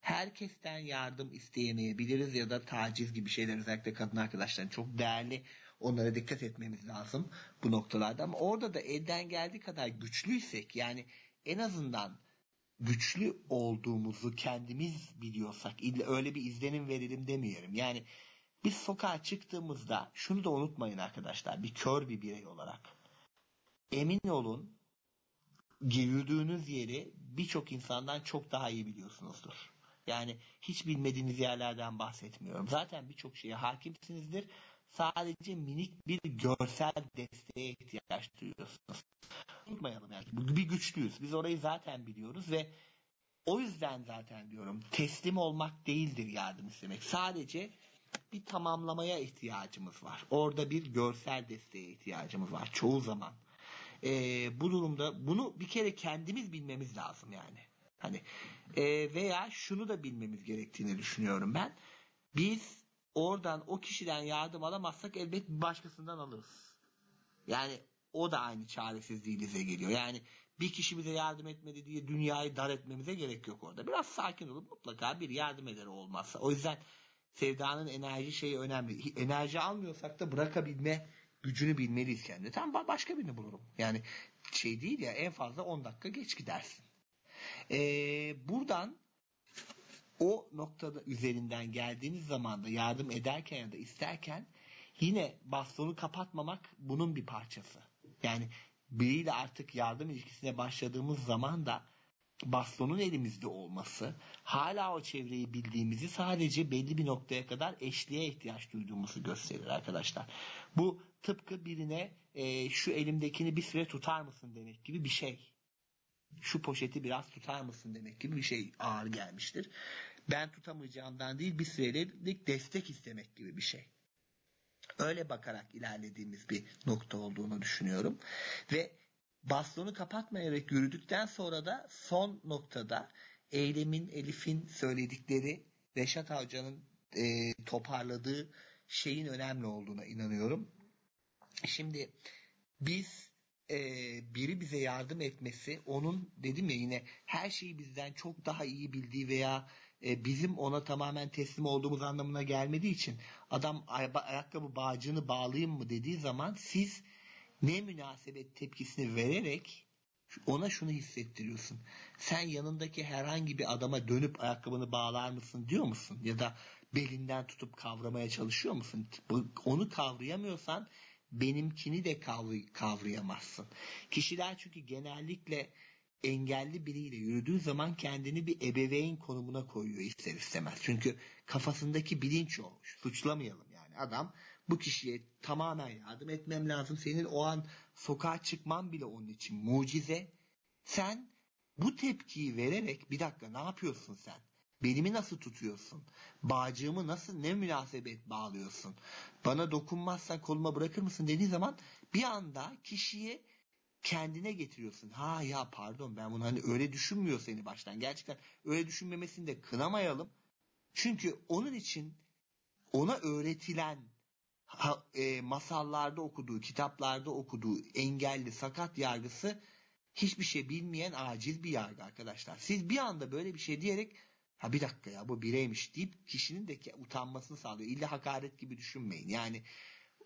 Herkesten yardım isteyemeyebiliriz ya da taciz gibi şeyler özellikle kadın arkadaşların çok değerli. Onlara dikkat etmemiz lazım bu noktalarda ama orada da elden geldiği kadar güçlüysek yani en azından güçlü olduğumuzu kendimiz biliyorsak öyle bir izlenim verelim demiyorum. Yani biz sokağa çıktığımızda şunu da unutmayın arkadaşlar bir kör bir birey olarak. Emin olun yürüdüğünüz yeri birçok insandan çok daha iyi biliyorsunuzdur. Yani hiç bilmediğiniz yerlerden bahsetmiyorum. Zaten birçok şeye hakimsinizdir. Sadece minik bir görsel desteğe ihtiyaç duyuyorsunuz. Unutmayalım yani. Bir güçlüyüz. Biz orayı zaten biliyoruz ve o yüzden zaten diyorum teslim olmak değildir yardım istemek. Sadece bir tamamlamaya ihtiyacımız var. Orada bir görsel desteğe ihtiyacımız var çoğu zaman. Ee, bu durumda bunu bir kere kendimiz bilmemiz lazım yani. Hani e, veya şunu da bilmemiz gerektiğini düşünüyorum ben. Biz oradan o kişiden yardım alamazsak elbet başkasından alırız. Yani o da aynı çaresizliğimize geliyor. Yani bir kişi bize yardım etmedi diye dünyayı dar etmemize gerek yok orada. Biraz sakin olup mutlaka bir yardım ederi olmazsa. O yüzden sevdanın enerji şeyi önemli. Enerji almıyorsak da bırakabilme gücünü bilmeliyiz kendine. Tam başka birini bulurum. Yani şey değil ya en fazla 10 dakika geç gidersin. Ee, buradan o noktada üzerinden geldiğiniz zaman da yardım ederken ya da isterken yine bastonu kapatmamak bunun bir parçası. Yani biriyle artık yardım ilişkisine başladığımız zaman da bastonun elimizde olması, hala o çevreyi bildiğimizi sadece belli bir noktaya kadar eşliğe ihtiyaç duyduğumuzu gösterir arkadaşlar. Bu tıpkı birine e, şu elimdekini bir süre tutar mısın demek gibi bir şey. Şu poşeti biraz tutar mısın demek gibi bir şey ağır gelmiştir. Ben tutamayacağımdan değil bir sürelik destek istemek gibi bir şey. Öyle bakarak ilerlediğimiz bir nokta olduğunu düşünüyorum. Ve bastonu kapatmayarak yürüdükten sonra da son noktada Eylem'in, Elif'in söyledikleri Reşat Hoca'nın e, toparladığı şeyin önemli olduğuna inanıyorum. Şimdi biz e, biri bize yardım etmesi onun dedim ya yine her şeyi bizden çok daha iyi bildiği veya e, bizim ona tamamen teslim olduğumuz anlamına gelmediği için adam ay- ayakkabı bağcığını bağlayayım mı dediği zaman siz ne münasebet tepkisini vererek ona şunu hissettiriyorsun. Sen yanındaki herhangi bir adama dönüp ayakkabını bağlar mısın diyor musun? Ya da belinden tutup kavramaya çalışıyor musun? Onu kavrayamıyorsan benimkini de kavray- kavrayamazsın. Kişiler çünkü genellikle engelli biriyle yürüdüğü zaman kendini bir ebeveyn konumuna koyuyor ister istemez. Çünkü kafasındaki bilinç o. Suçlamayalım yani. Adam bu kişiye tamamen yardım etmem lazım. Senin o an sokağa çıkman bile onun için mucize. Sen bu tepkiyi vererek bir dakika ne yapıyorsun sen? Belimi nasıl tutuyorsun? Bağcığımı nasıl ne münasebet bağlıyorsun? Bana dokunmazsan koluma bırakır mısın dediği zaman bir anda kişiye kendine getiriyorsun. Ha ya pardon ben bunu hani öyle düşünmüyor seni baştan. Gerçekten öyle düşünmemesini de kınamayalım. Çünkü onun için ona öğretilen ha, e, masallarda okuduğu, kitaplarda okuduğu engelli, sakat yargısı hiçbir şey bilmeyen acil bir yargı arkadaşlar. Siz bir anda böyle bir şey diyerek ha bir dakika ya bu bireymiş deyip kişinin de utanmasını sağlıyor. İlla hakaret gibi düşünmeyin. Yani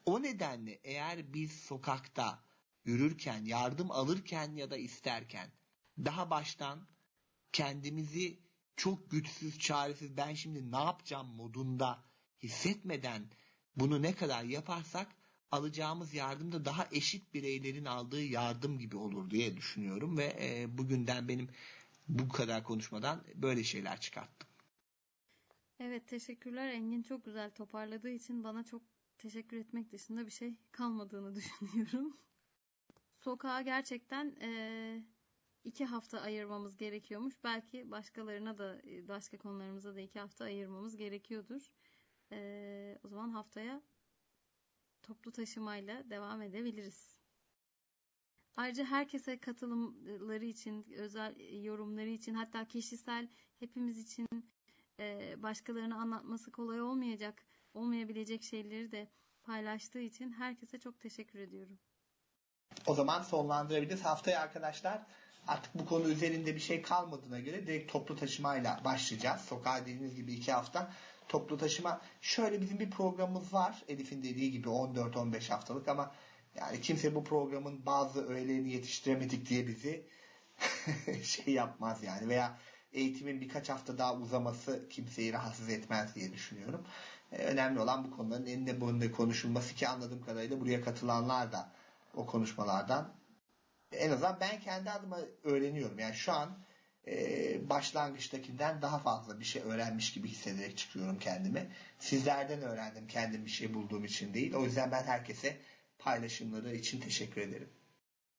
o nedenle eğer biz sokakta yürürken, yardım alırken ya da isterken daha baştan kendimizi çok güçsüz, çaresiz ben şimdi ne yapacağım modunda hissetmeden bunu ne kadar yaparsak alacağımız yardım da daha eşit bireylerin aldığı yardım gibi olur diye düşünüyorum ve e, bugünden benim bu kadar konuşmadan böyle şeyler çıkarttım. Evet teşekkürler Engin çok güzel toparladığı için bana çok teşekkür etmek dışında bir şey kalmadığını düşünüyorum. Sokağa gerçekten e, iki hafta ayırmamız gerekiyormuş. Belki başkalarına da başka konularımıza da iki hafta ayırmamız gerekiyordur. E, o zaman haftaya toplu taşımayla devam edebiliriz. Ayrıca herkese katılımları için, özel yorumları için, hatta kişisel hepimiz için e, başkalarına anlatması kolay olmayacak, olmayabilecek şeyleri de paylaştığı için herkese çok teşekkür ediyorum. O zaman sonlandırabiliriz. Haftaya arkadaşlar artık bu konu üzerinde bir şey kalmadığına göre direkt toplu taşımayla başlayacağız. Sokağa dediğiniz gibi iki hafta toplu taşıma. Şöyle bizim bir programımız var. Elif'in dediği gibi 14-15 haftalık ama yani kimse bu programın bazı öğelerini yetiştiremedik diye bizi şey yapmaz yani veya eğitimin birkaç hafta daha uzaması kimseyi rahatsız etmez diye düşünüyorum. Ee, önemli olan bu konuların eninde boyunda konuşulması ki anladığım kadarıyla buraya katılanlar da o konuşmalardan en azından ben kendi adıma öğreniyorum. Yani şu an e, başlangıçtakinden daha fazla bir şey öğrenmiş gibi hissederek çıkıyorum kendimi. Sizlerden öğrendim kendim bir şey bulduğum için değil. O yüzden ben herkese paylaşımları için teşekkür ederim.